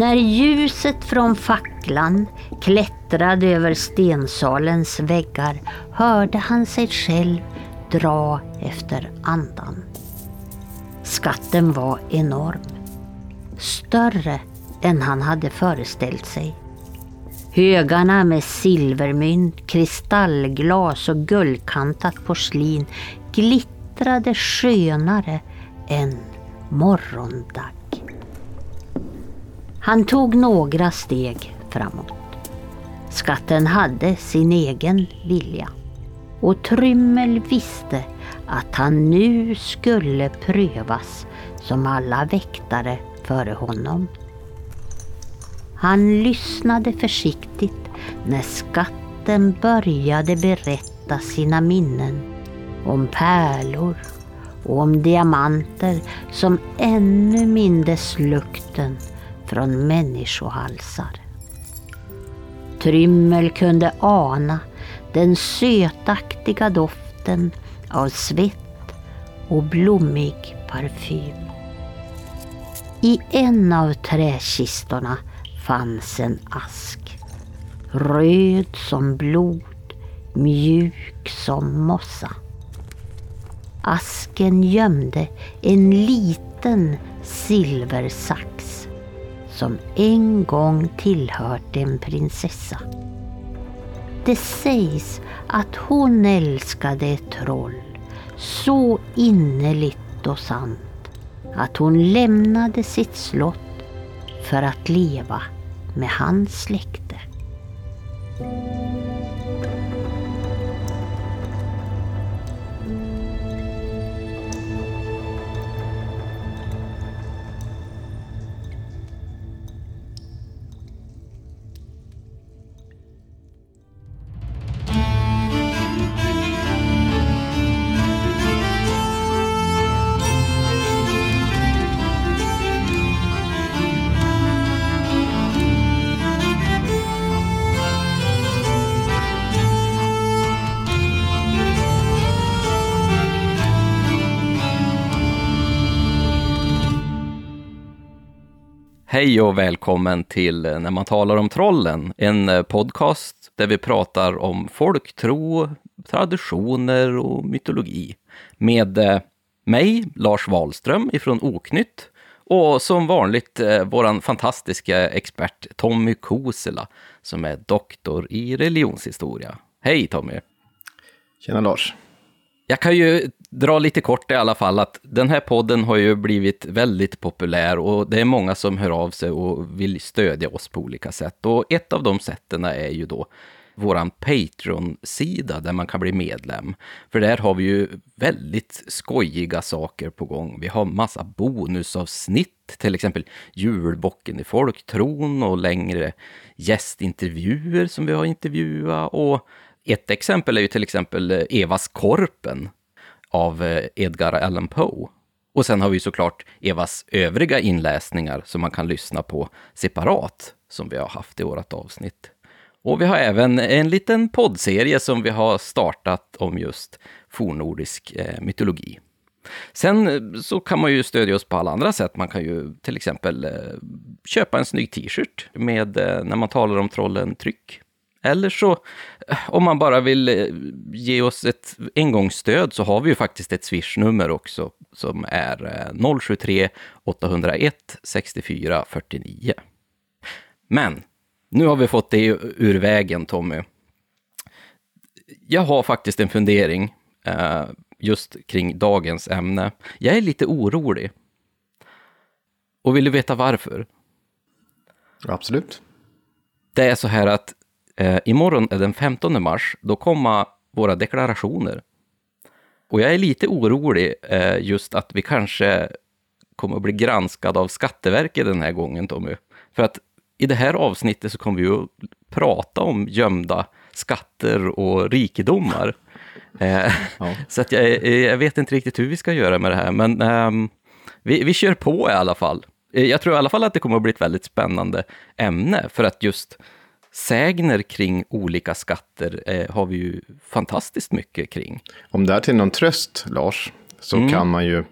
När ljuset från facklan klättrade över stensalens väggar hörde han sig själv dra efter andan. Skatten var enorm. Större än han hade föreställt sig. Högarna med silvermynt, kristallglas och guldkantat porslin glittrade skönare än morgondag. Han tog några steg framåt. Skatten hade sin egen vilja. Och Trymmel visste att han nu skulle prövas som alla väktare före honom. Han lyssnade försiktigt när skatten började berätta sina minnen om pärlor och om diamanter som ännu mindes lukten från människohalsar. Trymmel kunde ana den sötaktiga doften av svett och blommig parfym. I en av träkistorna fanns en ask. Röd som blod, mjuk som mossa. Asken gömde en liten silversax som en gång tillhört en prinsessa. Det sägs att hon älskade ett troll så innerligt och sant att hon lämnade sitt slott för att leva med hans släkte. Hej och välkommen till När man talar om trollen, en eh, podcast där vi pratar om folktro, traditioner och mytologi. Med eh, mig, Lars Wahlström ifrån Oknytt och som vanligt eh, våran fantastiska expert Tommy Kosela som är doktor i religionshistoria. Hej Tommy! Tjena Lars! Jag kan ju dra lite kort i alla fall att den här podden har ju blivit väldigt populär och det är många som hör av sig och vill stödja oss på olika sätt. Och ett av de sätten är ju då våran Patreon-sida där man kan bli medlem. För där har vi ju väldigt skojiga saker på gång. Vi har massa bonusavsnitt, till exempel julbocken i folktron och längre gästintervjuer som vi har intervjuat och ett exempel är ju till exempel Evas Korpen av eh, Edgar Allan Poe. Och sen har vi såklart Evas övriga inläsningar som man kan lyssna på separat, som vi har haft i vårt avsnitt. Och vi har även en liten poddserie som vi har startat om just fornnordisk eh, mytologi. Sen eh, så kan man ju stödja oss på alla andra sätt. Man kan ju till exempel köpa en snygg t-shirt med när man talar om trollen tryck. Eller så, om man bara vill eh, ge oss ett engångsstöd så har vi ju faktiskt ett swishnummer också som är 073 801 64 49. Men nu har vi fått det ur vägen, Tommy. Jag har faktiskt en fundering eh, just kring dagens ämne. Jag är lite orolig. Och vill du veta varför? Absolut. Det är så här att Eh, imorgon är den 15 mars, då kommer våra deklarationer. Och jag är lite orolig eh, just att vi kanske kommer att bli granskad av Skatteverket den här gången, Tommy. För att i det här avsnittet så kommer vi att prata om gömda skatter och rikedomar. Eh, ja. Så att jag, jag, vet inte riktigt hur vi ska göra med det här, men um, vi, vi kör på i alla fall. Eh, jag tror i alla fall att det kommer att bli ett väldigt spännande ämne, för att just sägner kring olika skatter eh, har vi ju fantastiskt mycket kring. Om det är till någon tröst, Lars, så mm. kan man ju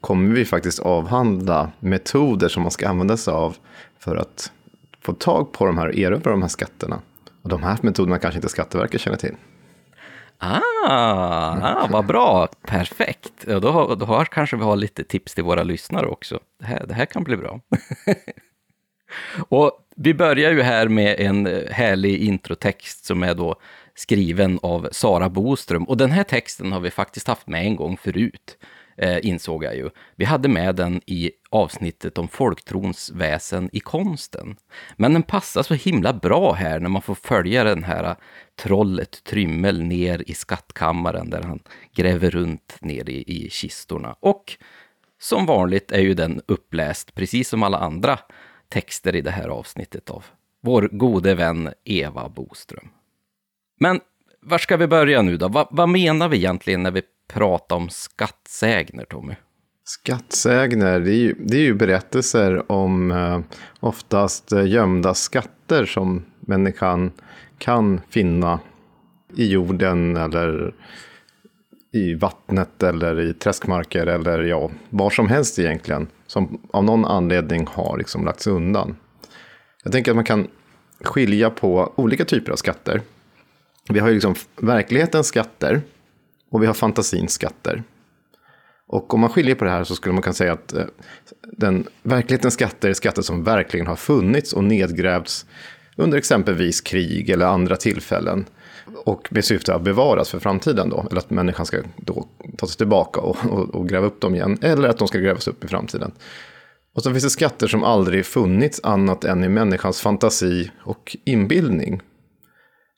kommer vi faktiskt avhandla metoder som man ska använda sig av för att få tag på de här och erövra de här skatterna. Och de här metoderna kanske inte Skatteverket känner till. Ah, ah vad bra, perfekt. Ja, då, har, då har, kanske vi har lite tips till våra lyssnare också. Det här, det här kan bli bra. och vi börjar ju här med en eh, härlig introtext som är då skriven av Sara Boström. Och den här texten har vi faktiskt haft med en gång förut, eh, insåg jag ju. Vi hade med den i avsnittet om folktrons väsen i konsten. Men den passar så himla bra här när man får följa den här eh, trollet Trymmel ner i skattkammaren där han gräver runt ner i, i kistorna. Och som vanligt är ju den uppläst, precis som alla andra texter i det här avsnittet av vår gode vän Eva Boström. Men var ska vi börja nu då? Va, vad menar vi egentligen när vi pratar om skattsägner, Tommy? Skattsägner, det är ju, det är ju berättelser om eh, oftast eh, gömda skatter som människan kan finna i jorden eller i vattnet eller i träskmarker eller ja, var som helst egentligen. Som av någon anledning har liksom lagts undan. Jag tänker att man kan skilja på olika typer av skatter. Vi har ju liksom verklighetens skatter och vi har fantasins skatter. Och om man skiljer på det här så skulle man kunna säga att eh, den verklighetens skatter är skatter som verkligen har funnits och nedgrävts under exempelvis krig eller andra tillfällen. Och med syfte att bevaras för framtiden då. Eller att människan ska då ta sig tillbaka och, och, och gräva upp dem igen. Eller att de ska grävas upp i framtiden. Och så finns det skatter som aldrig funnits annat än i människans fantasi och inbildning.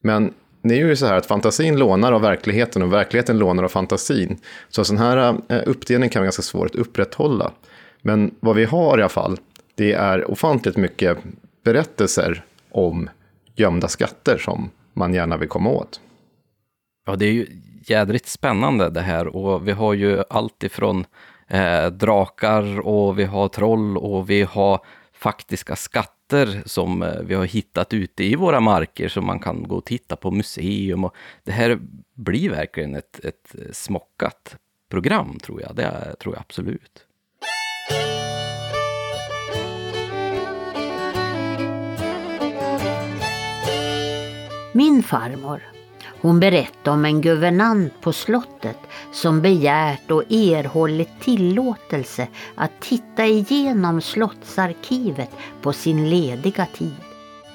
Men det är ju så här att fantasin lånar av verkligheten och verkligheten lånar av fantasin. Så en sån här eh, uppdelning kan vara ganska svår att upprätthålla. Men vad vi har i alla fall, det är ofantligt mycket berättelser om gömda skatter som man gärna vill komma åt. Ja, det är ju jädrigt spännande det här och vi har ju allt ifrån eh, drakar och vi har troll och vi har faktiska skatter som eh, vi har hittat ute i våra marker som man kan gå och titta på museum. Och det här blir verkligen ett, ett smockat program tror jag. Det tror jag absolut. Min farmor, hon berättade om en guvernant på slottet som begärt och erhållit tillåtelse att titta igenom slottsarkivet på sin lediga tid.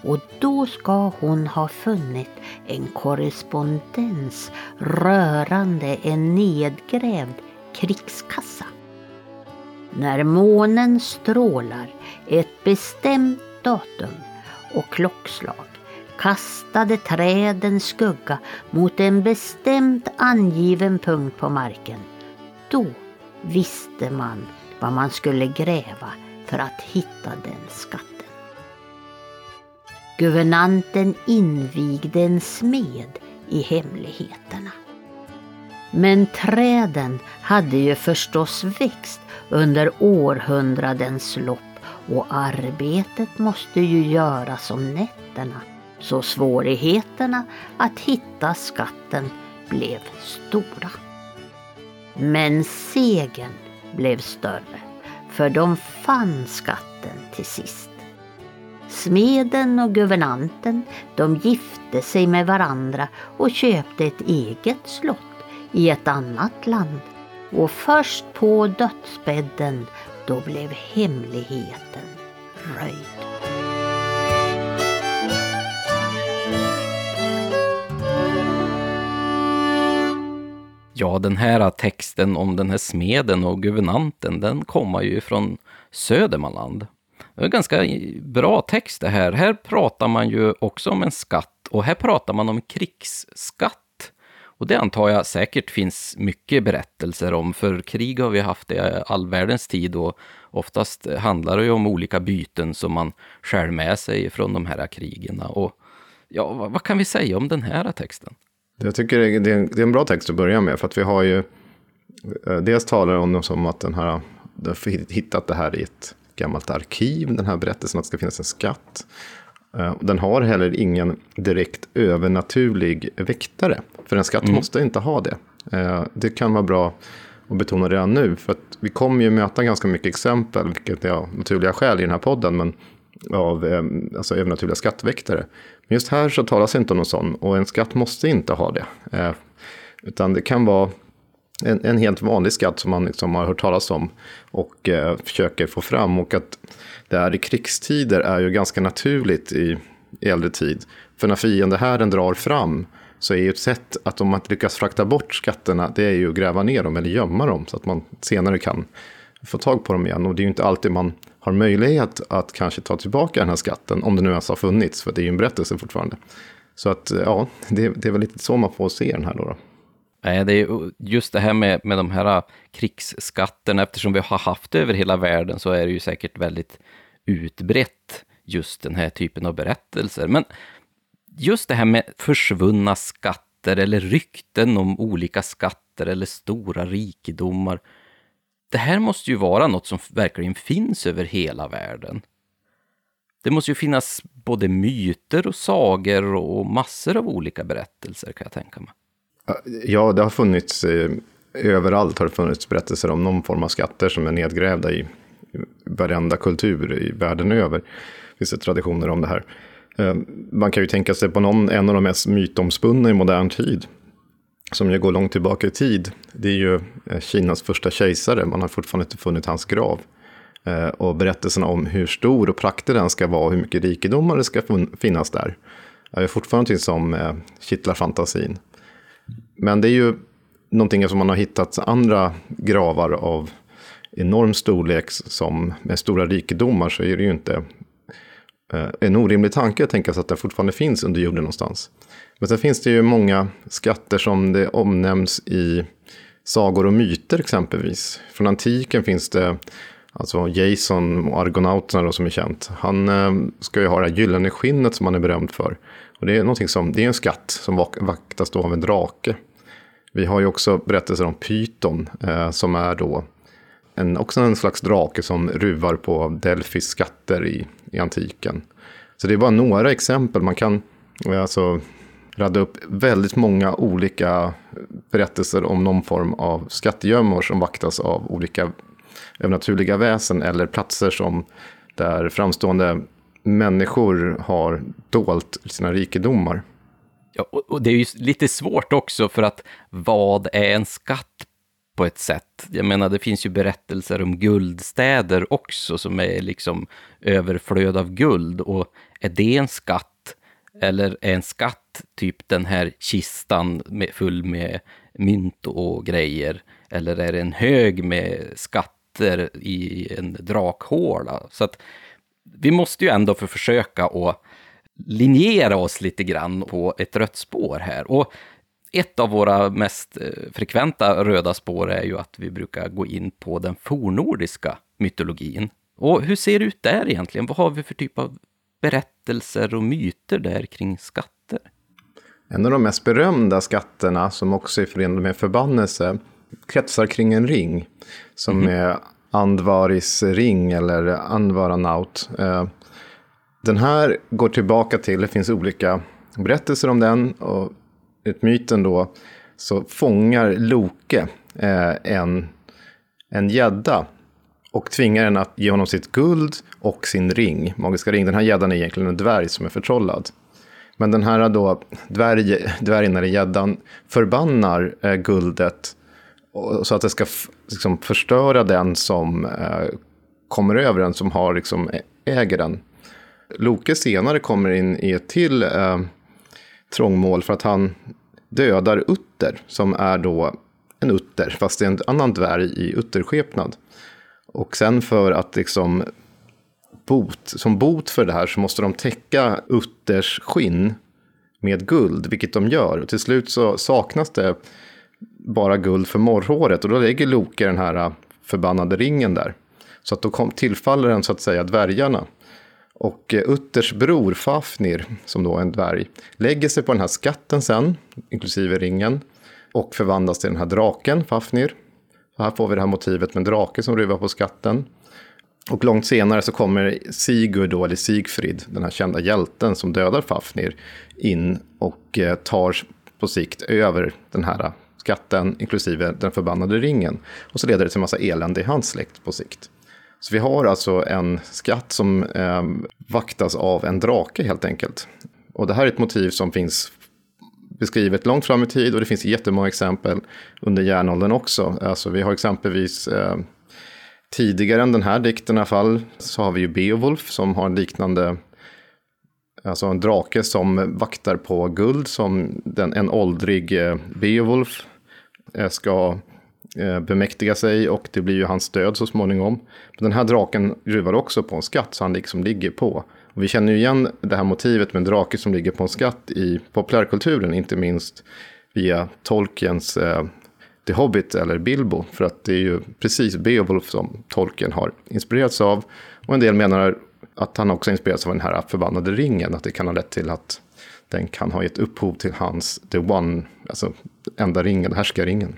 Och då ska hon ha funnit en korrespondens rörande en nedgrävd krigskassa. När månen strålar ett bestämt datum och klockslag kastade träden skugga mot en bestämt angiven punkt på marken. Då visste man vad man skulle gräva för att hitta den skatten. Guvernanten invigde en smed i hemligheterna. Men träden hade ju förstås växt under århundradens lopp och arbetet måste ju göras om nätterna så svårigheterna att hitta skatten blev stora. Men segern blev större, för de fann skatten till sist. Smeden och guvernanten de gifte sig med varandra och köpte ett eget slott i ett annat land. Och först på dödsbädden då blev hemligheten röjd. Ja, den här texten om den här smeden och guvernanten, den kommer ju från Södermanland. Det är en ganska bra text det här. Här pratar man ju också om en skatt och här pratar man om krigsskatt. Och det antar jag säkert finns mycket berättelser om, för krig har vi haft i all världens tid och oftast handlar det ju om olika byten som man skär med sig från de här krigen. Och ja, vad kan vi säga om den här texten? Jag tycker det är, det är en bra text att börja med. För att vi har ju, eh, dels talar om dem som att den här, har hittat det här i ett gammalt arkiv, den här berättelsen att det ska finnas en skatt. Eh, den har heller ingen direkt övernaturlig väktare. För en skatt mm. måste inte ha det. Eh, det kan vara bra att betona redan nu. För att vi kommer ju möta ganska mycket exempel, vilket är av naturliga skäl i den här podden, men av alltså övernaturliga skattväktare. Men just här så talas inte om någon sån och en skatt måste inte ha det. Eh, utan det kan vara en, en helt vanlig skatt som man liksom har hört talas om och eh, försöker få fram. Och att det är i krigstider är ju ganska naturligt i, i äldre tid. För när fiendehärden drar fram så är ju ett sätt att om man lyckas frakta bort skatterna, det är ju att gräva ner dem eller gömma dem så att man senare kan få tag på dem igen. Och det är ju inte alltid man har möjlighet att kanske ta tillbaka den här skatten, om det nu ens har funnits, för det är ju en berättelse fortfarande. Så att eh, ja, det, det är väl lite så man får se den här då. då. Nej, det är just det här med, med de här ah, krigsskatterna, eftersom vi har haft det över hela världen så är det ju säkert väldigt utbrett just den här typen av berättelser. Men just det här med försvunna skatter eller rykten om olika skatter eller stora rikedomar. Det här måste ju vara något som verkligen finns över hela världen. Det måste ju finnas både myter och sagor och massor av olika berättelser kan jag tänka mig. Ja, det har funnits, eh, överallt har det funnits berättelser om någon form av skatter som är nedgrävda i varenda kultur i världen över. Det finns det traditioner om det här. Eh, man kan ju tänka sig på någon, en av de mest mytomspunna i modern tid. Som ju går långt tillbaka i tid. Det är ju eh, Kinas första kejsare. Man har fortfarande inte funnit hans grav. Eh, och berättelserna om hur stor och praktig den ska vara, hur mycket rikedomar det ska finnas där. är fortfarande någonting som eh, kittlar fantasin. Men det är ju någonting som man har hittat andra gravar av enorm storlek som med stora rikedomar så är det ju inte Eh, en orimlig tanke att tänka sig att den fortfarande finns under jorden någonstans. Men sen finns det ju många skatter som det omnämns i sagor och myter exempelvis. Från antiken finns det alltså Jason och argonauterna som är känt. Han eh, ska ju ha det här gyllene skinnet som han är berömd för. Och det är, någonting som, det är en skatt som vaktas då av en drake. Vi har ju också berättelser om Python eh, som är då en, också en slags drake som ruvar på Delfis skatter i, i antiken. Så det är bara några exempel. Man kan eh, alltså radda upp väldigt många olika berättelser om någon form av skattegömmor som vaktas av olika övernaturliga väsen eller platser som där framstående människor har dolt sina rikedomar. Ja, och det är ju lite svårt också för att vad är en skatt på ett sätt. Jag menar, det finns ju berättelser om guldstäder också som är liksom överflöd av guld. Och är det en skatt? Eller är en skatt typ den här kistan med, full med mynt och grejer? Eller är det en hög med skatter i en drakhåla? Så att vi måste ju ändå för försöka att linjera oss lite grann på ett rött spår här. Och ett av våra mest eh, frekventa röda spår är ju att vi brukar gå in på den fornordiska mytologin. Och hur ser det ut där egentligen? Vad har vi för typ av berättelser och myter där kring skatter? En av de mest berömda skatterna, som också är förenad med förbannelse, kretsar kring en ring. Som mm -hmm. är Andvaris ring eller Andvaranaut. Eh, den här går tillbaka till, det finns olika berättelser om den. Och enligt myten då, så fångar Loke eh, en, en gädda och tvingar den att ge honom sitt guld och sin ring, magiska ring. Den här gäddan är egentligen en dvärg som är förtrollad. Men den här då, dvärg, dvärgen eller gäddan förbannar eh, guldet så att det ska liksom, förstöra den som eh, kommer över den, som har, liksom, eh, äger den. Loke senare kommer in i ett till eh, trångmål för att han dödar Utter, som är då en utter, fast det är en annan dvärg i utterskepnad. Och sen för att liksom bot, som bot för det här så måste de täcka Utters skinn med guld, vilket de gör. Och till slut så saknas det bara guld för morrhåret och då lägger Loke den här förbannade ringen där. Så att då kom, tillfaller den så att säga dvärgarna. Och eh, Utters bror Fafnir, som då är en dvärg, lägger sig på den här skatten sen, inklusive ringen, och förvandlas till den här draken, Fafnir. Så här får vi det här motivet med en drake som ruvar på skatten. Och långt senare så kommer Sigurd, då, eller Sigfrid, den här kända hjälten som dödar Fafnir, in och eh, tar på sikt över den här skatten, inklusive den förbannade ringen. Och så leder det till en massa elände i hans släkt på sikt. Så vi har alltså en skatt som eh, vaktas av en drake helt enkelt. Och det här är ett motiv som finns beskrivet långt fram i tid och det finns jättemånga exempel under järnåldern också. Alltså vi har exempelvis eh, tidigare än den här dikten i alla fall så har vi ju Beowulf som har en liknande Alltså en drake som vaktar på guld som den, en åldrig eh, Beowulf eh, ska Eh, bemäktiga sig och det blir ju hans död så småningom. Men den här draken ruvar också på en skatt så han liksom ligger på. Och vi känner ju igen det här motivet med en drake som ligger på en skatt i populärkulturen, inte minst via Tolkiens eh, The Hobbit eller Bilbo. För att det är ju precis Beowulf som Tolkien har inspirerats av. Och en del menar att han också inspirerats av den här förbannade ringen. Att det kan ha lett till att den kan ha gett upphov till hans The One, alltså enda ringen, härskaringen.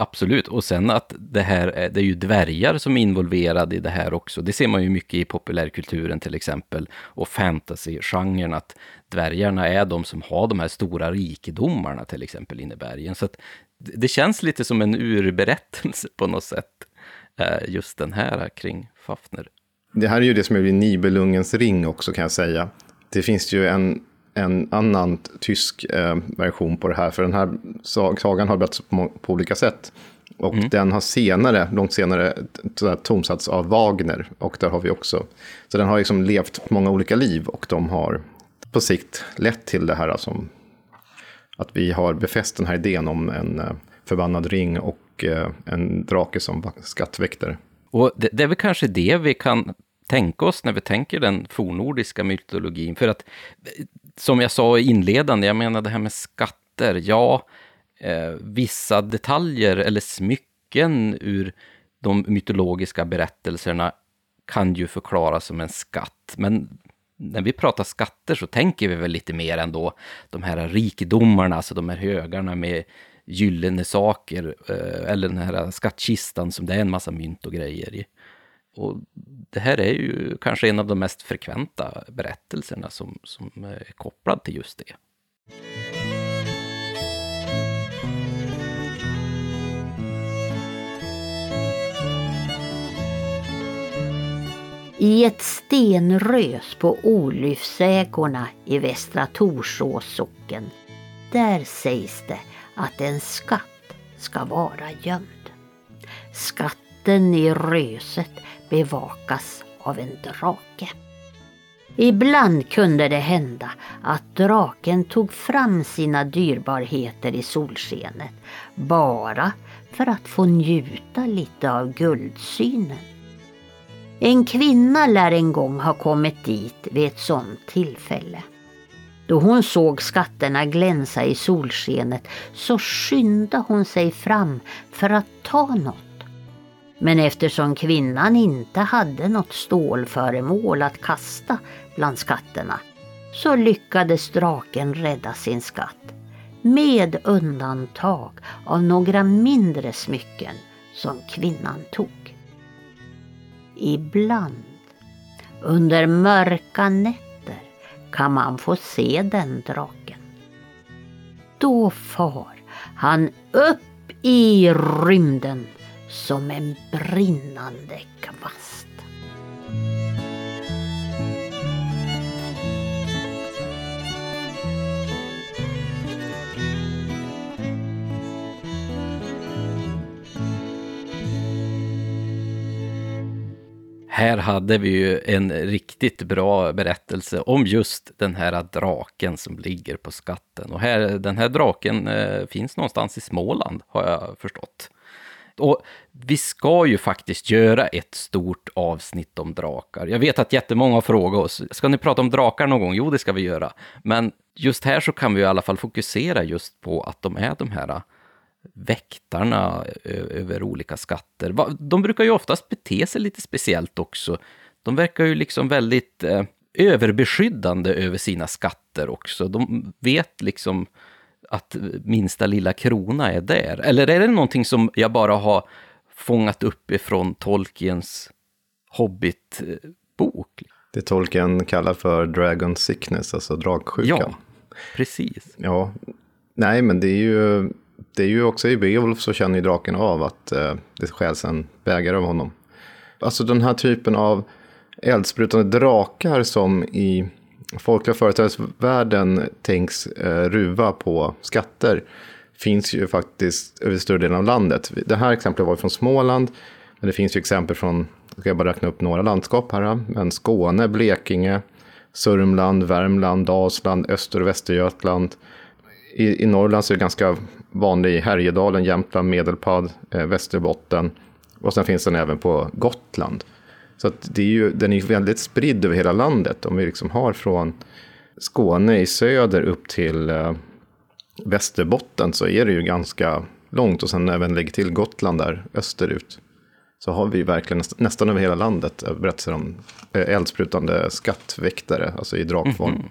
Absolut, och sen att det här är, det är ju dvärgar som är involverade i det här också. Det ser man ju mycket i populärkulturen till exempel och fantasy-genren att dvärgarna är de som har de här stora rikedomarna till exempel inne i bergen. Så att det känns lite som en urberättelse på något sätt, eh, just den här kring Fafner. Det här är ju det som är Nibelungens ring också kan jag säga. Det finns ju en, en annan tysk eh, version på det här, för den här sagan har berättats på, på olika sätt. Och mm. den har senare, långt senare, tonsatts av Wagner. Och där har vi också. Så den har liksom levt många olika liv och de har på sikt lett till det här som att vi har befäst den här idén om en eh, förbannad ring och eh, en drake som skattväktare. Och det, det är väl kanske det vi kan tänka oss när vi tänker den fornordiska mytologin. För att, som jag sa i inledande, jag menar det här med skatter, ja, eh, vissa detaljer eller smycken ur de mytologiska berättelserna kan ju förklaras som en skatt. Men när vi pratar skatter så tänker vi väl lite mer ändå de här rikedomarna, alltså de här högarna med gyllene saker, eh, eller den här skattkistan som det är en massa mynt och grejer i. Och det här är ju kanske en av de mest frekventa berättelserna som, som är kopplad till just det. I ett stenrös på Olyfsägorna i Västra Torsås socken, där sägs det att en skatt ska vara gömd. Skatten i röset bevakas av en drake. Ibland kunde det hända att draken tog fram sina dyrbarheter i solskenet bara för att få njuta lite av guldsynen. En kvinna lär en gång ha kommit dit vid ett sådant tillfälle. Då hon såg skatterna glänsa i solskenet så skyndade hon sig fram för att ta något. Men eftersom kvinnan inte hade något stålföremål att kasta bland skatterna så lyckades draken rädda sin skatt med undantag av några mindre smycken som kvinnan tog. Ibland under mörka nätter kan man få se den draken. Då far han upp i rymden som en brinnande kvast. Här hade vi ju en riktigt bra berättelse om just den här draken som ligger på skatten. Och här, den här draken eh, finns någonstans i Småland, har jag förstått. Och vi ska ju faktiskt göra ett stort avsnitt om drakar. Jag vet att jättemånga har frågat oss, ska ni prata om drakar någon gång? Jo, det ska vi göra. Men just här så kan vi i alla fall fokusera just på att de är de här äh, väktarna över olika skatter. De brukar ju oftast bete sig lite speciellt också. De verkar ju liksom väldigt äh, överbeskyddande över sina skatter också. De vet liksom att minsta lilla krona är där? Eller är det någonting som jag bara har fångat upp ifrån Tolkiens Hobbit-bok? Det Tolkien kallar för Dragon Sickness, alltså dragsjukan. Ja, precis. Ja, nej men det är ju det är ju också i Beowulf så känner ju draken av att eh, det stjäls en bägare av honom. Alltså den här typen av eldsprutande drakar som i folkliga företrädesvärlden tänks eh, ruva på skatter finns ju faktiskt över större delen av landet. Det här exemplet var från Småland, men det finns ju exempel från, ska jag bara räkna upp några landskap här, men Skåne, Blekinge, Sörmland, Värmland, Dalsland, Öster och Västergötland. I, I Norrland så är det ganska vanlig i Härjedalen, Jämtland, Medelpad, eh, Västerbotten. Och sen finns den även på Gotland. Så att det är ju, den är väldigt spridd över hela landet. Om vi liksom har från Skåne i söder upp till eh, Västerbotten så är det ju ganska långt. Och sen även lägg till Gotland där österut. Så har vi verkligen nästan, nästan över hela landet eh, berättelser om eh, eldsprutande skattväktare, alltså i drakform. Mm -hmm.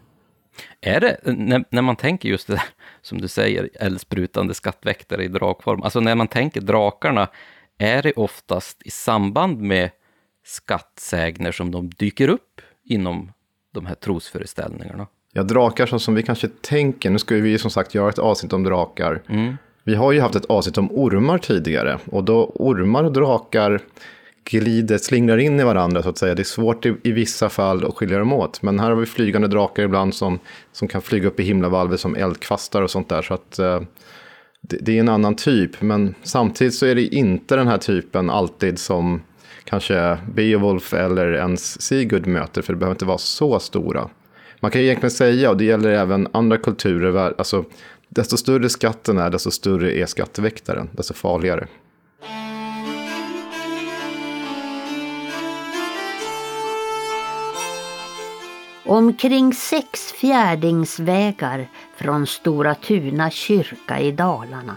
Är det, när, när, man tänker just det där, som du säger, eldsprutande skattväktare i drakform, alltså när man tänker drakarna, är det oftast i samband med skattsägner som de dyker upp inom de här trosföreställningarna? Ja, drakar så som vi kanske tänker, nu ska vi som sagt göra ett avsnitt om drakar. Mm. Vi har ju haft ett avsnitt om ormar tidigare, och då ormar och drakar glider, slingrar in i varandra så att säga. Det är svårt i, i, vissa fall att skilja dem åt. Men här har vi flygande drakar ibland som, som kan flyga upp i himlavalvet som eldkvastar och sånt där. Så att eh, det, det, är en annan typ. Men samtidigt så är det inte den här typen alltid som kanske Beowulf eller ens Sigurd möter. För det behöver inte vara så stora. Man kan ju egentligen säga, och det gäller även andra kulturer, alltså desto större skatten är, desto större är skatteväktaren, desto farligare. Omkring sex fjärdingsvägar från Stora Tuna kyrka i Dalarna.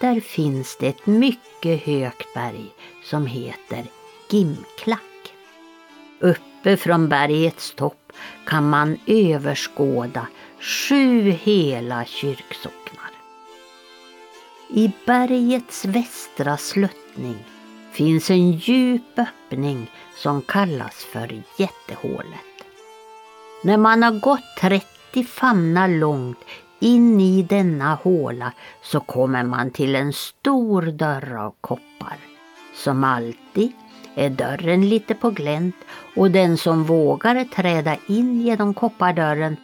Där finns det ett mycket högt berg som heter Gimklack. Uppe från bergets topp kan man överskåda sju hela kyrksocknar. I bergets västra sluttning finns en djup öppning som kallas för Jättehålet. När man har gått 30 famnar långt in i denna håla så kommer man till en stor dörr av koppar. Som alltid är dörren lite på glänt och den som vågar träda in genom koppardörren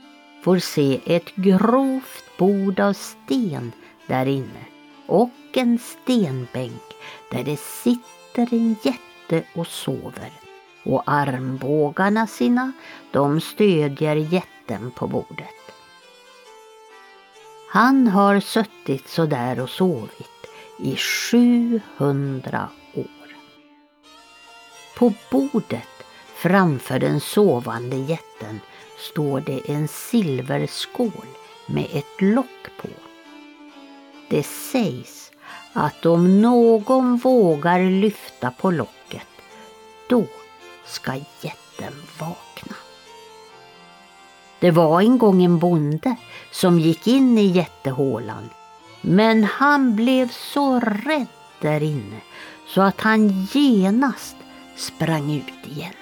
får se ett grovt bord av sten där inne och en stenbänk där det sitter en jätte och sover och armbågarna sina, de stödjer jätten på bordet. Han har suttit sådär och sovit i 700 år. På bordet framför den sovande jätten står det en silverskål med ett lock på. Det sägs att om någon vågar lyfta på locket, då ska jätten vakna. Det var en gång en bonde som gick in i jättehålan men han blev så rädd där inne så att han genast sprang ut igen.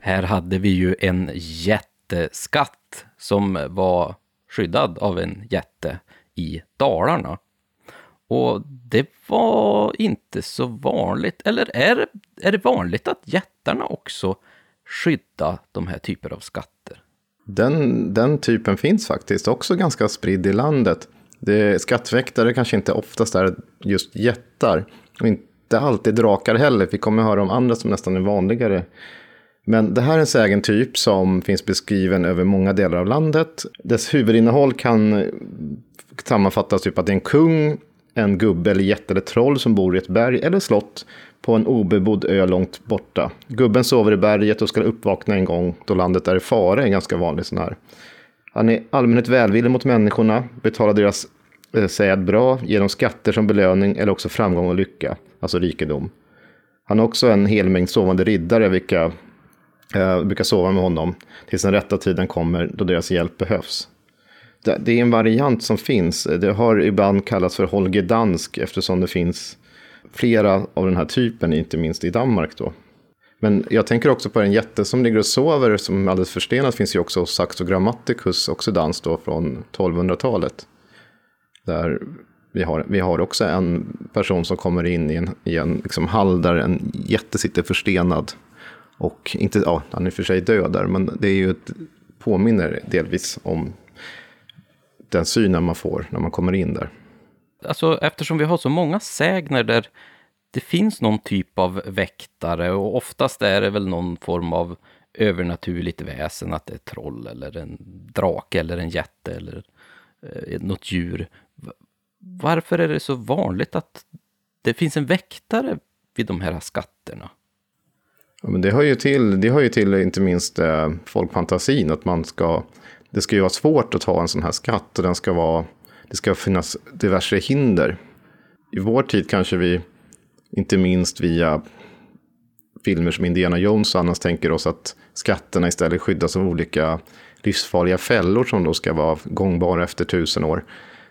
Här hade vi ju en jätteskatt som var skyddad av en jätte i Dalarna. Och det var inte så vanligt, eller är, är det vanligt att jättarna också skydda de här typer av skatter? Den, den typen finns faktiskt också ganska spridd i landet. Det, skattväktare kanske inte oftast är just jättar. Och inte alltid drakar heller. Vi kommer att höra om andra som nästan är vanligare men det här är en sägentyp som finns beskriven över många delar av landet. Dess huvudinnehåll kan sammanfattas typ att det är en kung, en gubbe eller jätte eller troll som bor i ett berg eller slott på en obebodd ö långt borta. Gubben sover i berget och ska uppvakna en gång då landet är i fara, en ganska vanlig sån här. Han är allmänhet välvillig mot människorna, betalar deras eh, säd bra, ger dem skatter som belöning eller också framgång och lycka, alltså rikedom. Han har också en hel mängd sovande riddare, vilka eh, brukar sova med honom tills den rätta tiden kommer då deras hjälp behövs. Det är en variant som finns. Det har ibland kallats för Holger Dansk eftersom det finns flera av den här typen, inte minst i Danmark då. Men jag tänker också på en jätte som ligger och sover, som är alldeles förstenad, finns ju också Saxo Grammaticus, också dans då från 1200-talet. Där vi har, vi har också en person som kommer in i en, i en liksom hall där en jätte sitter förstenad. Och inte, ja, han är i och för sig död där, men det är ju ett, påminner delvis om den synen man får när man kommer in där. Alltså eftersom vi har så många sägner där det finns någon typ av väktare och oftast är det väl någon form av övernaturligt väsen, att det är troll eller en drake eller en jätte eller eh, något djur. Varför är det så vanligt att det finns en väktare vid de här skatterna? Ja, men det hör ju till, det hör ju till inte minst eh, folkfantasin, att man ska, det ska ju vara svårt att ta en sån här skatt och den ska vara, det ska finnas diverse hinder. I vår tid kanske vi, inte minst via filmer som Indiana Jones och annars tänker oss att skatterna istället skyddas av olika livsfarliga fällor som då ska vara gångbara efter tusen år.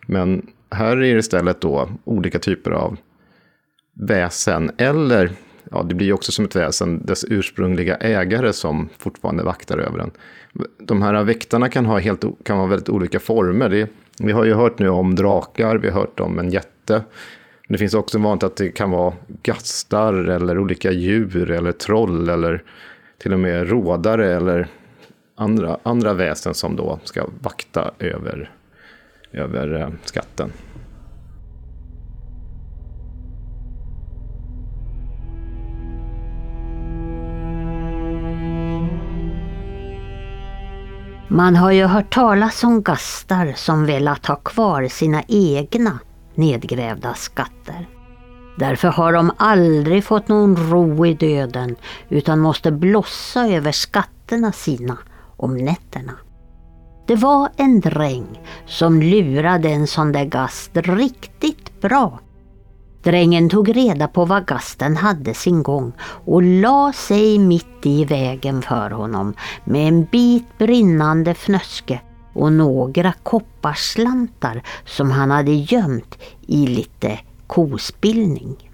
Men här är det istället då olika typer av väsen. Eller, ja det blir också som ett väsen, dess ursprungliga ägare som fortfarande vaktar över den. De här väktarna kan ha, helt, kan ha väldigt olika former. Det, vi har ju hört nu om drakar, vi har hört om en jätte. Men det finns också vanligt att det kan vara gastar eller olika djur eller troll eller till och med rådare eller andra, andra väsen som då ska vakta över över eh, skatten. Man har ju hört talas om gastar som velat ha kvar sina egna nedgrävda skatter. Därför har de aldrig fått någon ro i döden utan måste blossa över skatterna sina om nätterna. Det var en dräng som lurade en sån där gast riktigt bra. Drängen tog reda på var gasten hade sin gång och la sig mitt i vägen för honom med en bit brinnande fnöske och några kopparslantar som han hade gömt i lite kospillning.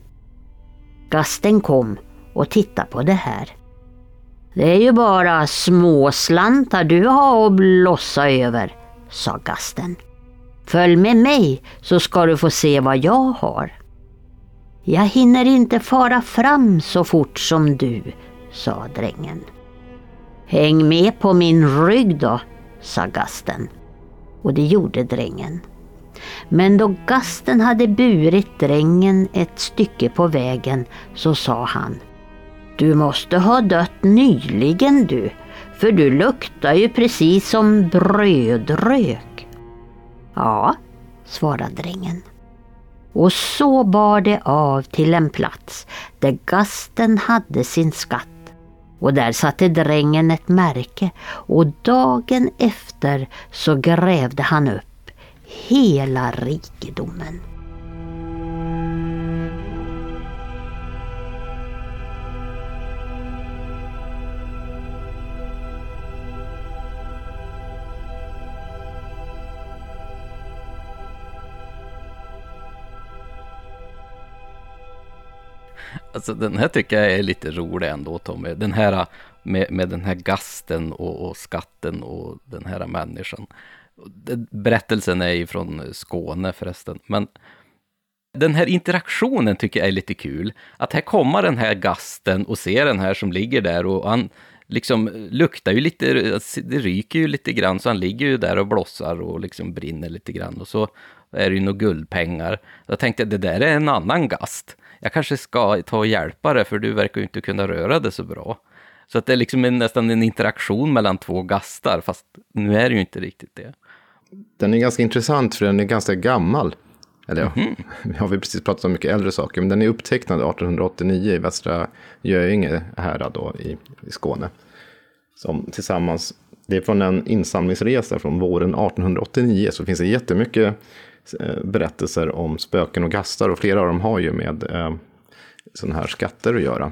Gasten kom och tittade på det här. Det är ju bara småslantar du har att blossa över, sa gasten. Följ med mig så ska du få se vad jag har. Jag hinner inte fara fram så fort som du, sa drängen. Häng med på min rygg då, sa gasten. Och det gjorde drängen. Men då gasten hade burit drängen ett stycke på vägen så sa han du måste ha dött nyligen du, för du luktar ju precis som brödrök. Ja, svarade drängen. Och så bar det av till en plats där gasten hade sin skatt. Och där satte drängen ett märke och dagen efter så grävde han upp hela rikedomen. Alltså den här tycker jag är lite rolig ändå Tommy. Den här äh, med, med den här gasten och, och skatten och den här människan. Berättelsen är ju från Skåne förresten. Men den här interaktionen tycker jag är lite kul. Att här kommer den här gasten och ser den här som ligger där och han liksom luktar ju lite, det ryker ju lite grann så han ligger ju där och blossar och liksom brinner lite grann och så är det ju några guldpengar. Jag tänkte det där är en annan gast jag kanske ska ta och hjälpa dig för du verkar ju inte kunna röra dig så bra. Så att det är liksom en, nästan en interaktion mellan två gastar, fast nu är det ju inte riktigt det. Den är ganska intressant för den är ganska gammal. Eller ja, mm -hmm. har vi precis pratat om mycket äldre saker, men den är upptecknad 1889 i Västra Göinge härad då i, i Skåne. Som tillsammans, det är från en insamlingsresa från våren 1889, så finns det jättemycket berättelser om spöken och gastar och flera av dem har ju med eh, sådana här skatter att göra.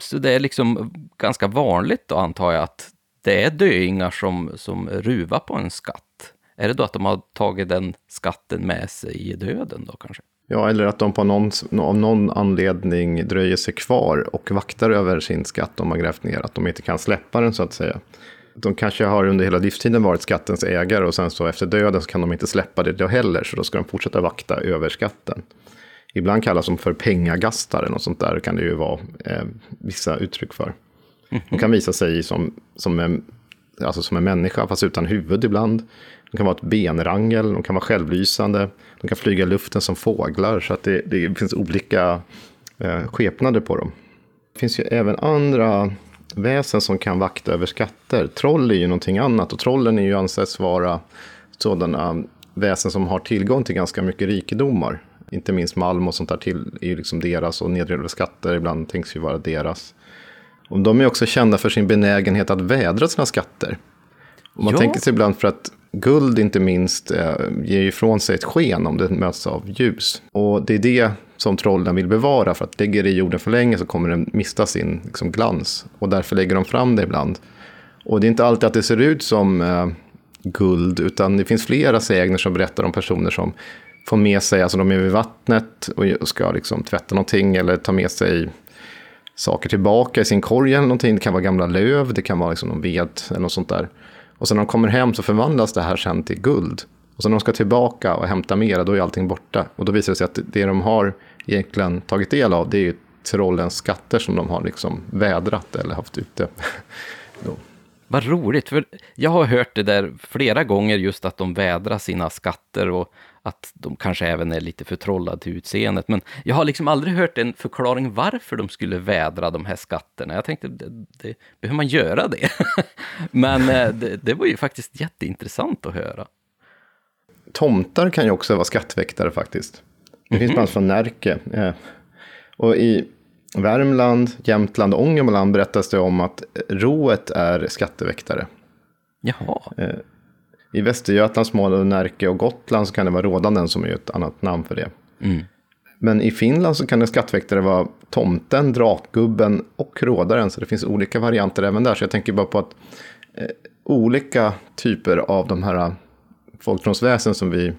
Så det är liksom ganska vanligt då antar jag att det är döingar som, som ruvar på en skatt. Är det då att de har tagit den skatten med sig i döden då kanske? Ja, eller att de på någon, av någon anledning dröjer sig kvar och vaktar över sin skatt de har grävt ner. Att de inte kan släppa den så att säga. De kanske har under hela livstiden varit skattens ägare och sen så efter döden så kan de inte släppa det då heller. Så då ska de fortsätta vakta över skatten. Ibland kallas de för pengagastare, och sånt där kan det ju vara eh, vissa uttryck för. De kan visa sig som, som, en, alltså som en människa, fast utan huvud ibland. De kan vara ett benrangel, de kan vara självlysande, de kan flyga i luften som fåglar. Så att det, det finns olika eh, skepnader på dem. Det finns ju även andra väsen som kan vakta över skatter. Troll är ju någonting annat och trollen är ju anses vara sådana väsen som har tillgång till ganska mycket rikedomar. Inte minst malm och sånt där till är ju liksom deras och nedgrävda skatter ibland tänks ju vara deras. Och de är också kända för sin benägenhet att vädra sina skatter. Och man Ja. tänker sig ibland för att guld inte minst eh, ger ifrån sig ett sken om det möts av ljus. Och det är det som trollen vill bevara för att lägger det i jorden för länge så kommer den mista sin liksom, glans. Och därför lägger de fram det ibland. Och det är inte alltid att det ser ut som eh, guld utan det finns flera sägner som berättar om personer som får med sig, alltså de är vid vattnet och ska liksom tvätta någonting eller ta med sig saker tillbaka i sin korg eller någonting. Det kan vara gamla löv, det kan vara liksom någon ved eller något sånt där. Och sen när de kommer hem så förvandlas det här sen till guld. Och sen när de ska tillbaka och hämta mera då är allting borta. Och då visar det sig att det de har egentligen tagit del av, det är ju trollens skatter som de har liksom vädrat eller haft ute. Vad roligt, för jag har hört det där flera gånger just att de vädrar sina skatter och att de kanske även är lite förtrollade till utseendet. Men jag har liksom aldrig hört en förklaring varför de skulle vädra de här skatterna. Jag tänkte, det, det, behöver man göra det? Men eh, det, det var ju faktiskt jätteintressant att höra. Tomtar kan ju också vara skattväktare faktiskt. Det finns bland annat från Närke. Eh, Och i Värmland, Jämtland och Ångermanland berättas det om att roet är skatteväktare. Jaha, I Västergötland, Småland, Närke och Gotland så kan det vara rådanden som är ett annat namn för det. Men i Finland så kan det skattväktare vara tomten, drakgubben och rådaren. Så det finns olika varianter även där. Så jag tänker bara på att eh, olika typer av de här eh, folktronsväsen som vi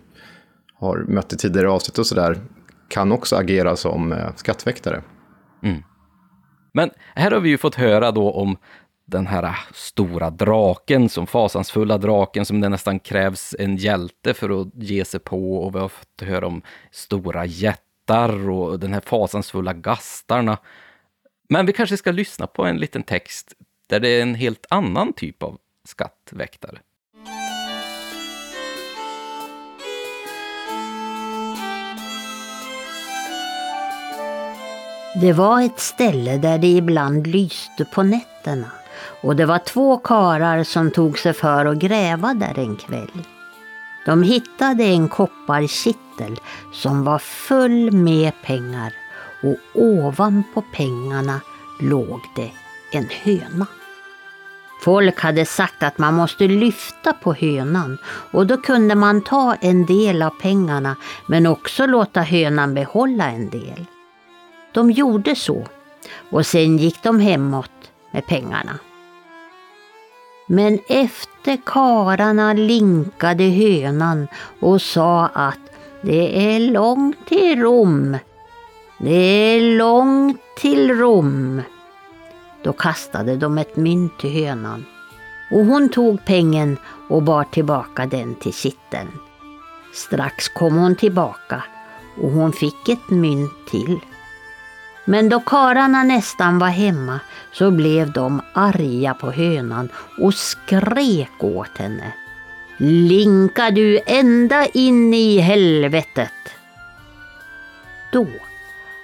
har mött i tidigare avsnitt och sådär kan också agera som eh, skattväktare. Men här har vi ju fått höra då om den här stora draken, som fasansfulla draken, som det nästan krävs en hjälte för att ge sig på. Och vi har fått höra om stora jättar och den här fasansfulla gastarna. Men vi kanske ska lyssna på en liten text där det är en helt annan typ av skattväktare. Det var ett ställe där det ibland lyste på nätterna och det var två karar som tog sig för att gräva där en kväll. De hittade en kopparkittel som var full med pengar och ovanpå pengarna låg det en höna. Folk hade sagt att man måste lyfta på hönan och då kunde man ta en del av pengarna men också låta hönan behålla en del. De gjorde så och sen gick de hemåt med pengarna. Men efter kararna linkade hönan och sa att det är långt till Rom. Det är långt till Rom. Då kastade de ett mynt till hönan och hon tog pengen och bar tillbaka den till kitteln. Strax kom hon tillbaka och hon fick ett mynt till. Men då kararna nästan var hemma så blev de arga på hönan och skrek åt henne. Linka du ända in i helvetet! Då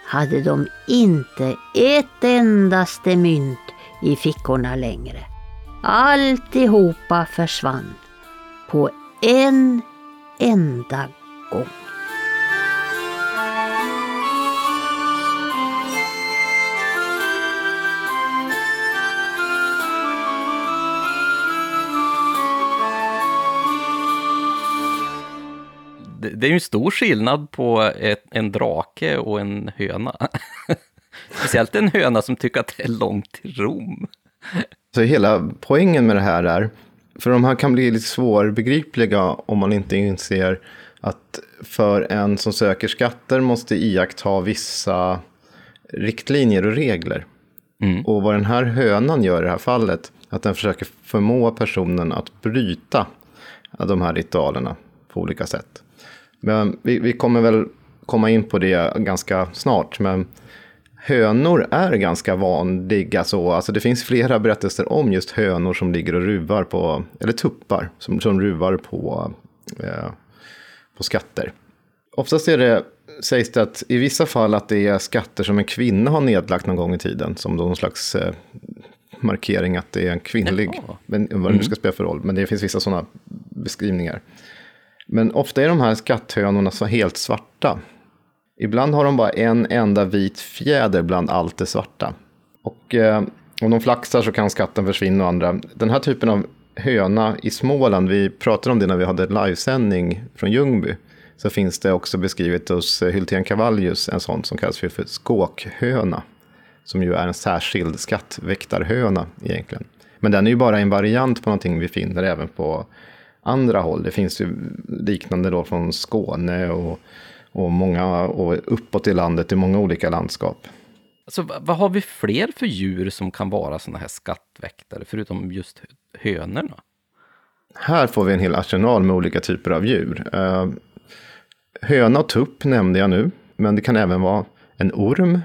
hade de inte ett endaste mynt i fickorna längre. Alltihopa försvann på en enda gång. Det, det är ju en stor skillnad på ett, en drake och en höna. Speciellt en höna som tycker att det är långt till Rom. Så hela poängen med det här är, för de här kan bli lite svårbegripliga om man inte inser att för en som söker skatter måste iaktta vissa riktlinjer och regler. Mm. Och vad den här hönan gör i det här fallet, att den försöker förmå personen att bryta de här ritualerna på olika sätt. Men vi, vi kommer väl komma in på det ganska snart. Men hönor är ganska vanliga så. Alltså det finns flera berättelser om just hönor som ligger och ruvar på, eller tuppar som, som ruvar på, eh, på skatter. Oftast är det, sägs det att i vissa fall att det är skatter som en kvinna har nedlagt någon gång i tiden. Som någon slags eh, markering att det är en kvinnlig, Jaha. men vad det nu ska spela för roll. Men det finns vissa sådana beskrivningar. Men ofta är de här skatthönorna så helt svarta. Ibland har de bara en enda vit fjäder bland allt det svarta. Och eh, om de flaxar så kan skatten försvinna och andra. Den här typen av höna i Småland, vi pratade om det när vi hade livesändning från Ljungby. Så finns det också beskrivet hos eh, Hyltén-Cavallius. en sån som kallas för, för skåkhöna. Som ju är en särskild skattväktarhöna egentligen. Men den är ju bara en variant på någonting vi finner även på andra håll. Det finns ju liknande då från Skåne och, och, många, och uppåt i landet i många olika landskap. Alltså, vad har vi fler för djur som kan vara sådana här skattväktare, förutom just hönorna? Här får vi en hel arsenal med olika typer av djur. Eh, höna och tupp nämnde jag nu, men det kan även vara en orm.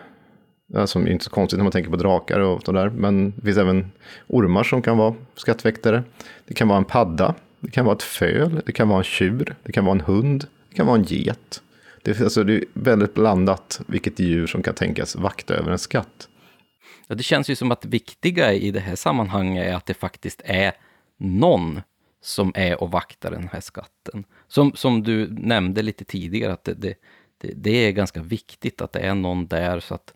eh, Som är inte så konstigt när man tänker på drakar och sådär. Men det finns även ormar som kan vara skattväktare. Det kan vara en padda, det kan vara ett föl, det kan vara en tjur, det kan vara en hund, det kan vara en get. Det är, alltså, det är väldigt blandat vilket djur som kan tänkas vakta över en skatt. Ja, det känns ju som att det viktiga i det här sammanhanget är att det faktiskt är någon som är och vaktar den här skatten. Som, som du nämnde lite tidigare, att det, det, det, det är ganska viktigt att det är någon där så att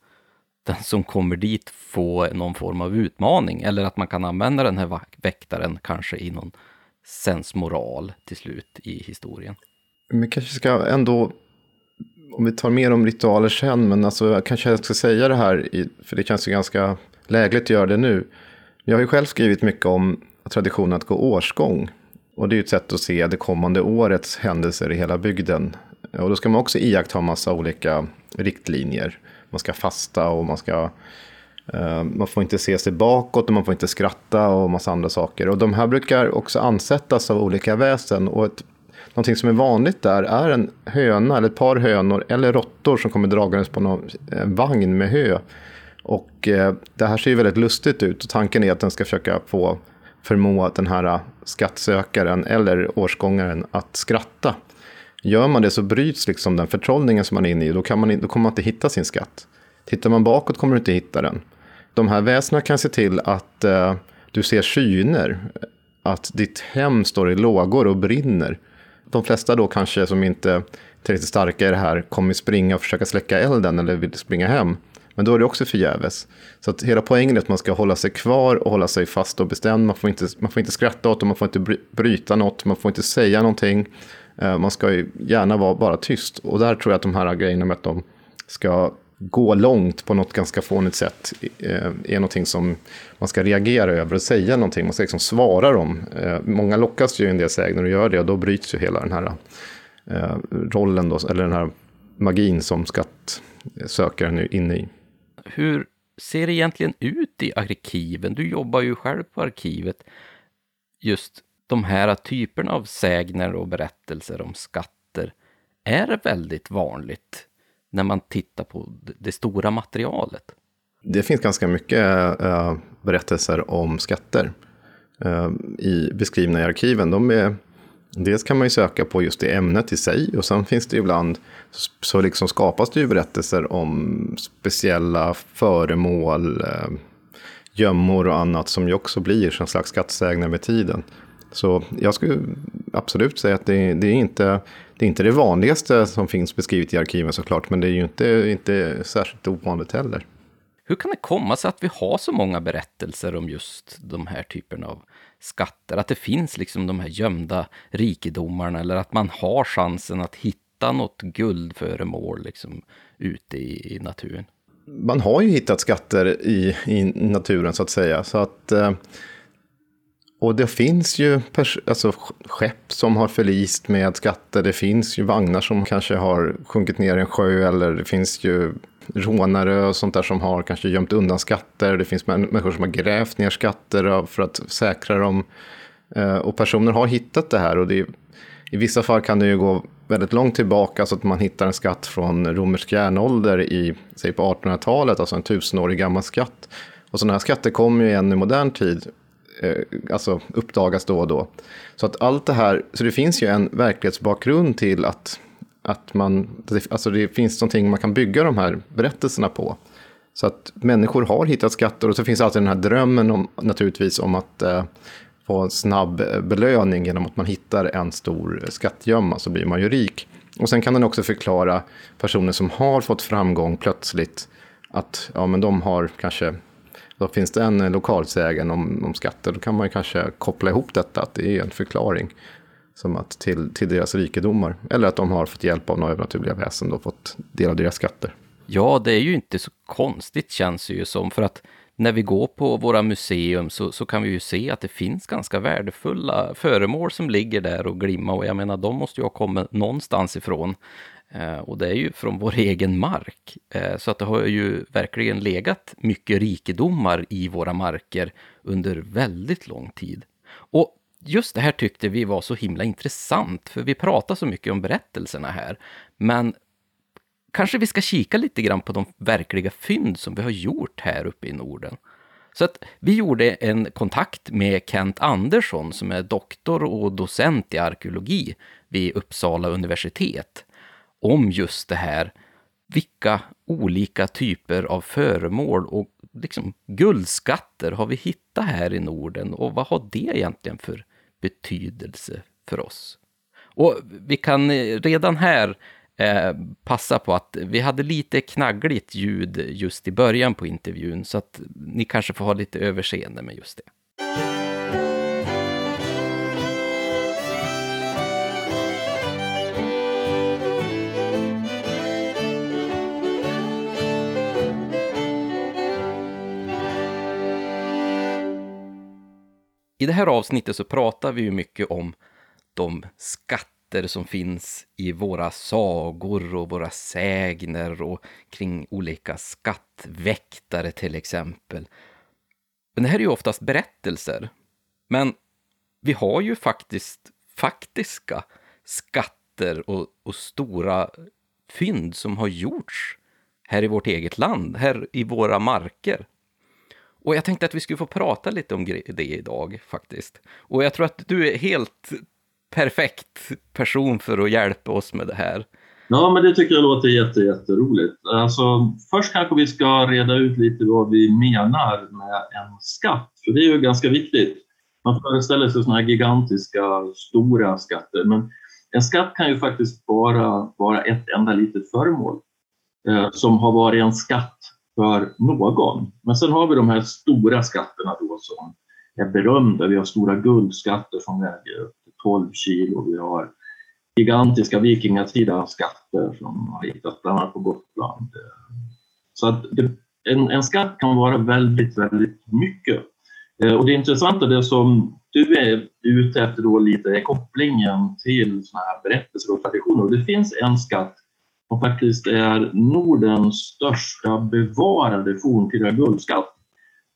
den som kommer dit får någon form av utmaning. Eller att man kan använda den här väktaren kanske i någon sensmoral till slut i historien. Men vi kanske ska ändå, om vi tar mer om ritualer sen, men alltså jag kanske jag ska säga det här, i, för det känns ju ganska lägligt att göra det nu. Jag har ju själv skrivit mycket om traditionen att gå årsgång. Och det är ju ett sätt att se det kommande årets händelser i hela bygden. Och då ska man också iaktta massa olika riktlinjer. Man ska fasta och man ska Eh, man får inte se sig bakåt och man får inte skratta och massa andra saker. Och de här brukar också ansättas av olika väsen. Och ett, någonting som är vanligt där är en höna eller ett par hönor eller råttor som kommer dragandes på någon en vagn med hö. Och eh, det här ser ju väldigt lustigt ut och tanken är att den ska försöka få förmå den här eh, skattsökaren eller årsgångaren att skratta. Gör man det så bryts liksom den förtrollningen som man är inne i. Då, kan man, då kommer man inte hitta sin skatt. Tittar man bakåt kommer du inte hitta den. De här väsena kan se till att eh, du ser syner. Att ditt hem står i lågor och brinner. De flesta då kanske som inte är tillräckligt starka i det här kommer springa och försöka släcka elden eller vill springa hem. Men då är det också förgäves. Så att hela poängen är att man ska hålla sig kvar och hålla sig fast och bestämd. Man får inte, man får inte skratta åt det, man får inte bryta något, man får inte säga någonting. Eh, man ska ju gärna vara bara tyst. Och där tror jag att de här grejerna med att de ska gå långt på något ganska fånigt sätt eh, är någonting som man ska reagera över och säga någonting. Man ska liksom svara dem. Eh, många lockas ju i en del sägner och gör det och då bryts ju hela den här eh, rollen, då, eller den här magin som skattsökaren är inne i. Hur ser det egentligen ut i arkiven? Du jobbar ju själv på arkivet. Just de här typerna av sägner och berättelser om skatter är väldigt vanligt när man tittar på det- stora materialet. Det finns ganska mycket eh, berättelser om skatter eh, i, beskrivna i arkiven. De är, dels kan man ju söka på just det ämnet i sig och sen finns det ibland så, liksom skapas det ju berättelser om speciella föremål, eh, gömmor och annat som ju också blir som slags skattsägner med tiden. Så jag skulle absolut säga att det, det, är inte, det är inte det vanligaste som finns beskrivet i arkiven såklart, men det är ju inte, inte särskilt ovanligt heller. Hur kan det komma sig att vi har så många berättelser om just de här typerna av skatter? Att det finns liksom de här gömda rikedomarna eller att man har chansen att hitta något guldföremål liksom ute i, i naturen? man har ju hittat skatter i, i naturen så att säga. Så att eh, och det finns ju alltså, skepp som har förlist med skatter. Det finns ju vagnar som kanske har sjunkit ner i en sjö. Eller det finns ju rånare och sånt där som har kanske gömt undan skatter. Det finns människor som har grävt ner skatter för att säkra dem. Eh, och personer har hittat det här. Och det, i vissa fall kan det ju gå väldigt långt tillbaka så att man hittar en skatt från romersk järnålder i, säg på 1800-talet, alltså en tusenårig gammal skatt. Och sådana här skatter kommer ju igen i modern tid, Eh, alltså uppdagas då och då. Så att allt det här, så det finns ju en verklighetsbakgrund till att, att man, alltså det finns någonting man kan bygga de här berättelserna på. Så att människor har hittat skatter och så finns alltid den här drömmen om, naturligtvis om att eh, få en snabb belöning genom att man hittar en stor skattgömma så blir man ju rik. Och sen kan den också förklara personer som har fått framgång plötsligt att ja, men de har kanske, då finns det en eh, lokalsägen om, om skatter, då kan man ju kanske koppla ihop detta, att det är en förklaring som att till, till deras rikedomar. Eller att de har fått hjälp av några övernaturliga väsen och fått del av deras skatter. Ja, det är ju inte så konstigt känns det ju som, för att när vi går på våra museum så, så, kan vi ju se att det finns ganska värdefulla föremål som ligger där och glimmar och jag menar de måste ju ha kommit någonstans ifrån. Eh, och det är ju från vår egen mark. Eh, så att det har ju verkligen legat mycket rikedomar i våra marker under väldigt lång tid. Och just det här tyckte vi var så himla intressant, för vi pratar så mycket om berättelserna här. Men kanske vi ska kika lite grann på de verkliga fynd som vi har gjort här uppe i Norden. Så att vi gjorde en kontakt med Kent Andersson som är doktor och docent i arkeologi vid Uppsala universitet om just det här. Vilka olika typer av föremål och liksom guldskatter har vi hittat här i Norden och vad har det egentligen för betydelse för oss? Och vi kan eh, redan här eh, passa på att vi hade lite knaggligt ljud just i början på intervjun, så att ni kanske får ha lite överseende med just det. I det här avsnittet så pratar vi ju mycket om de skatter som finns i våra sagor och våra sägner och kring olika skattväktare till exempel. Men det här är ju oftast berättelser. Men vi har ju faktiskt faktiska skatter och, och stora fynd som har gjorts här i vårt eget land, här i våra marker. Och jag tänkte att vi skulle få prata lite om det idag faktiskt. Och jag tror att du är helt perfekt person för att hjälpa oss med det här. Ja, men det tycker jag låter jätte, jätteroligt. Alltså, först kanske vi ska reda ut lite vad vi menar med en skatt, för det är ju ganska viktigt. Man föreställer sig sådana här gigantiska, stora skatter, men en skatt kan ju faktiskt bara vara ett enda litet föremål eh, som har varit en skatt för någon. Men sen har vi de här stora skatterna då som är berömda. Vi har stora guldskatter som väger 12 kilo. Vi har gigantiska vikingatida skatter som har hittats bland annat på Gotland. Så att en, en skatt kan vara väldigt, väldigt mycket. Eh, och det intressanta, det som du är ute efter då lite, är kopplingen till såna här berättelser och traditioner. det finns en skatt som faktiskt är Nordens största bevarade forntida guldskatt.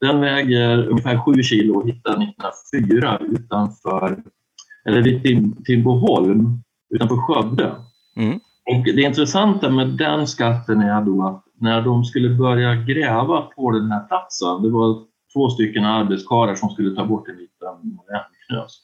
Den väger ungefär 7 kilo och hittades 1904 utanför eller vid Timboholm utanför Skövde. Mm. Och det intressanta med den skatten är då att när de skulle börja gräva på den här platsen, det var två stycken arbetskarlar som skulle ta bort en liten knös,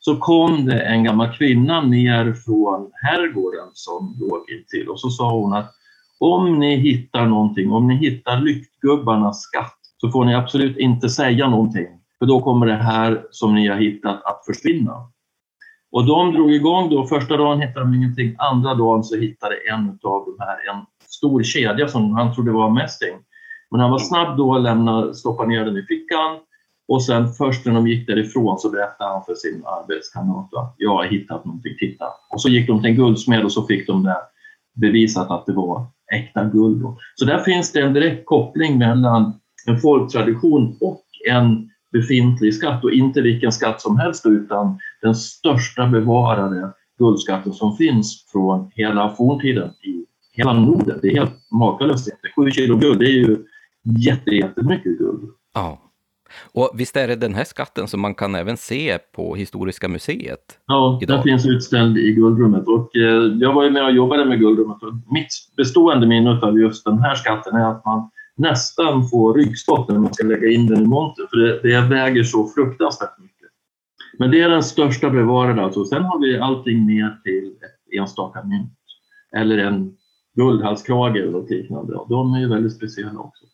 så kom det en gammal kvinna ner från herrgården som låg intill och så sa hon att om ni hittar någonting, om ni hittar lyktgubbarnas skatt, så får ni absolut inte säga någonting, för då kommer det här som ni har hittat att försvinna. Och de drog igång då. Första dagen hittade de ingenting. Andra dagen så hittade en av de här en stor kedja som han trodde var mästing. Men han var snabb då att lämna, stoppa ner den i fickan. Och sen först när de gick därifrån så berättade han för sin arbetskamrat att jag har hittat någonting, titta. Och så gick de till en guldsmed och så fick de det bevisat att det var äkta guld. Så där finns det en direkt koppling mellan en folktradition och en befintlig skatt och inte vilken skatt som helst utan den största bevarade guldskatten som finns från hela forntiden i hela Norden. Det är helt makalöst. Sju kilo guld, det är ju jätte, jättemycket guld. Ja. Och visst är det den här skatten som man kan även se på Historiska museet? Ja, idag? den finns utställd i Guldrummet. Och, eh, jag var ju med och jobbade med Guldrummet och mitt bestående minne av just den här skatten är att man nästan får ryggskott när man ska lägga in den i montern, för det, det väger så fruktansvärt mycket. Men det är den största bevarade alltså. Sen har vi allting ner till ett enstaka mynt eller en guldhalskrage eller något liknande. De är ju väldigt speciella också.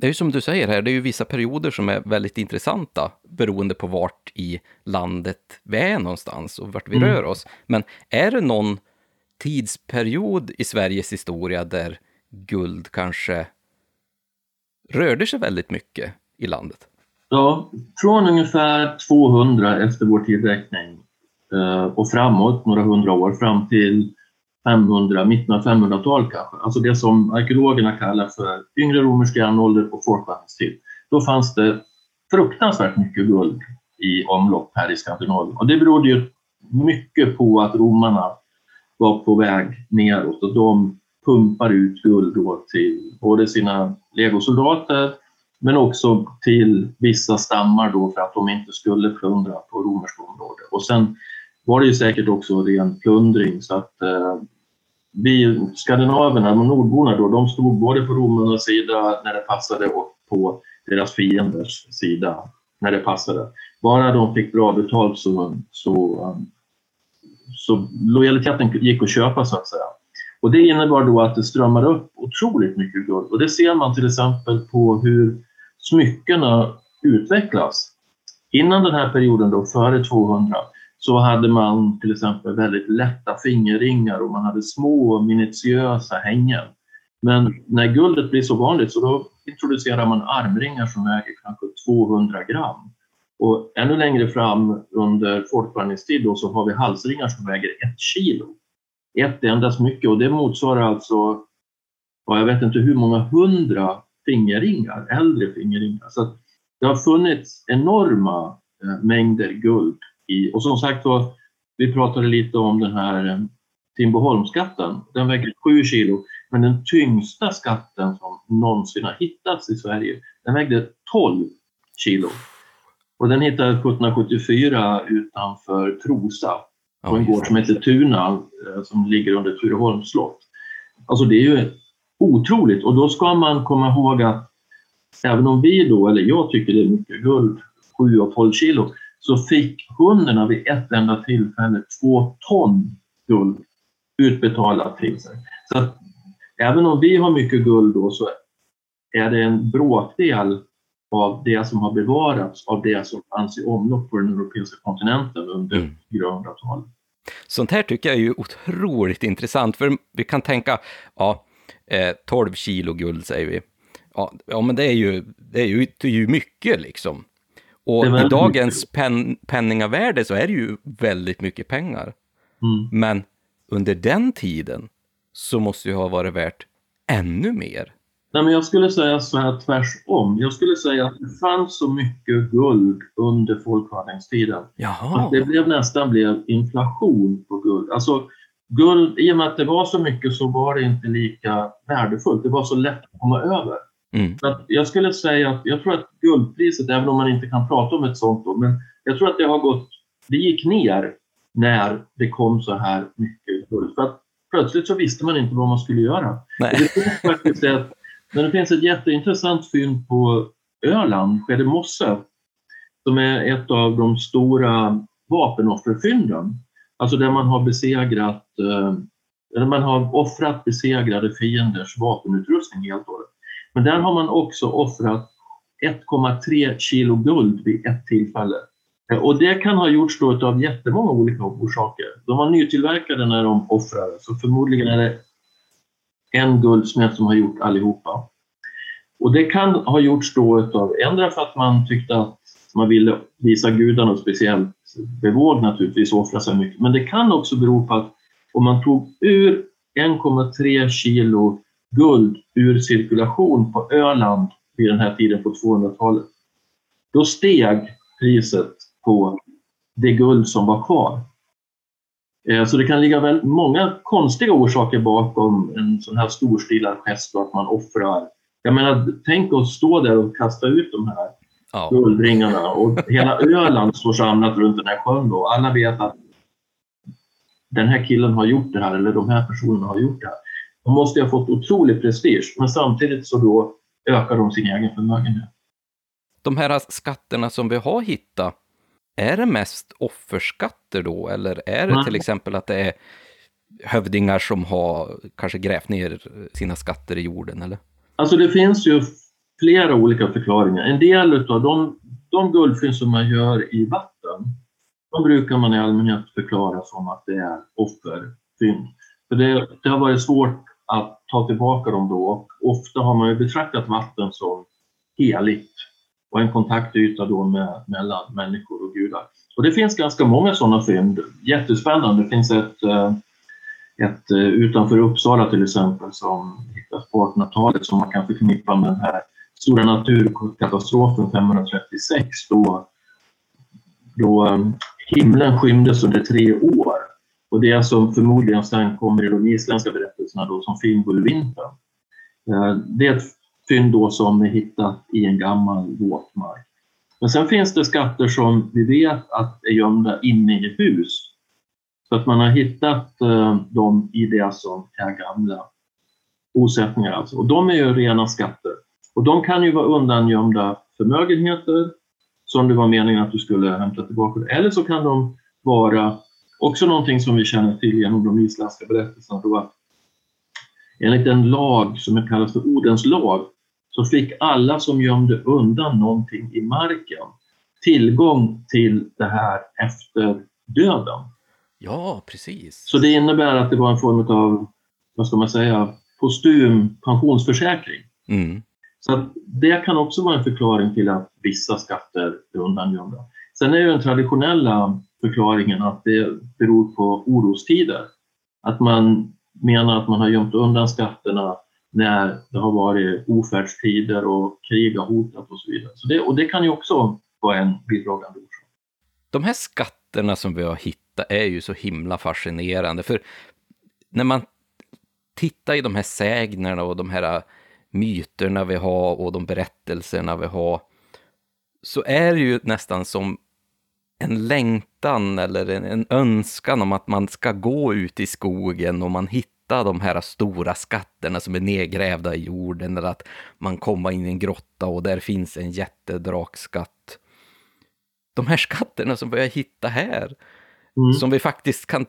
Det är ju som du säger här, det är ju vissa perioder som är väldigt intressanta beroende på vart i landet vi är någonstans och vart vi mm. rör oss. Men är det någon tidsperiod i Sveriges historia där guld kanske rörde sig väldigt mycket i landet? Ja, från ungefär 200 efter vår tidräkning eh, och framåt några hundra år fram till 500, mitten av 500-talet kanske. Alltså det som arkeologerna kallar för yngre romersk järnålder och folkvandringstid. Då fanns det fruktansvärt mycket guld i omlopp här i Skandinavien. Och det berodde ju mycket på att romarna var på väg neråt och de pumpar ut guld då till både sina legosoldater men också till vissa stammar då för att de inte skulle plundra på romerskt område. Och sen var det ju säkert också ren plundring så att eh, vi skandinaverna, nordborna då, de stod både på romarnas sida när det passade och på deras fienders sida när det passade. Bara de fick bra betalt så, så, så lojaliteten gick att köpa så att säga. Och det innebar då att det strömmade upp otroligt mycket guld och det ser man till exempel på hur smyckena utvecklas. Innan den här perioden då, före 200, så hade man till exempel väldigt lätta fingerringar och man hade små minutiösa hängen. Men när guldet blir så vanligt så då introducerar man armringar som väger kanske 200 gram. Och ännu längre fram under folkvandringstid då så har vi halsringar som väger ett kilo. Ett enda mycket och det motsvarar alltså, jag vet inte hur många hundra fingerringar, äldre fingerringar. Så det har funnits enorma eh, mängder guld i, och som sagt var, vi pratade lite om den här eh, Timboholmsskatten. Den väger 7 kilo, men den tyngsta skatten som någonsin har hittats i Sverige, den vägde 12 kilo. Och den hittades 1774 utanför Trosa, på en gård som heter Tuna, eh, som ligger under Tureholms slott. Alltså det är ju otroligt och då ska man komma ihåg att även om vi då, eller jag tycker det är mycket guld, 7 och 12 kilo, så fick hundarna vid ett enda tillfälle två ton guld utbetalat till sig. Så att, även om vi har mycket guld då så är det en bråkdel av det som har bevarats av det som fanns i omlopp på den europeiska kontinenten under mm. 400-talet. Sånt här tycker jag är ju otroligt intressant, för vi kan tänka, ja, eh, 12 kilo guld säger vi. Ja, ja men det är ju, det är ju, det är ju mycket liksom. Och i dagens pen, penningavärde så är det ju väldigt mycket pengar. Mm. Men under den tiden så måste ju ha varit värt ännu mer. Nej, men jag skulle säga så här tvärsom. Jag skulle säga att det fanns så mycket guld under folkvandringstiden att det blev, nästan blev inflation på guld. Alltså, guld, I och med att det var så mycket så var det inte lika värdefullt. Det var så lätt att komma över. Mm. Så jag skulle säga att jag tror att guldpriset, även om man inte kan prata om ett sånt då, men jag tror att det har gått, det gick ner när det kom så här mycket guld. För att plötsligt så visste man inte vad man skulle göra. Det finns faktiskt ett, men det finns ett jätteintressant fynd på Öland, Skedemosse, som är ett av de stora vapenofferfynden. Alltså där man har besegrat, eh, där man har offrat besegrade fienders vapenutrustning helt och hållet. Men där har man också offrat 1,3 kilo guld vid ett tillfälle. Eh, och det kan ha gjorts då av jättemånga olika orsaker. De var nytillverkade när de offrade, så förmodligen är det en guldsmed som har gjort allihopa. Och det kan ha gjorts då av ändra för att man tyckte att man ville visa gudarna något speciellt bevåg naturligtvis offra sig mycket. Men det kan också bero på att om man tog ur 1,3 kilo guld ur cirkulation på Öland vid den här tiden på 200-talet, då steg priset på det guld som var kvar. Eh, så det kan ligga väl många konstiga orsaker bakom en sån här storstilad gest och att man offrar. Jag menar, tänk att stå där och kasta ut de här ja. guldringarna och hela Öland står samlat runt den här sjön då. Alla vet att den här killen har gjort det här eller de här personerna har gjort det här. De måste ha fått otrolig prestige, men samtidigt så då ökar de sin egen förmögenhet. De här skatterna som vi har hittat, är det mest offerskatter då, eller är det till exempel att det är hövdingar som har kanske grävt ner sina skatter i jorden? Eller? Alltså det finns ju flera olika förklaringar. En del av de, de guldfynd som man gör i vatten, de brukar man i allmänhet förklara som att det är offerfynd. För det, det har varit svårt att ta tillbaka dem då. Ofta har man ju betraktat vatten som heligt och en kontaktyta då med, mellan människor och gudar. Och det finns ganska många sådana fynd. Jättespännande. Det finns ett, eh, ett eh, utanför Uppsala till exempel som hittas på 1800-talet som man kan förknippa med den här stora naturkatastrofen 536 då, då eh, himlen skymdes under tre år. Och det som alltså förmodligen sen kommer i de isländska berättelserna då som Fimbulvintern. Eh, det är ett fynd då som är hittat i en gammal våtmark. Men sen finns det skatter som vi vet att är gömda inne i hus. Så att man har hittat eh, dem i det som är gamla bosättningar. Alltså. Och de är ju rena skatter. Och de kan ju vara undangömda förmögenheter som det var meningen att du skulle hämta tillbaka. Eller så kan de vara också någonting som vi känner till genom de isländska berättelserna. Då enligt en lag som kallas för Odens lag så fick alla som gömde undan någonting i marken tillgång till det här efter döden. Ja, precis. Så det innebär att det var en form av, vad ska man säga, postum pensionsförsäkring. Mm. Så det kan också vara en förklaring till att vissa skatter är undangömda. Sen är ju den traditionella förklaringen att det beror på orostider. Att man menar att man har gömt undan skatterna när det har varit ofärdstider och krig har hotat och så vidare. Så det, och det kan ju också vara en bidragande orsak. De här skatterna som vi har hittat är ju så himla fascinerande, för när man tittar i de här sägnerna och de här myterna vi har och de berättelserna vi har, så är det ju nästan som en längtan eller en, en önskan om att man ska gå ut i skogen och man hittar hitta de här stora skatterna som är nedgrävda i jorden eller att man kommer in i en grotta och där finns en jättedrakskatt. De här skatterna som vi har hittat här, mm. som vi faktiskt kan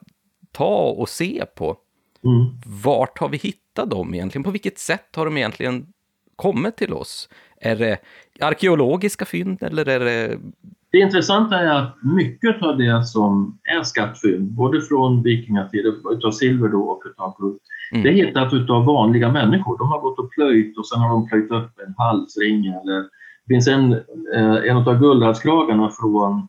ta och se på. Mm. Vart har vi hittat dem egentligen? På vilket sätt har de egentligen kommit till oss? Är det arkeologiska fynd eller är det det intressanta är att mycket av det som är skattfynd, både från vikingatiden, utav silver då och utav guld, mm. det är hittat utav vanliga människor. De har gått och plöjt och sen har de plöjt upp en halsring eller det finns en, eh, en av guldhalskragarna från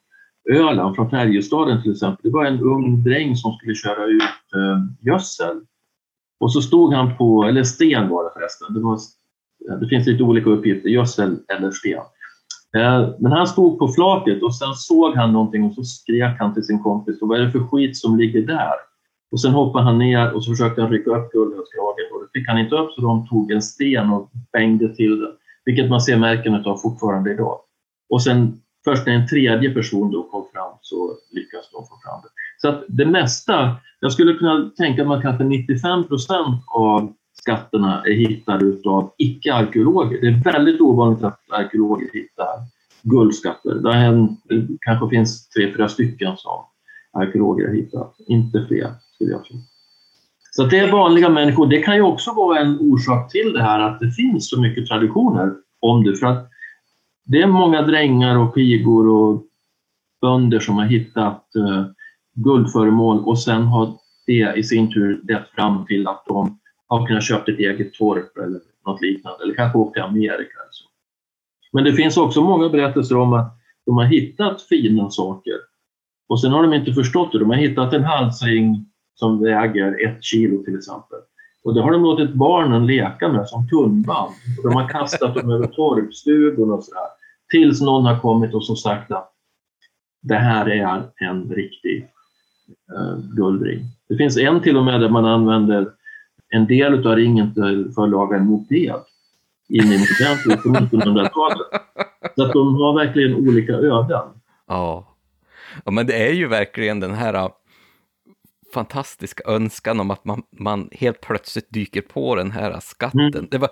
Öland, från Färjestaden till exempel. Det var en ung dräng som skulle köra ut eh, gödsel. Och så stod han på, eller sten var det förresten, det, var, det finns lite olika uppgifter, gödsel eller sten. Eh, men han stod på flaket och sen såg han någonting och så skrek han till sin kompis. Vad är det för skit som ligger där? Och sen hoppade han ner och så försökte han rycka upp guldhönskragen och det fick han inte upp så de tog en sten och bängde till den. Vilket man ser märken av fortfarande idag. Och sen först när en tredje person då kom fram så lyckades de få fram det. Så att det mesta, jag skulle kunna tänka mig att kanske 95 procent av skatterna är hittade av icke-arkeologer. Det är väldigt ovanligt att arkeologer hittar guldskatter. Det, kanske finns tre, fyra stycken som arkeologer har hittat, inte fler skulle jag tro. Så det är vanliga människor. Det kan ju också vara en orsak till det här att det finns så mycket traditioner om det. För att det är många drängar och pigor och bönder som har hittat uh, guldföremål och sen har det i sin tur lett fram till att de har kunnat köpa ett eget torp eller något liknande, eller kanske åkt till Amerika. Eller så. Men det finns också många berättelser om att de har hittat fina saker och sen har de inte förstått det. De har hittat en halsring som väger ett kilo till exempel. Och det har de låtit barnen leka med som tunnband. Och de har kastat dem över torpstugorna och sådär. Tills någon har kommit och som sagt att det här är en riktig eh, guldring. Det finns en till och med där man använder en del av ringen till, för att laga en moped in i modern på 1900-talet. Så att de har verkligen olika öden. Ja. ja, men det är ju verkligen den här äh, fantastiska önskan om att man, man helt plötsligt dyker på den här skatten. Mm. Det var,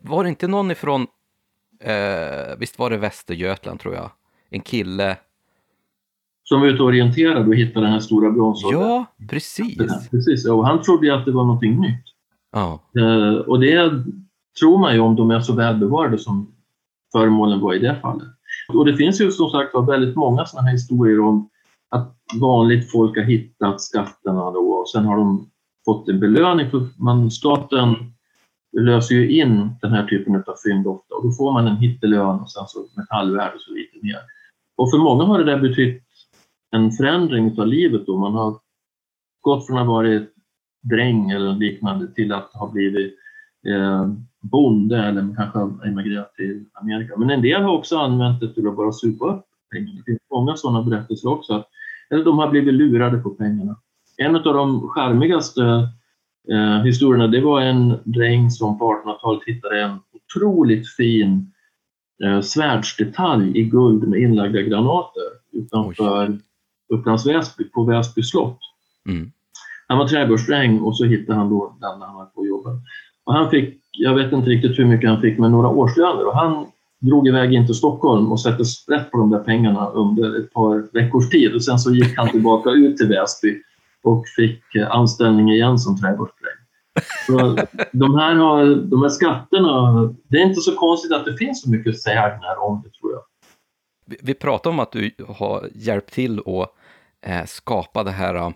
var det inte någon ifrån, eh, visst var det Västergötland tror jag, en kille som var ute och orienterade och hittade den här stora bronsåldern. Ja, precis. precis. Och han trodde ju att det var någonting nytt. Ja. Eh, och det tror man ju om de är så välbevarade som föremålen var i det fallet. Och det finns ju som sagt väldigt många sådana här historier om att vanligt folk har hittat skatterna då och sen har de fått en belöning för man, staten löser ju in den här typen av fynd ofta och då får man en hittelön och sen så metallvärde och så lite mer. Och för många har det där betytt en förändring av livet då. Man har gått från att ha varit dräng eller liknande till att ha blivit eh, bonde eller kanske emigrerat till Amerika. Men en del har också använt det till att bara supa upp pengar. Det finns många sådana berättelser också. Eller de har blivit lurade på pengarna. En av de charmigaste eh, historierna det var en dräng som på 1800-talet hittade en otroligt fin eh, svärdsdetalj i guld med inlagda granater utanför Oj. Upplands Väsby, på Väsby slott. Mm. Han var trädgårdsdräng och så hittade han då den när han var på jobbet. Och han fick, jag vet inte riktigt hur mycket han fick, men några årslöner. Och han drog iväg in till Stockholm och satte sprätt på de där pengarna under ett par veckors tid. Och sen så gick han tillbaka ut till Väsby och fick eh, anställning igen som trädgårdsdräng. Så de, här har, de här skatterna, det är inte så konstigt att det finns så mycket sägner om det tror jag. Vi pratade om att du har hjälpt till att eh, skapa det här eh,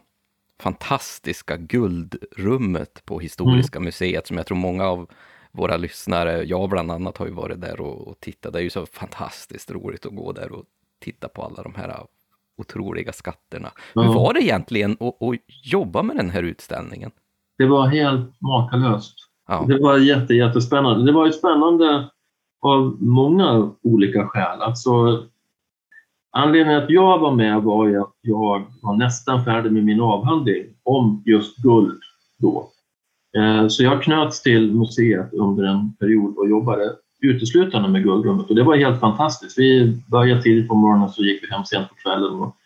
fantastiska guldrummet på Historiska mm. museet som jag tror många av våra lyssnare, jag bland annat har ju varit där och, och tittat. Det är ju så fantastiskt roligt att gå där och titta på alla de här otroliga skatterna. Ja. Hur var det egentligen att, att jobba med den här utställningen? Det var helt makalöst. Ja. Det var jätte, jättespännande. Det var ju spännande av många olika skäl. Alltså, Anledningen att jag var med var ju att jag var nästan färdig med min avhandling om just guld då. Eh, så jag knöts till museet under en period och jobbade uteslutande med guldrummet och det var helt fantastiskt. Vi började tidigt på morgonen och så gick vi hem sent på kvällen. Och,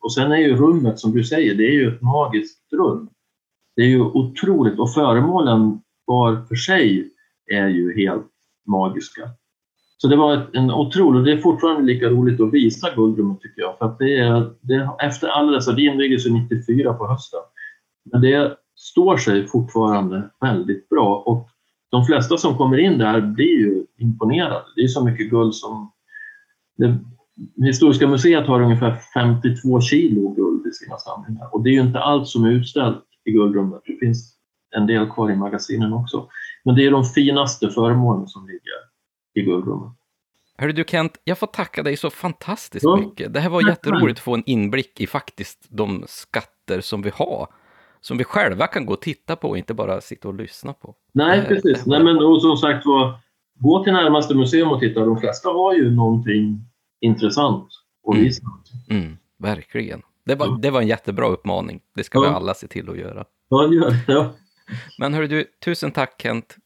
och sen är ju rummet som du säger, det är ju ett magiskt rum. Det är ju otroligt och föremålen var för sig är ju helt magiska. Så det var en otrolig, det är fortfarande lika roligt att visa Guldrummet tycker jag. För att det är, det, efter alla dessa, det invigdes 94 på hösten. Men det står sig fortfarande väldigt bra och de flesta som kommer in där blir ju imponerade. Det är så mycket guld som... Det, Historiska museet har ungefär 52 kilo guld i sina samlingar och det är ju inte allt som är utställt i guldrummet. Det finns en del kvar i magasinen också. Men det är de finaste föremålen som ligger i guldrummet. Hörru du Kent, jag får tacka dig så fantastiskt ja. mycket. Det här var jätteroligt att få en inblick i faktiskt de skatter som vi har. Som vi själva kan gå och titta på och inte bara sitta och lyssna på. Nej, precis. Nej, men och som sagt var, gå till närmaste museum och titta. De flesta har ju någonting intressant att mm. visa. Mm. Mm, verkligen. Det var, ja. det var en jättebra uppmaning. Det ska ja. vi alla se till att göra. Ja, gör. Ja. Men hörru du, tusen tack Kent.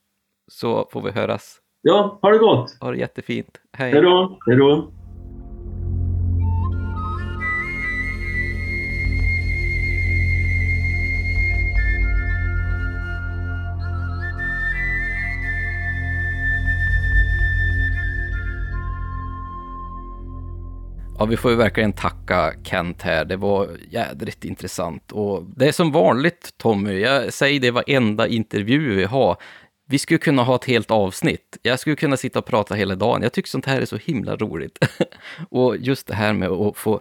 Så får vi höras Ja, ha det gott! Ha det jättefint. Hej! Hej då! Hej då! Ja, vi får ju verkligen tacka Kent här. Det var jädrigt intressant. Och det är som vanligt, Tommy, jag säger det varenda intervju vi har. Vi skulle kunna ha ett helt avsnitt. Jag skulle kunna sitta och prata hela dagen. Jag tycker sånt här är så himla roligt. och just det här med att få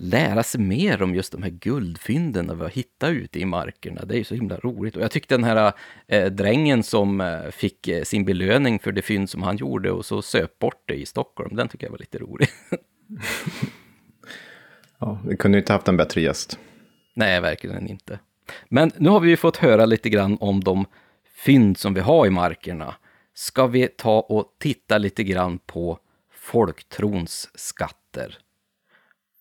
lära sig mer om just de här guldfynden vi har hittat ute i markerna. Det är ju så himla roligt. Och jag tyckte den här eh, drängen som eh, fick eh, sin belöning för det fynd som han gjorde och så söp bort det i Stockholm, den tycker jag var lite rolig. ja, vi kunde ju inte haft en bättre gäst. Nej, verkligen inte. Men nu har vi ju fått höra lite grann om de fynd som vi har i markerna ska vi ta och titta lite grann på folktrons skatter.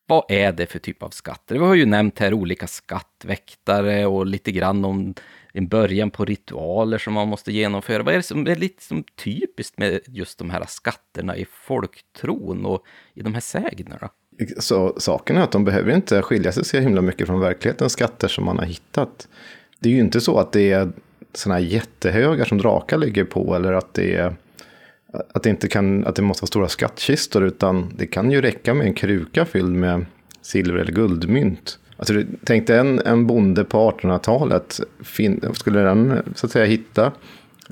Vad är det för typ av skatter? Vi har ju nämnt här olika skattväktare och lite grann om en början på ritualer som man måste genomföra. Vad är det som är lite som typiskt med just de här skatterna i folktron och i de här sägnerna? Så saken är att de behöver inte skilja sig så himla mycket från verklighetens skatter som man har hittat. Det är ju inte så att det är sådana här jättehögar som drakar ligger på eller att det är att det, inte kan, att det måste vara stora skattkistor, utan det kan ju räcka med en kruka fylld med silver eller guldmynt. Alltså, tänk dig en, en bonde på 1800-talet, skulle den så att säga hitta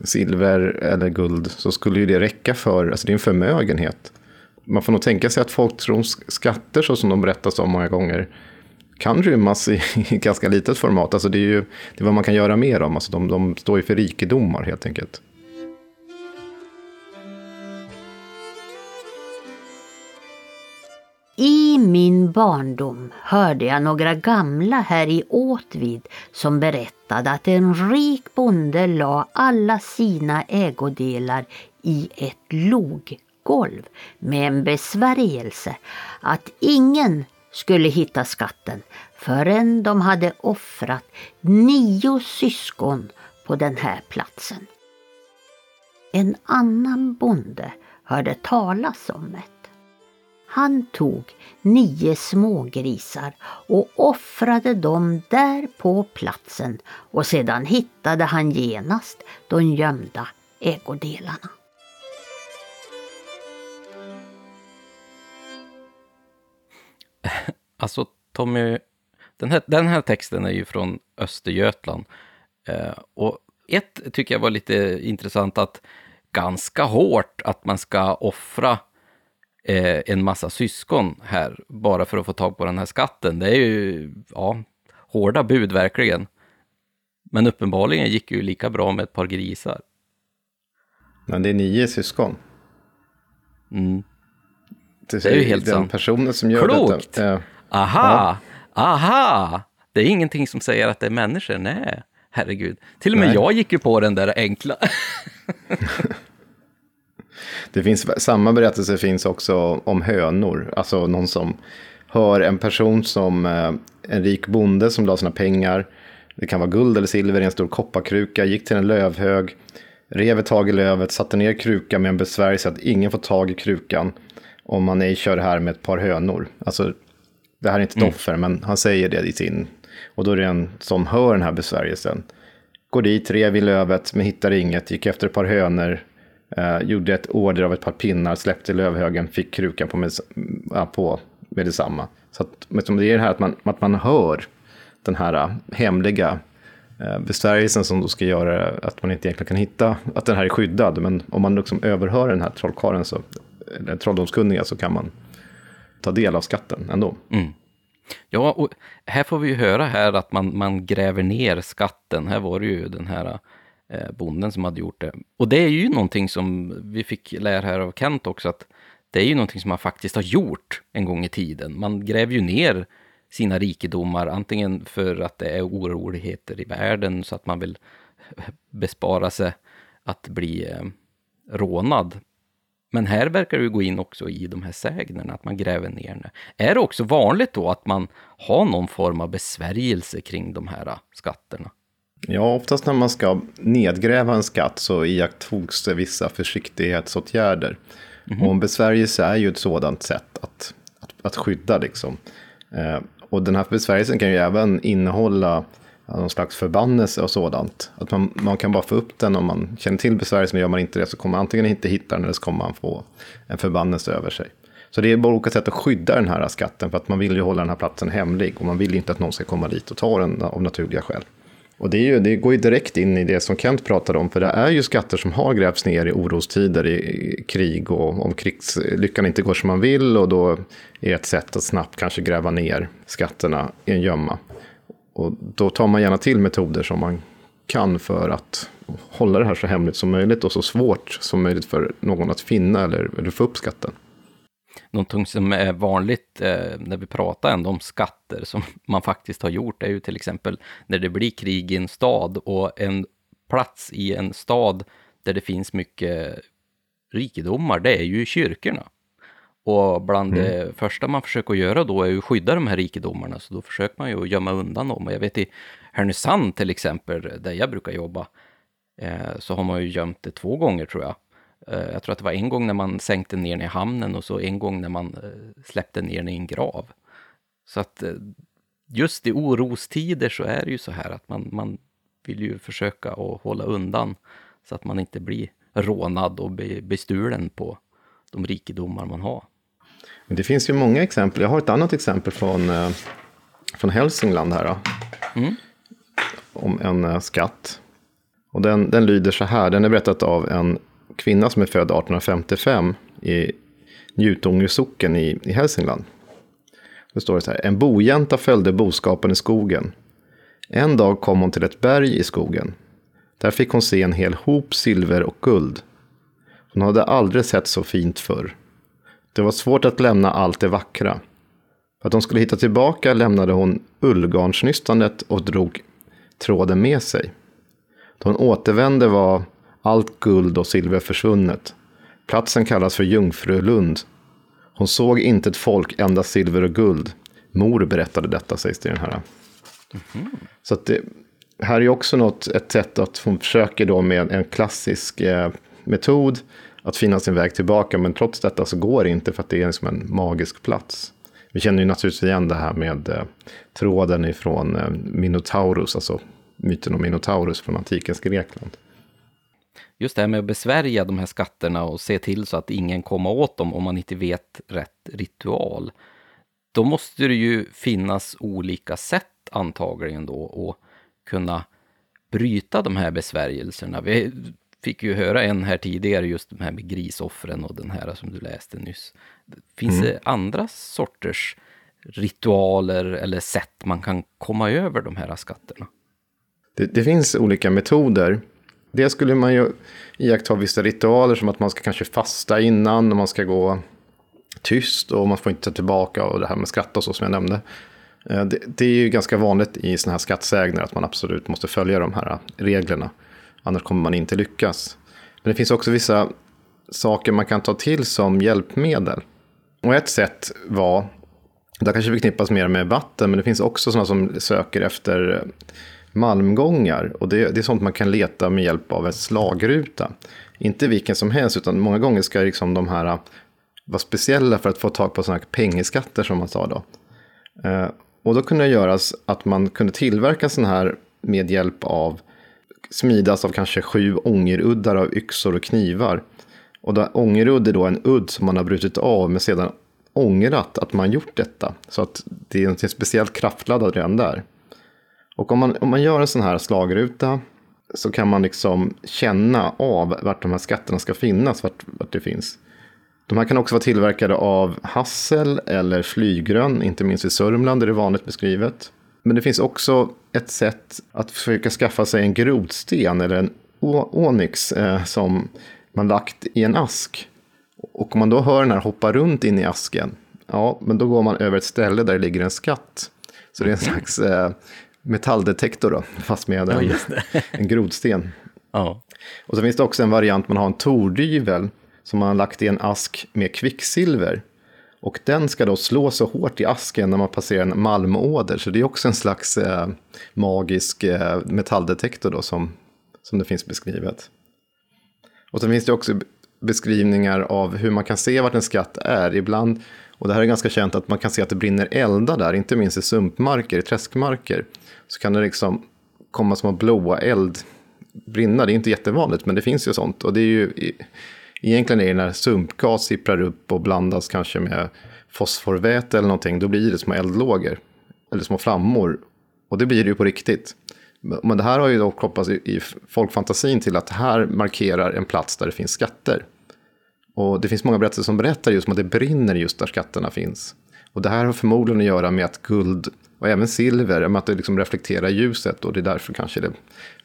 silver eller guld så skulle ju det räcka för, alltså det är en förmögenhet. Man får nog tänka sig att folktrons skatter, så som de berättas om många gånger, kan rymmas i, i ganska litet format. Alltså det är ju det är vad man kan göra mer dem. alltså de, de står ju för rikedomar helt enkelt. I min barndom hörde jag några gamla här i Åtvid som berättade att en rik bonde la alla sina ägodelar i ett loggolv med en besvärjelse att ingen skulle hitta skatten förrän de hade offrat nio syskon på den här platsen. En annan bonde hörde talas om det han tog nio smågrisar och offrade dem där på platsen och sedan hittade han genast de gömda ägodelarna. Alltså Tommy, den här, den här texten är ju från Östergötland. Eh, och ett tycker jag var lite intressant att ganska hårt att man ska offra eh, en massa syskon här bara för att få tag på den här skatten. Det är ju ja, hårda bud verkligen. Men uppenbarligen gick ju lika bra med ett par grisar. Men det är nio syskon. Mm. Det, är ju helt den sant. personen som gör Klokt! detta. Eh, Aha! Ja. Aha! Det är ingenting som säger att det är människor, nej. Herregud. Till och med nej. jag gick ju på den där enkla. Det finns, samma berättelse finns också om hönor. Alltså någon som hör en person som eh, en rik bonde som la sina pengar. Det kan vara guld eller silver i en stor kopparkruka. Gick till en lövhög. Rev ett tag i lövet. Satte ner krukan med en besvärjelse att ingen får tag i krukan. Om man ej kör här med ett par hönor. Alltså, det här är inte ett mm. men han säger det i sin... Och då är det en som hör den här besvärjelsen. Går dit, rev i lövet, men hittar inget. Gick efter ett par hönor Uh, gjorde ett order av ett par pinnar, släppte lövhögen, fick krukan på med, på med detsamma. Så att, det är det här att man, att man hör den här uh, hemliga uh, besvärjelsen som då ska göra att man inte egentligen kan hitta att den här är skyddad. Men om man liksom överhör den här trollkaren, så, eller trolldomskunniga, så kan man ta del av skatten ändå. Mm. Ja, och här får vi ju höra här att man, man gräver ner skatten. Här var det ju den här eh, bonden som hade gjort det. Och det är ju någonting som vi fick lära här av Kent också, att det är ju någonting som man faktiskt har gjort en gång i tiden. Man gräver ju ner sina rikedomar, antingen för att det är oroligheter i världen, så att man vill bespara sig att bli eh, rånad. Men här verkar det gå in också i de här sägnerna, att man gräver ner det. Är det också vanligt då att man har någon form av besvärjelse kring de här skatterna? Ja, oftast när man ska nedgräva en skatt så iakttogs det vissa försiktighetsåtgärder. Mm -hmm. Och en besvärjelse är ju ett sådant sätt att, att, att skydda. Liksom. Eh, och den här besvärjelsen kan ju även innehålla någon slags förbannelse och sådant. Att man, man kan bara få upp den om man känner till besvärjelsen men gör man inte det så kommer man antingen inte hitta den eller så kommer man få en förbannelse över sig. Så det är bara olika sätt att skydda den här skatten för att man vill ju hålla den här platsen hemlig och man vill ju inte att någon ska komma dit och ta den av naturliga skäl. Och det, ju, det, går ju direkt in i det som Kent pratade om, för det är ju skatter som har grävts ner i orostider, i krig och om krigslyckan inte går som man vill och då är ett sätt att snabbt kanske gräva ner skatterna i en gömma. Och då tar man gärna till metoder som man kan för att hålla det här så hemligt som möjligt och så svårt som möjligt för någon att finna eller, eller få upp skatten. Någonting som är vanligt eh, när vi pratar ändå om skatter som man faktiskt har gjort är ju till exempel när det blir krig i en stad och en plats i en stad där det finns mycket rikedomar, det är ju kyrkorna. Och bland mm. det första man försöker göra då är ju att skydda de här rikedomarna, så då försöker man ju gömma undan dem. Och jag vet i Härnösand till exempel, där jag brukar jobba, eh, så har man ju gömt det två gånger tror jag. Eh, jag tror att det var en gång när man sänkte ner den i hamnen och så en gång när man eh, släppte ner den i en grav. Så att just i orostider så är det ju så här att man, man vill ju försöka att hålla undan så att man inte blir rånad och bestulen på de rikedomar man har. Det finns ju många exempel. Jag har ett annat exempel från, från Hälsingland här. Mm. Om en skatt. Och den, den lyder så här, den är berättat av en kvinna som är född 1855 i Njutånger socken i, i Hälsingland. Det står det så här, en bojänta följde boskapen i skogen. En dag kom hon till ett berg i skogen. Där fick hon se en hel hop silver och guld. Hon hade aldrig sett så fint förr. Det var svårt att lämna allt det vackra. För att hon skulle hitta tillbaka lämnade hon ullgarnsnystanet och drog tråden med sig. Då hon återvände var allt guld och silver försvunnet. Platsen kallas för Jungfrulund. Hon såg inte ett folk, endast silver och guld. Mor berättade detta, sägs det i den här. Mm. Så att det, här är också något, ett sätt att hon försöker då med en klassisk eh, metod att finna sin väg tillbaka. Men trots detta så går det inte för att det är liksom en magisk plats. Vi känner ju naturligtvis igen det här med eh, tråden ifrån eh, Minotaurus, alltså myten om Minotaurus från antikens Grekland just det här med att besvärja de här skatterna och se till så att ingen kommer åt dem om man inte vet rätt ritual. Då måste det ju finnas olika sätt antagligen då att kunna bryta de här besvärjelserna. Vi fick ju höra en här tidigare, just de här med grisoffren och den här som du läste nyss. Finns mm. det andra sorters ritualer eller sätt man kan komma över de här skatterna? Det, det finns olika metoder. Det skulle man ju iaktta vissa ritualer som att man ska kanske fasta innan och man ska gå tyst och man får inte ta tillbaka och det här med skatt och så som jag nämnde. Eh, det, det är ju ganska vanligt i sådana här skattsägner att man absolut måste följa de här reglerna. Annars kommer man inte lyckas. Men det finns också vissa saker man kan ta till som hjälpmedel. Och ett sätt var, det kanske förknippas mer med vatten, men det finns också sådana som söker efter malmgångar. Och det, det, är sånt man kan leta med hjälp av en slagruta. Inte vilken som helst, utan många gånger ska liksom de här äh, vara speciella för att få tag på sådana här pengeskatter som man sa då. Äh, och då kunde det göras att man kunde tillverka sådana här med hjälp av smidas av kanske sju ångeruddar av yxor och knivar. Och då, ångerudd är då en udd som man har brutit av men sedan ångrat att man gjort detta. Så att det är något speciellt kraftladdat redan där. Och om man, om man gör en sån här slagruta så kan man liksom känna av vart de här skatterna ska finnas, vart, vart det finns. De här kan också vara tillverkade av hassel eller flygrön, inte minst i Sörmland är det vanligt beskrivet. Men det finns också ett sätt att försöka skaffa sig en grodsten eller en onyx eh, som man lagt i en ask. Och om man då hör den här hoppa runt in i asken, ja, men då går man över ett ställe där det ligger en skatt. Så det är en slags eh, metalldetektor då, fast med en, ja, en grodsten. Ja. Och så finns det också en variant, man har en tordyvel som man har lagt i en ask med kvicksilver. Och den ska då slå så hårt i asken när man passerar en malmåder, så det är också en slags eh, magisk eh, metalldetektor då som, som det finns beskrivet. Och sen finns det också beskrivningar av hur man kan se vart en skatt är. Ibland, och det här är ganska känt, att man kan se att det brinner eldar där, inte minst i sumpmarker, i träskmarker så kan det liksom komma små blåa eld brinna. Det är inte jättevanligt, men det finns ju sånt. Och det är ju egentligen är det när sumpgas sipprar upp och blandas kanske med fosforväte eller någonting, då blir det små eldlågor. Eller små flammor. Och det blir det ju på riktigt. Men det här har ju då kopplats i folkfantasin till att det här markerar en plats där det finns skatter. Och det finns många berättelser som berättar just om att det brinner just där skatterna finns. Och det här har förmodligen att göra med att guld och även silver, med att det liksom reflekterar ljuset och det är därför kanske det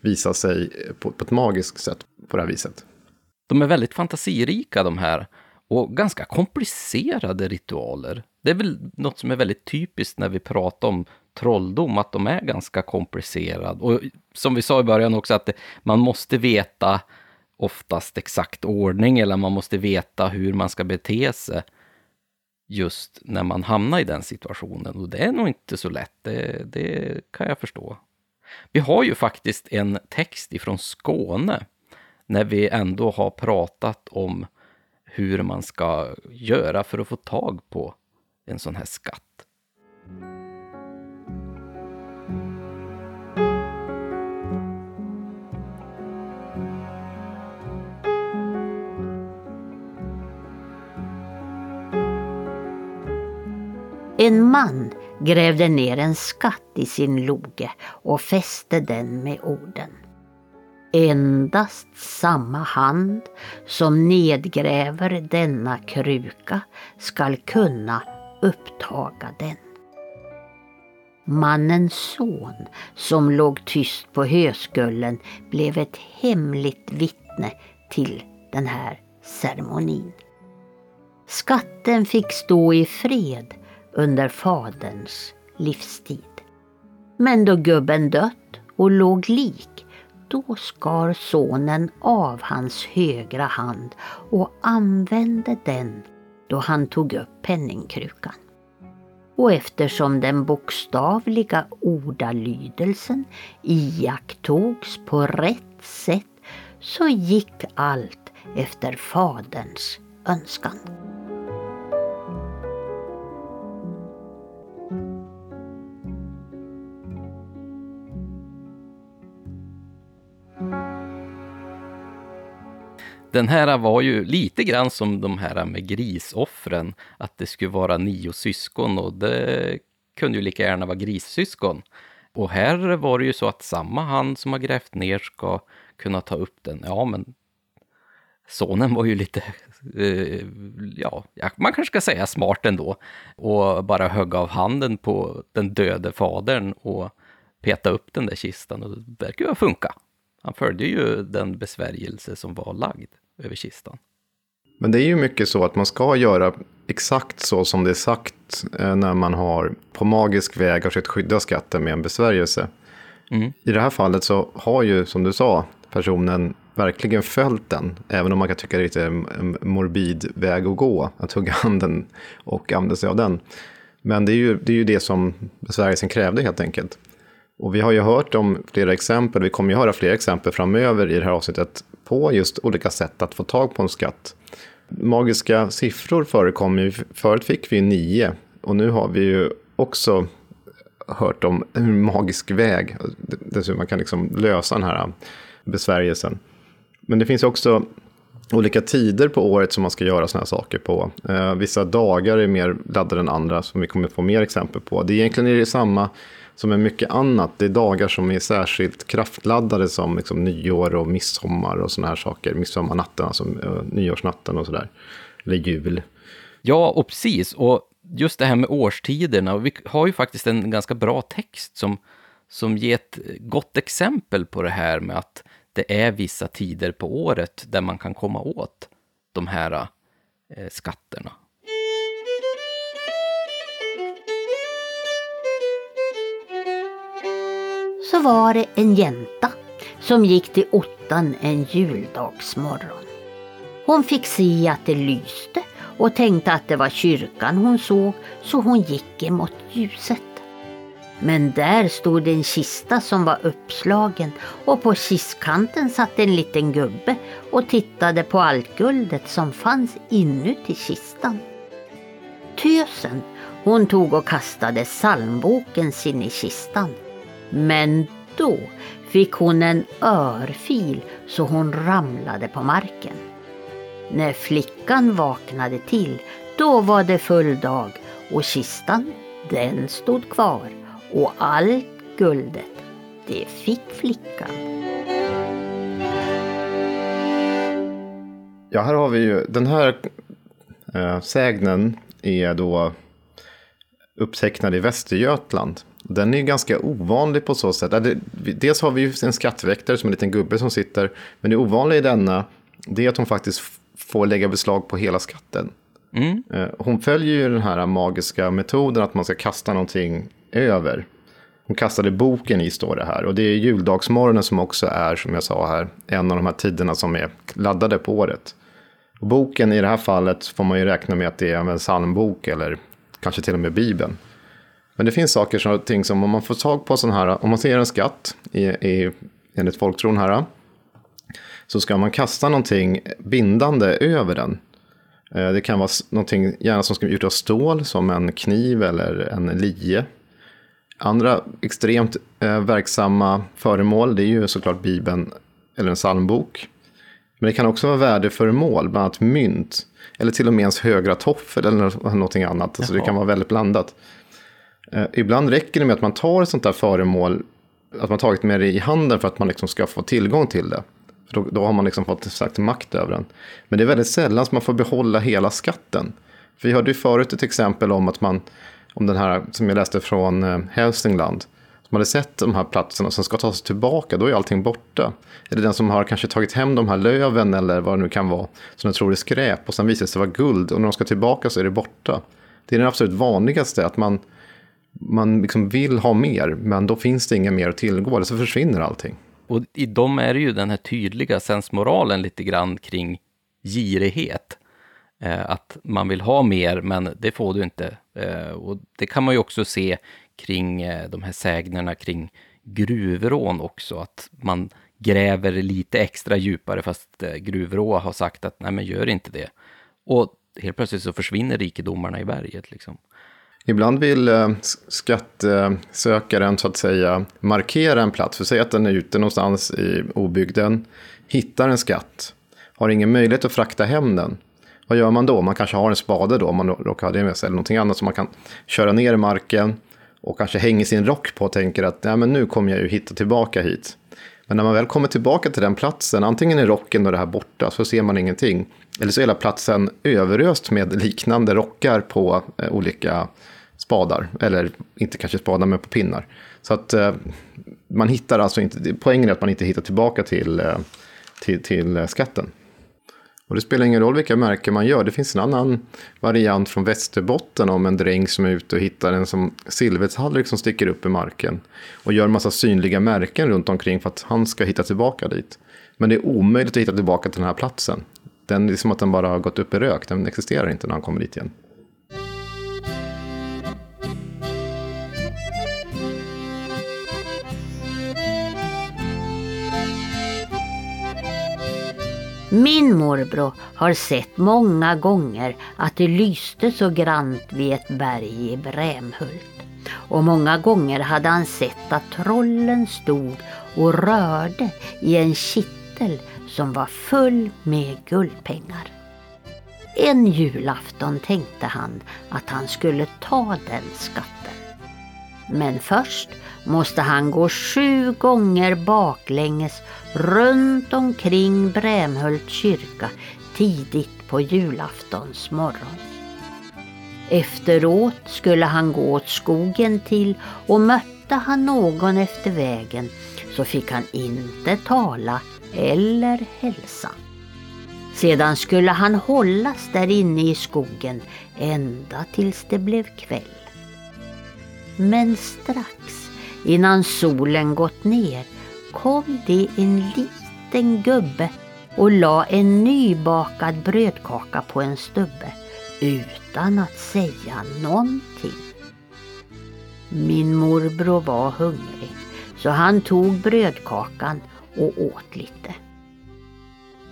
visar sig på, på ett magiskt sätt på det här viset. De är väldigt fantasirika de här och ganska komplicerade ritualer. Det är väl något som är väldigt typiskt när vi pratar om trolldom, att de är ganska komplicerade. Och som vi sa i början också, att man måste veta oftast exakt ordning eller man måste veta hur man ska bete sig. just när man hamnar i den situationen. Och det är nog inte så lätt, det, det kan jag förstå. Vi har ju faktiskt en text ifrån Skåne när vi ändå har pratat om hur man ska göra för att få tag på en sån här skatt. En man grävde ner en skatt i sin loge och fäste den med orden. Endast samma hand som nedgräver denna kruka skall kunna upptaga den. Mannens son, som låg tyst på höskullen, blev ett hemligt vittne till den här ceremonin. Skatten fick stå i fred under faderns livstid. Men då gubben dött och låg lik, då skar sonen av hans högra hand och använde den då han tog upp penningkrukan. Och eftersom den bokstavliga ordalydelsen iakttogs på rätt sätt så gick allt efter faderns önskan. Den här var ju lite grann som de här med grisoffren, att det skulle vara nio syskon och det kunde ju lika gärna vara grissyskon. Och här var det ju så att samma hand som har grävt ner ska kunna ta upp den. Ja, men sonen var ju lite, eh, ja, man kanske ska säga smart ändå. Och bara högg av handen på den döde fadern och peta upp den där kistan och det verkar ju ha funkat. Han följde ju den besvärjelse som var lagd över kistan. Men det är ju mycket så att man ska göra exakt så som det är sagt eh, när man har på magisk väg har försökt skydda skatten med en besvärjelse. Mm. I det här fallet så har ju, som du sa, personen verkligen följt den. Även om man kan tycka det är en morbid väg att gå, att hugga handen och använda sig av den. Men det är ju det, är ju det som besvärjelsen krävde helt enkelt. Och vi har ju hört om flera exempel, vi kommer ju höra fler exempel framöver i det här avsnittet på just olika sätt att få tag på en skatt. Magiska siffror förekommer ju, förut fick vi nio och nu har vi ju också hört om en magisk väg, dessutom man kan liksom lösa den här besvärjelsen. Men det finns också olika tider på året som man ska göra sådana här saker på. Eh, vissa dagar är mer laddade än andra, som vi kommer få mer exempel på. Det är egentligen är det samma som är mycket annat. Det är dagar som är särskilt kraftladdade som liksom nyår och midsommar och sådana här saker. Midsommarnatten, alltså eh, nyårsnatten och sådär. Eller jul. Ja, och precis. Och just det här med årstiderna. Vi har ju faktiskt en ganska bra text som, som ger ett gott exempel på det här med att det är vissa tider på året där man kan komma åt de här eh, skatterna. Så var det en jänta som gick till ottan en juldagsmorgon. Hon fick se att det lyste och tänkte att det var kyrkan hon såg så hon gick emot ljuset. Men där stod en kista som var uppslagen och på kistkanten satt en liten gubbe och tittade på allt guldet som fanns inuti kistan. Tösen, hon tog och kastade psalmboken sin i kistan men då fick hon en örfil så hon ramlade på marken. När flickan vaknade till, då var det full dag och kistan, den stod kvar och allt guldet, det fick flickan. Ja, här har vi ju den här eh, sägnen är då upptecknad i Västergötland. Den är ju ganska ovanlig på så sätt. Dels har vi ju en skattväktare som en liten gubbe som sitter. Men det ovanliga i denna, det är att hon faktiskt får lägga beslag på hela skatten. Mm. Eh, hon följer ju den här magiska metoden att man ska kasta någonting över. Hon kastade boken i, står det här. Och det är juldagsmorgonen som också är, som jag sa här, en av de här tiderna som är laddade på året. Och boken i det här fallet får man ju räkna med att det är en psalmbok eller kanske till och med Bibeln. Men det finns saker och ting som om man får tag på sån här, om man ser en skatt i, i, enligt folktron här, så ska man kasta någonting bindande över den. Eh, det kan vara någonting, gärna som ska gjort av stål, som en kniv eller en lie. Andra extremt eh, verksamma föremål, det är ju såklart Bibeln eller en psalmbok. Men det kan också vara värdeföremål, bland annat mynt. Eller till och med ens högra toffel eller någonting annat. Alltså det kan vara väldigt blandat. Eh, ibland räcker det med att man tar ett sånt där föremål, att man tagit med det i handen för att man liksom ska få tillgång till det. För då, då har man liksom fått sagt makt över den. Men det är väldigt sällan som man får behålla hela skatten. För vi hörde ju förut ett exempel om att man, om den här som jag läste från eh, Hälsingland, som hade sett de här platserna som ska tas tillbaka, då är allting borta. Eller den som har kanske tagit hem de här löven eller vad det nu kan vara, som de tror är skräp och sen visar det sig vara guld och när de ska tillbaka så är det borta. Det är den absolut vanligaste, att man, man liksom vill ha mer, men då finns det inget mer att tillgå, eller så försvinner allting. Och i dem är det ju den här tydliga sensmoralen lite grann kring girighet. Eh, att man vill ha mer, men det får du inte. Eh, och det kan man ju också se kring eh, de här sägnerna kring gruvrån också, att man gräver lite extra djupare fast eh, gruvrå har sagt att nej men gör inte det. Och helt plötsligt så försvinner rikedomarna i berget liksom. Ibland vill eh, skattesökaren så att säga markera en plats. För säg att den är ute någonstans i obygden, hittar en skatt, har ingen möjlighet att frakta hem den. Vad gör man då? Man kanske har en spade då, om man råkar ha det med sig, eller någonting annat som man kan köra ner i marken och kanske hänger sin rock på och tänker att Nej, men nu kommer jag ju hitta tillbaka hit. Men när man väl kommer tillbaka till den platsen, antingen är rocken och det här borta, så ser man ingenting. Eller så är hela platsen överöst med liknande rockar på eh, olika spadar. Eller inte kanske spadar, men på pinnar. Så att eh, man hittar alltså inte, poängen är att man inte hittar tillbaka till, eh, till, till eh, skatten. Och det spelar ingen roll vilka märken man gör. Det finns en annan variant från Västerbotten om en dräng som är ute och hittar en som silvertallrik som sticker upp i marken. Och gör en massa synliga märken runt omkring för att han ska hitta tillbaka dit. Men det är omöjligt att hitta tillbaka till den här platsen. Den är som att den bara har gått upp i rök. Den existerar inte när han kommer dit igen. Min morbror har sett många gånger att det lyste så grant vid ett berg i Brämhult. Och många gånger hade han sett att trollen stod och rörde i en kittel som var full med guldpengar. En julafton tänkte han att han skulle ta den skatten. Men först måste han gå sju gånger baklänges runt omkring Brämhult kyrka tidigt på julaftons morgon. Efteråt skulle han gå åt skogen till och mötte han någon efter vägen så fick han inte tala eller hälsa. Sedan skulle han hållas där inne i skogen ända tills det blev kväll. Men strax innan solen gått ner kom det en liten gubbe och la en nybakad brödkaka på en stubbe utan att säga någonting. Min morbror var hungrig så han tog brödkakan och åt lite.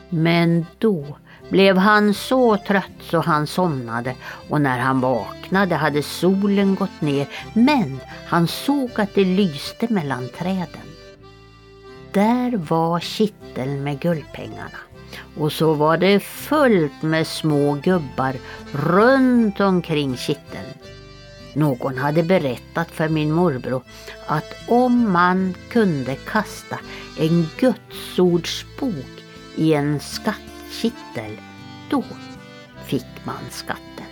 Men då blev han så trött så han somnade och när han vaknade hade solen gått ner men han såg att det lyste mellan träden. Där var kitteln med guldpengarna och så var det fullt med små gubbar runt omkring kitteln. Någon hade berättat för min morbror att om man kunde kasta en gudsordsbok i en skatt Kittel, då fick man skatten.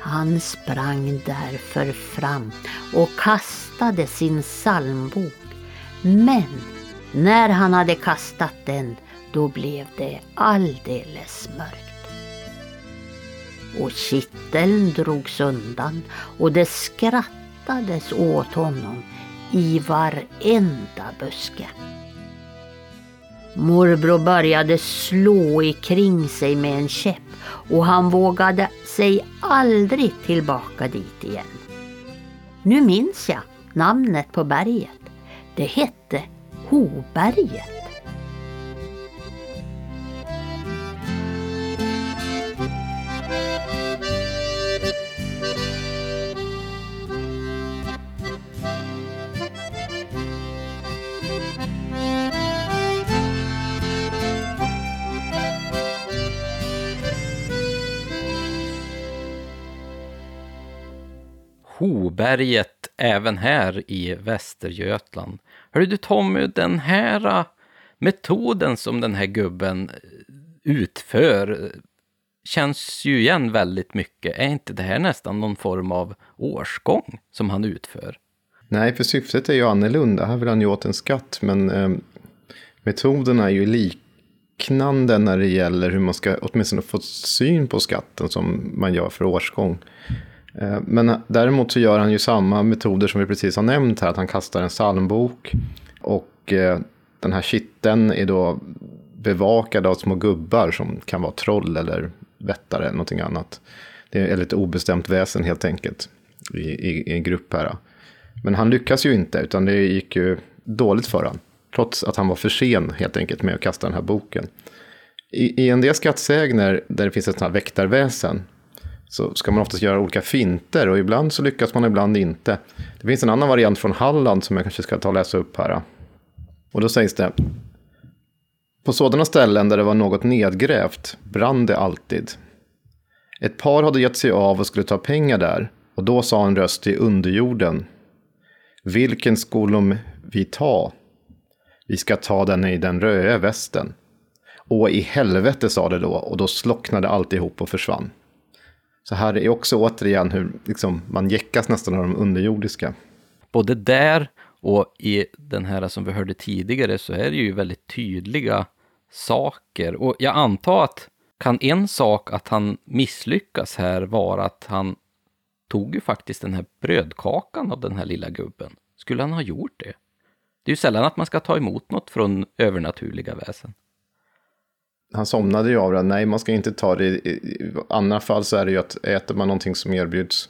Han sprang därför fram och kastade sin psalmbok men när han hade kastat den, då blev det alldeles mörkt. Och kitteln drogs undan och det skrattades åt honom i varenda buske. Morbror började slå ikring sig med en käpp och han vågade sig aldrig tillbaka dit igen. Nu minns jag namnet på berget. Det hette Hoberget. Hoberget även här i Västergötland. Hörru du Tommy, den här äh, metoden som den här gubben äh, utför äh, känns ju igen väldigt mycket. Är inte det här nästan någon form av årsgång som han utför? Nej, för syftet är ju annorlunda. Här vill han ju åt en skatt, men eh, metoderna är ju liknande när det gäller hur man ska åtminstone få syn på skatten som man gör för årsgång. Eh, men däremot så gör han ju samma metoder som vi precis har nämnt här, att han kastar en psalmbok och eh, den här kitteln är då bevakad av små gubbar som kan vara troll eller vättare eller någonting annat. Det är ett obestämt väsen helt enkelt i, i, i en grupp här. Men han lyckas ju inte, utan det gick ju dåligt för honom. Trots att han var för sen helt enkelt med att kasta den här boken. I, i en del skattsägner där det finns ett sånt här väktarväsen så ska man oftast göra olika finter och ibland så lyckas man, ibland inte. Det finns en annan variant från Halland som jag kanske ska ta och läsa upp här. Och då sägs det. På sådana ställen där det var något nedgrävt brann det alltid. Ett par hade gett sig av och skulle ta pengar där och då sa en röst i underjorden. Vilken skolom vi ta? Vi ska ta den i den röda västen. Och i helvete sa det då och då slocknade alltihop och försvann. Så här är också återigen hur liksom, man jäckas nästan av de underjordiska. Både där och i den här som vi hörde tidigare så är det ju väldigt tydliga saker. Och jag antar att kan en sak att han misslyckas här vara att han tog ju faktiskt den här brödkakan av den här lilla gubben. Skulle han ha gjort det? Det är ju sällan att man ska ta emot något från övernaturliga väsen han somnade ju av det. Nej, man ska inte ta det. I andra fall så är det ju att äter man någonting som erbjuds.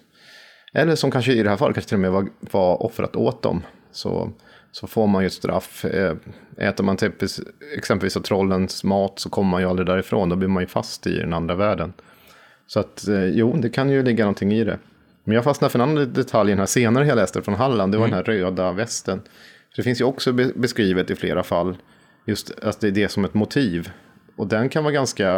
Eller som kanske i det här fallet kanske till och med var, var offrat åt dem. Så, så får man ju straff. Eh, äter man typ, exempelvis av trollens mat så kommer man ju aldrig därifrån. Då blir man ju fast i den andra världen. Så att eh, jo, det kan ju ligga någonting i det. Men jag fastnade för en annan detalj här senare jag läste från Halland. Det var mm. den här röda västen. det finns ju också beskrivet i flera fall. Just att det är det som ett motiv. Och den kan vara ganska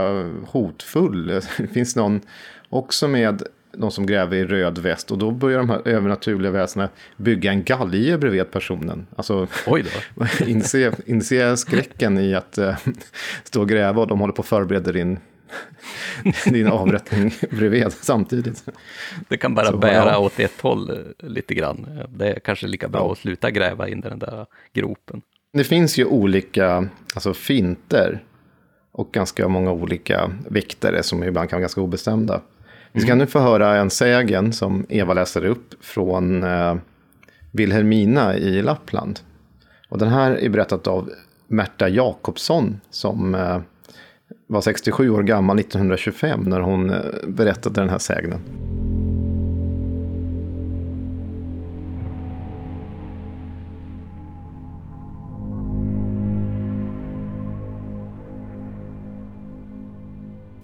hotfull. Det finns någon också med de som gräver i röd väst och då börjar de här övernaturliga väsena bygga en galge bredvid personen. Alltså, Oj då. inse, inse skräcken i att uh, stå och gräva och de håller på att förbereda din, din avrättning bredvid samtidigt. Det kan bara Så, bära ja. åt ett håll eh, lite grann. Det är kanske lika bra ja. att sluta gräva in i den där gropen. Det finns ju olika alltså, finter och ganska många olika viktare som ibland kan vara ganska obestämda. Vi ska mm. nu få höra en sägen som Eva läser upp från eh, Vilhelmina i Lappland. Och den här är berättat av Märta Jakobsson som eh, var 67 år gammal 1925 när hon eh, berättade den här sägnen.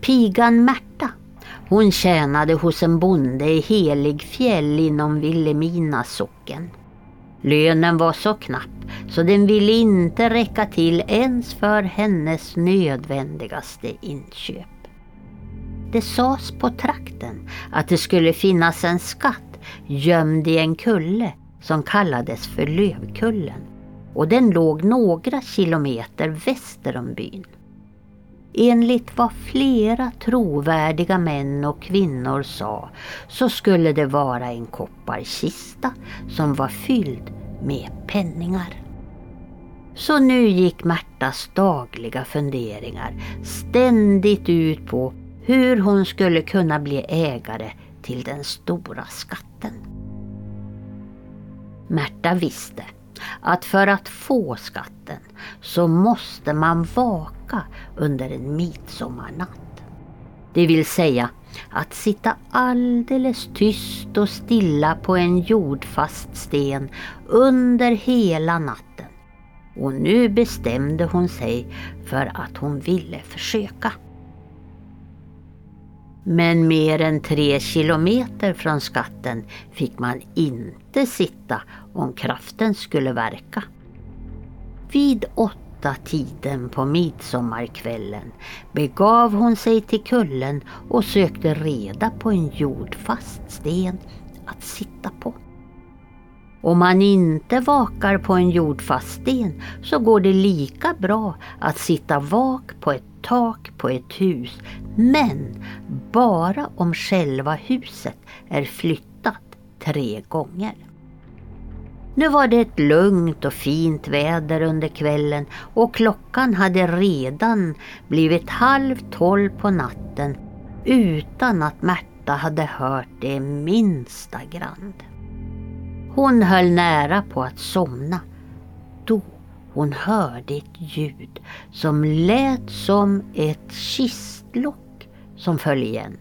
Pigan Märta, hon tjänade hos en bonde i Heligfjäll inom Vilhelmina socken. Lönen var så knapp så den ville inte räcka till ens för hennes nödvändigaste inköp. Det sades på trakten att det skulle finnas en skatt gömd i en kulle som kallades för Lövkullen och den låg några kilometer väster om byn. Enligt vad flera trovärdiga män och kvinnor sa så skulle det vara en kopparkista som var fylld med penningar. Så nu gick Märtas dagliga funderingar ständigt ut på hur hon skulle kunna bli ägare till den stora skatten. Märta visste att för att få skatten så måste man vaka under en midsommarnatt. Det vill säga att sitta alldeles tyst och stilla på en jordfast sten under hela natten. Och nu bestämde hon sig för att hon ville försöka. Men mer än tre kilometer från skatten fick man inte inte sitta om kraften skulle verka. Vid åtta tiden på midsommarkvällen begav hon sig till kullen och sökte reda på en jordfast sten att sitta på. Om man inte vakar på en jordfast sten så går det lika bra att sitta vak på ett tak på ett hus men bara om själva huset är flyttat tre gånger. Nu var det ett lugnt och fint väder under kvällen och klockan hade redan blivit halv tolv på natten utan att Märta hade hört det minsta grand. Hon höll nära på att somna då hon hörde ett ljud som lät som ett kistlock som föll igen.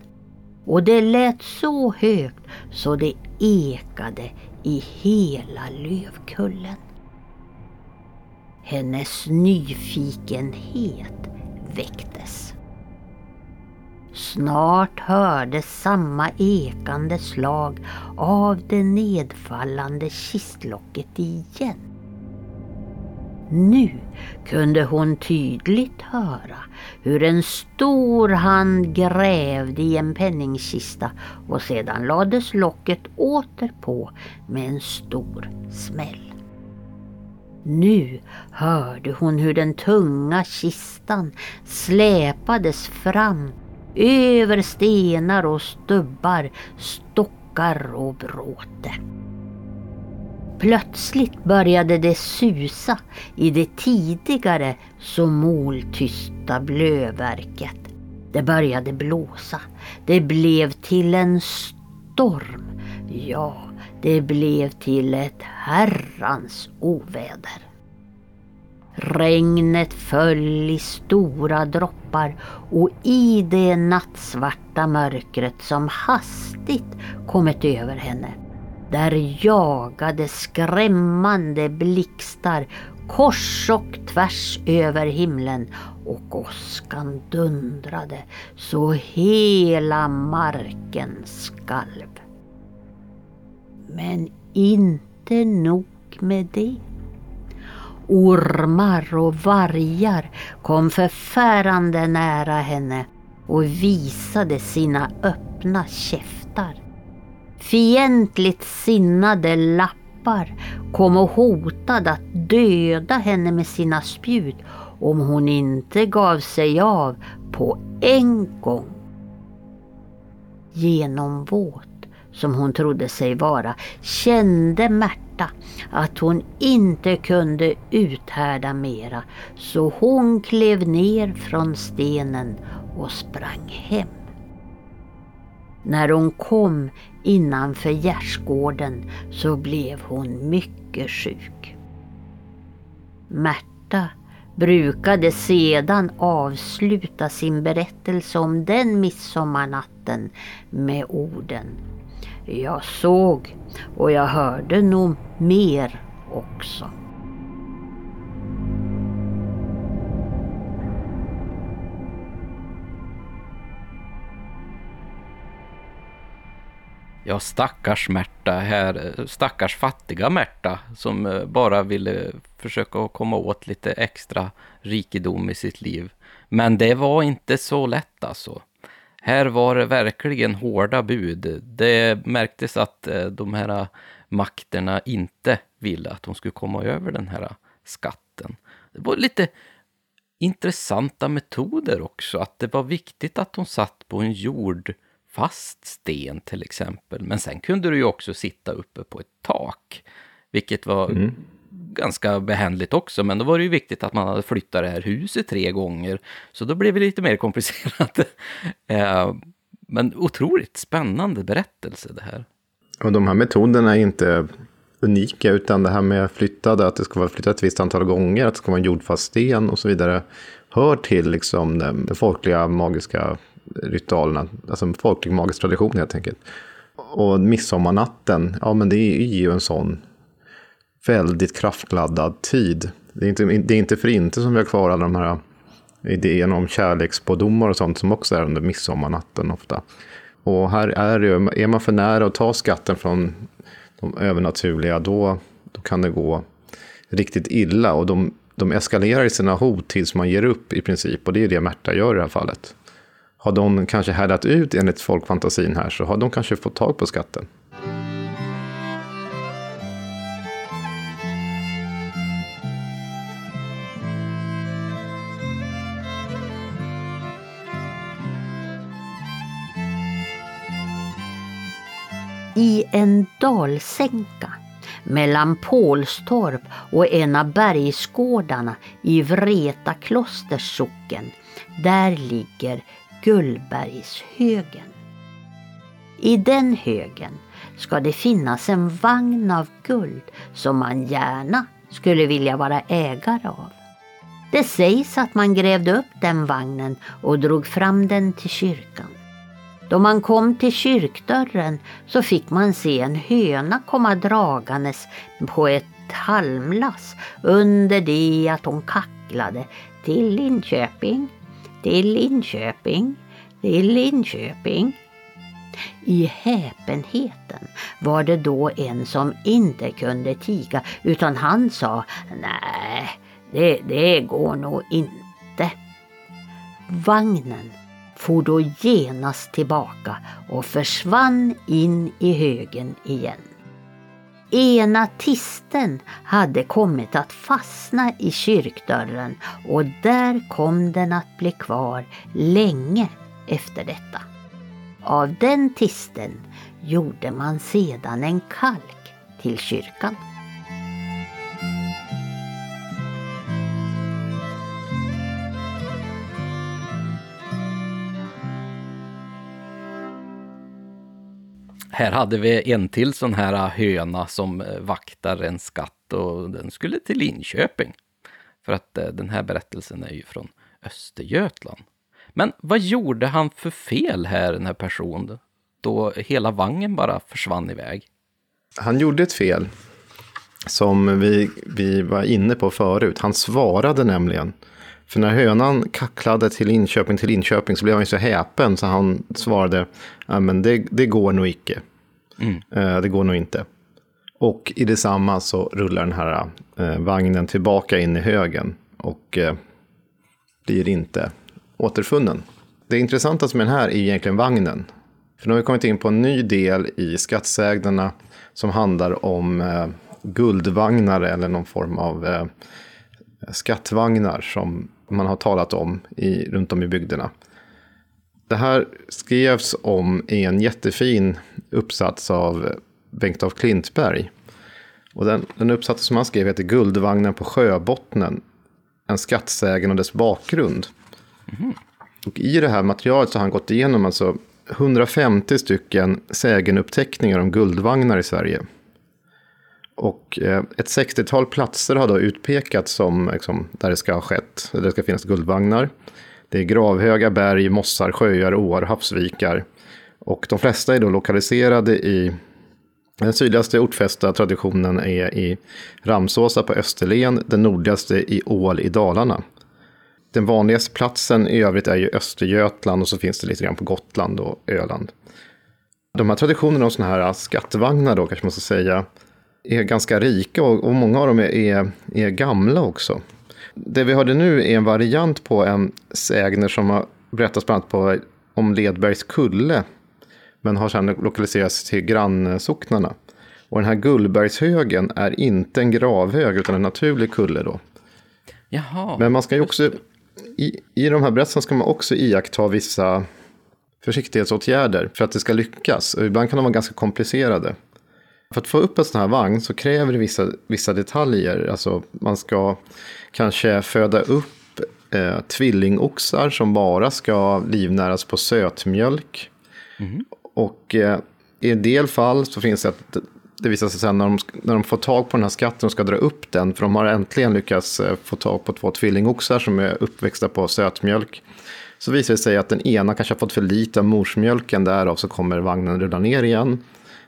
Och det lät så högt så det ekade i hela Lövkullen. Hennes nyfikenhet väcktes. Snart hördes samma ekande slag av det nedfallande kistlocket igen. Nu kunde hon tydligt höra hur en stor hand grävde i en penningkista och sedan lades locket åter på med en stor smäll. Nu hörde hon hur den tunga kistan släpades fram över stenar och stubbar, stockar och bråte. Plötsligt började det susa i det tidigare så moltysta blöverket. Det började blåsa. Det blev till en storm. Ja, det blev till ett herrans oväder. Regnet föll i stora droppar och i det nattsvarta mörkret som hastigt kommit över henne där jagade skrämmande blixtar kors och tvärs över himlen och åskan dundrade så hela marken skalv. Men inte nog med det. Ormar och vargar kom förfärande nära henne och visade sina öppna käftar. Fientligt sinnade lappar kom och hotade att döda henne med sina spjut om hon inte gav sig av på en gång. Genomvåt som hon trodde sig vara kände Märta att hon inte kunde uthärda mera så hon klev ner från stenen och sprang hem. När hon kom innanför gärdsgården så blev hon mycket sjuk. Märta brukade sedan avsluta sin berättelse om den midsommarnatten med orden Jag såg och jag hörde nog mer också. Ja, stackars Märta här, stackars fattiga Märta som eh, bara ville försöka komma åt lite extra rikedom i sitt liv. Men det var inte så lätt alltså. Här var det verkligen hårda bud. Det märktes att eh, de här makterna inte ville att hon skulle komma över den här skatten. Det var lite intressanta metoder också, att det var viktigt att hon satt på en jord fast sten till exempel. Men sen kunde du ju också sitta uppe på ett tak, vilket var mm. ganska behändligt också. Men då var det ju viktigt att man hade flyttat det här huset tre gånger, så då blev det lite mer komplicerat. Eh, men otroligt spännande berättelse det här. Och de här metoderna är inte unika, utan det här med flyttade, att det ska vara flyttat ett visst antal gånger, att det ska vara en jordfast sten och så vidare, hör till liksom den folkliga magiska ritualerna, alltså en folklig magisk tradition helt enkelt. Och midsommarnatten, ja men det är ju en sån väldigt kraftladdad tid. Det är inte, det är inte för inte som vi har kvar alla de här idéerna om kärlekspådomar och sånt som också är under midsommarnatten ofta. Och här är det ju, är man för nära att ta skatten från de övernaturliga, då, då kan det gå riktigt illa. Och de, de eskalerar i sina hot tills man ger upp i princip. Och det är det Märta gör i det här fallet. Har de kanske härdat ut enligt folkfantasin här så har de kanske fått tag på skatten. I en dalsänka mellan Pålstorp och en av bergsgårdarna i Vreta klosters socken, där ligger Gullbergshögen. I den högen ska det finnas en vagn av guld som man gärna skulle vilja vara ägare av. Det sägs att man grävde upp den vagnen och drog fram den till kyrkan. Då man kom till kyrkdörren så fick man se en höna komma dragandes på ett halmlass under det att hon kacklade till Linköping, till Linköping, till Linköping. I häpenheten var det då en som inte kunde tiga utan han sa nej, det, det går nog inte. Vagnen for då genast tillbaka och försvann in i högen igen. Ena tisten hade kommit att fastna i kyrkdörren och där kom den att bli kvar länge efter detta. Av den tisten gjorde man sedan en kalk till kyrkan. Här hade vi en till sån här äh, höna som äh, vaktar en skatt och den skulle till Linköping. För att äh, den här berättelsen är ju från Östergötland. Men vad gjorde han för fel här, den här personen, då hela vagnen bara försvann iväg? Han gjorde ett fel som vi, vi var inne på förut. Han svarade nämligen. För när hönan kacklade till Linköping till Linköping så blev han ju så häpen så han svarade, ja men det, det går nog icke. Mm. Eh, det går nog inte. Och i detsamma så rullar den här eh, vagnen tillbaka in i högen och eh, blir inte återfunnen. Det intressanta med den här är egentligen vagnen. För nu har vi kommit in på en ny del i skattsägnerna som handlar om eh, guldvagnar eller någon form av eh, skattvagnar som man har talat om i, runt om i bygderna. Det här skrevs om i en jättefin uppsats av Bengt af Klintberg. Och den, den uppsats som han skrev heter Guldvagnen på sjöbottnen. En skattsägen och dess bakgrund. Mm. Och I det här materialet så har han gått igenom alltså 150 stycken sägenuppteckningar om guldvagnar i Sverige. Och eh, ett 60-tal platser har då utpekats som liksom, där det ska ha skett, där det ska finnas guldvagnar. Det är gravhöga berg, mossar, sjöar, åar, havsvikar. Och de flesta är då lokaliserade i den sydligaste ortfästa traditionen är i Ramsåsa på Österlen, den nordligaste i Ål i Dalarna. Den vanligaste platsen i övrigt är ju Östergötland och så finns det lite grann på Gotland och Öland. De här traditionerna om sådana här skattevagnar då kanske man ska säga är ganska rika och, och många av dem är, är, är, gamla också. Det vi hörde nu är en variant på en sägner som har berättats bland annat på, om Ledbergs kulle men har sedan lokaliserats till grannsocknarna. Och den här Gullbergshögen är inte en gravhög utan en naturlig kulle då. Jaha. Men man ska ju också, i, i de här berättelserna ska man också iaktta vissa försiktighetsåtgärder för att det ska lyckas. Och ibland kan de vara ganska komplicerade. För att få upp en sån här vagn så kräver det vissa, vissa detaljer. Alltså man ska kanske föda upp eh, tvillingoxar som bara ska livnäras på sötmjölk. Mm. Och eh, i en del fall så finns det att det visar sig sen när de, när de får tag på den här skatten och ska dra upp den, för de har äntligen lyckats eh, få tag på två tvillingoxar som är uppväxta på sötmjölk. Så visar det sig att den ena kanske har fått för lite av morsmjölken, därav så kommer vagnen rulla ner igen.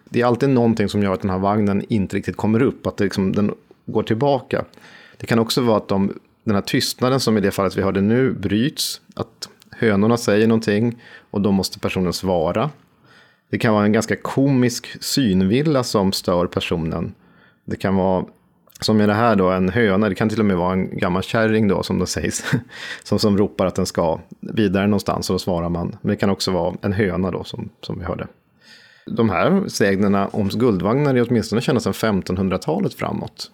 Det är alltid någonting som gör att den här vagnen inte riktigt kommer upp, att det liksom, den går tillbaka. Det kan också vara att de, den här tystnaden som i det fallet vi hörde nu bryts, att hönorna säger någonting och då måste personen svara. Det kan vara en ganska komisk synvilla som stör personen. Det kan vara, som i det här då, en höna. Det kan till och med vara en gammal kärring då, som det sägs. Som, som ropar att den ska vidare någonstans och då svarar man. Men det kan också vara en höna då, som, som vi hörde. De här sägnerna om guldvagnar är åtminstone kända sedan 1500-talet framåt.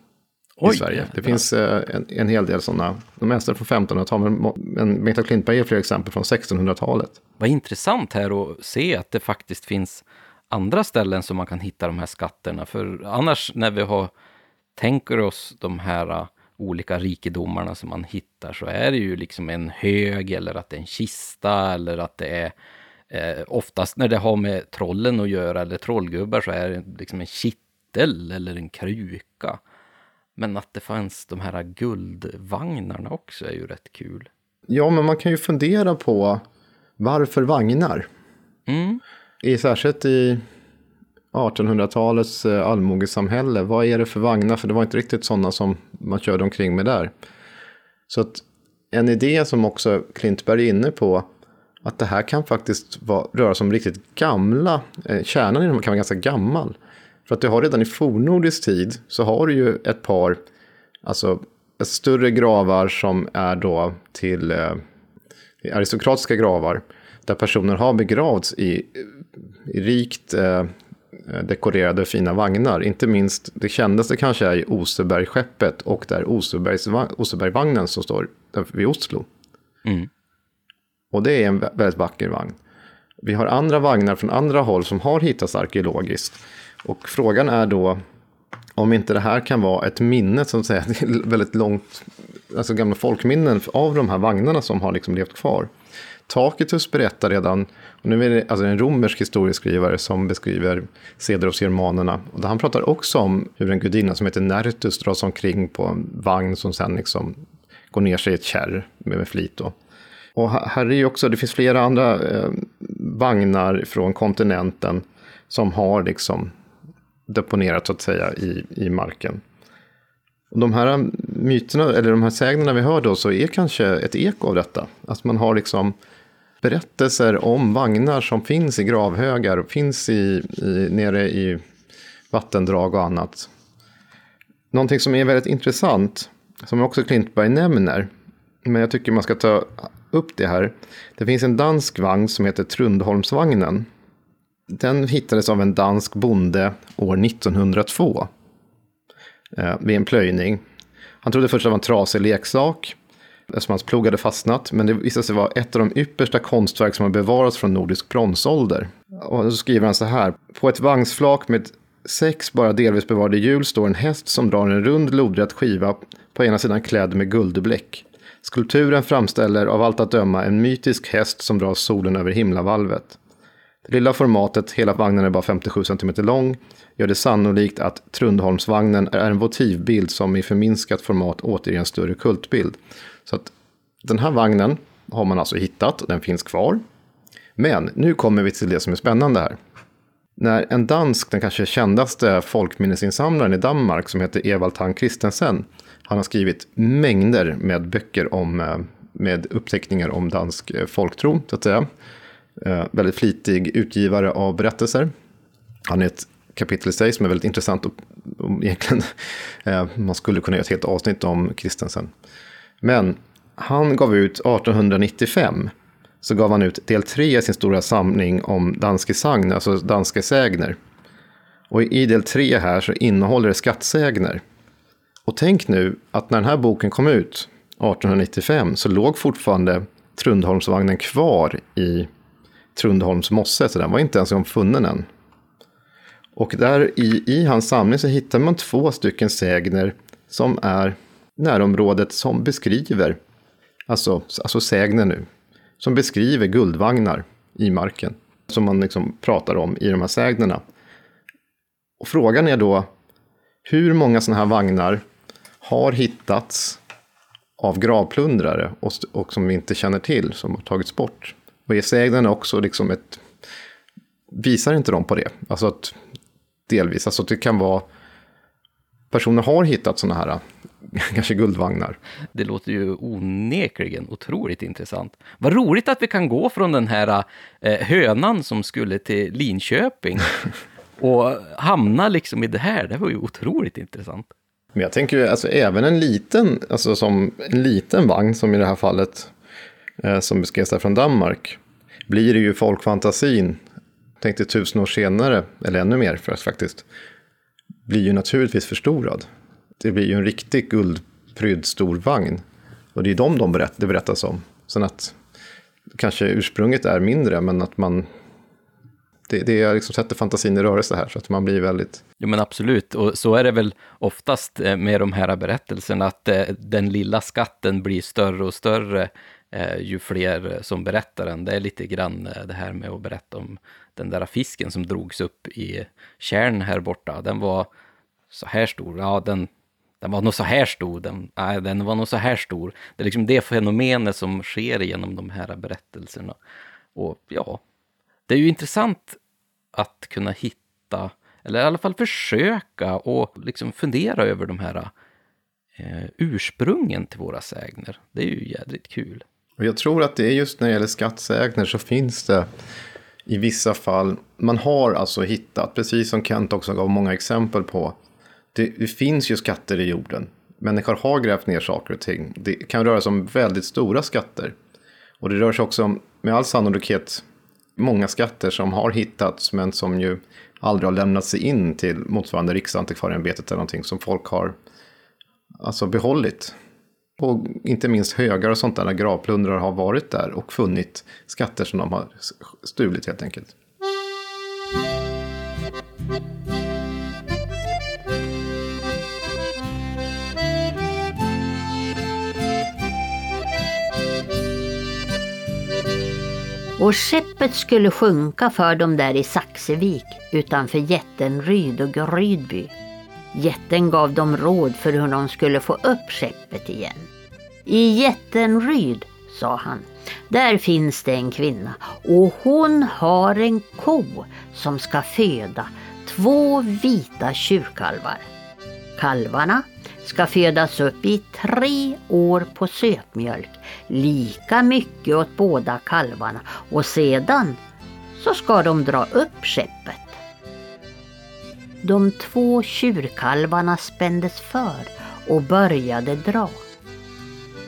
Oj, I Sverige. Det jävlar. finns eh, en, en hel del sådana. De mesta är från 1500-talet, men, Bengt af Klintberg ger fler exempel från 1600-talet. Vad intressant här att se att det faktiskt finns andra ställen som man kan hitta de här skatterna. För annars när vi har, tänker oss de här uh, olika rikedomarna som man hittar så är det ju liksom en hög eller att det är en kista eller att det är eh, oftast när det har med trollen att göra eller trollgubbar så är det liksom en kittel eller en kruka. Men att det fanns de här guldvagnarna också är ju rätt kul. Ja, men man kan ju fundera på varför vagnar? Mm. I, särskilt i 1800-talets eh, allmogesamhälle, vad är det för vagnar? För det var inte riktigt sådana som man körde omkring med där. Så att en idé som också Klintberg är inne på, att det här kan faktiskt vara, röra sig om riktigt gamla, eh, kärnan i dem kan vara ganska gammal. För att du har redan i fornnordisk tid så har du ju ett par, alltså större gravar som är då till eh, aristokratiska gravar. Där personer har begravts i, i rikt eh, dekorerade fina vagnar. Inte minst, det kändaste kanske är i Osebergskeppet och där Osebergsvagnen som står vid Oslo. Mm. Och det är en väldigt vacker vagn. Vi har andra vagnar från andra håll som har hittats arkeologiskt. Och frågan är då om inte det här kan vara ett minne, som säger, väldigt långt, alltså gamla folkminnen av de här vagnarna som har liksom levt kvar. Tacitus berättar redan, och nu är det alltså en romersk historieskrivare som beskriver seder hos germanerna. Och där han pratar också om hur en gudinna som heter Nertus dras omkring på en vagn som sen liksom går ner sig i ett kärr med, med flit. Då. Och här är ju också, det finns flera andra eh, vagnar från kontinenten som har liksom deponerat så att säga i, i marken. Och de här eh, myterna, eller de här sägnerna vi hör då, så är kanske ett eko av detta. Att man har liksom berättelser om vagnar som finns i gravhögar, och finns i, i, nere i vattendrag och annat. Någonting som är väldigt intressant, som också Klintberg nämner, men jag tycker man ska ta upp det här. Det finns en dansk vagn som heter Trundholmsvagnen. Den hittades av en dansk bonde år 1902 eh, vid en plöjning. Han trodde först att det var en trasig leksak eftersom hans plog hade fastnat. Men det visade sig vara ett av de yppersta konstverk som har bevarats från nordisk bronsålder. Och så skriver han så här. På ett vagnsflak med sex bara delvis bevarade hjul står en häst som drar en rund lodrätt skiva på ena sidan klädd med guldbläck. Skulpturen framställer av allt att döma en mytisk häst som drar solen över himlavalvet. Det lilla formatet, hela vagnen är bara 57 cm lång, gör det sannolikt att Trundholmsvagnen är en votivbild som i förminskat format återger en större kultbild. Så att den här vagnen har man alltså hittat den finns kvar. Men nu kommer vi till det som är spännande här. När en dansk, den kanske kändaste folkminnesinsamlaren i Danmark som heter Evald Tang Christensen, han har skrivit mängder med böcker om, eh, med uppteckningar om dansk eh, folktro, så att säga. Eh, väldigt flitig utgivare av berättelser. Han är ett kapitel i sig som är väldigt intressant och, och egentligen, man skulle kunna göra ett helt avsnitt om kristensen. Men han gav ut 1895 så gav han ut del 3 i sin stora samling om danske sagn, alltså danske sägner. Och i del 3 här så innehåller det skattsägner. Och tänk nu att när den här boken kom ut 1895 så låg fortfarande Trundholmsvagnen kvar i Trundholms mosse, så den var inte ens omfunnen än. Och där i, i hans samling så hittar man två stycken sägner som är närområdet som beskriver, alltså, alltså sägner nu, som beskriver guldvagnar i marken. Som man liksom pratar om i de här sägnerna. Och frågan är då, hur många sådana här vagnar har hittats av gravplundrare och, och som vi inte känner till, som har tagits bort? Och är sägnen också liksom ett... Visar inte de på det? Alltså att delvis, alltså att det kan vara... Personer har hittat sådana här, kanske guldvagnar. Det låter ju onekligen otroligt intressant. Vad roligt att vi kan gå från den här eh, hönan som skulle till Linköping och hamna liksom i det här. Det var ju otroligt intressant. Men jag tänker ju, alltså även en liten, alltså som en liten vagn, som i det här fallet, eh, som beskrevs där från Danmark, blir det ju folkfantasin, tänkte tusen år senare, eller ännu mer för oss faktiskt, blir ju naturligtvis förstorad. Det blir ju en riktig guldprydd stor vagn. Och det är dem de berätt, det berättas om. Sen att kanske ursprunget är mindre, men att man det, det liksom sätter fantasin i rörelse här, så att man blir väldigt... Jo, men absolut, och så är det väl oftast eh, med de här berättelserna, att eh, den lilla skatten blir större och större eh, ju fler som berättar den. Det är lite grann det här med att berätta om den där fisken som drogs upp i kärn här borta. Den var så här stor, ja, den, den var nog så här stor, den, nej, den var nog så här stor. Det är liksom det fenomenet som sker genom de här berättelserna. Och ja, det är ju intressant att kunna hitta, eller i alla fall försöka och liksom fundera över de här eh, ursprungen till våra sägner. Det är ju jädrigt kul. Och jag tror att det är just när det gäller skattsägner så finns det i vissa fall, man har alltså hittat, precis som Kent också gav många exempel på, det, det finns ju skatter i jorden. Människor har grävt ner saker och ting. Det kan röra sig om väldigt stora skatter. Och det rör sig också om, med all sannolikhet, många skatter som har hittats men som ju aldrig har lämnat sig in till motsvarande Riksantikvarieämbetet eller någonting som folk har alltså behållit. Och inte minst högar och sånt där när gravplundrare har varit där och funnit skatter som de har stulit helt enkelt. Och skeppet skulle sjunka för dem där i Saxevik utanför jätten Ryd och Grydby. Jätten gav dem råd för hur de skulle få upp skeppet igen. I jätten Ryd, sa han, där finns det en kvinna och hon har en ko som ska föda två vita tjurkalvar. Kalvarna ska födas upp i tre år på sötmjölk, lika mycket åt båda kalvarna och sedan så ska de dra upp skeppet. De två tjurkalvarna spändes för och började dra.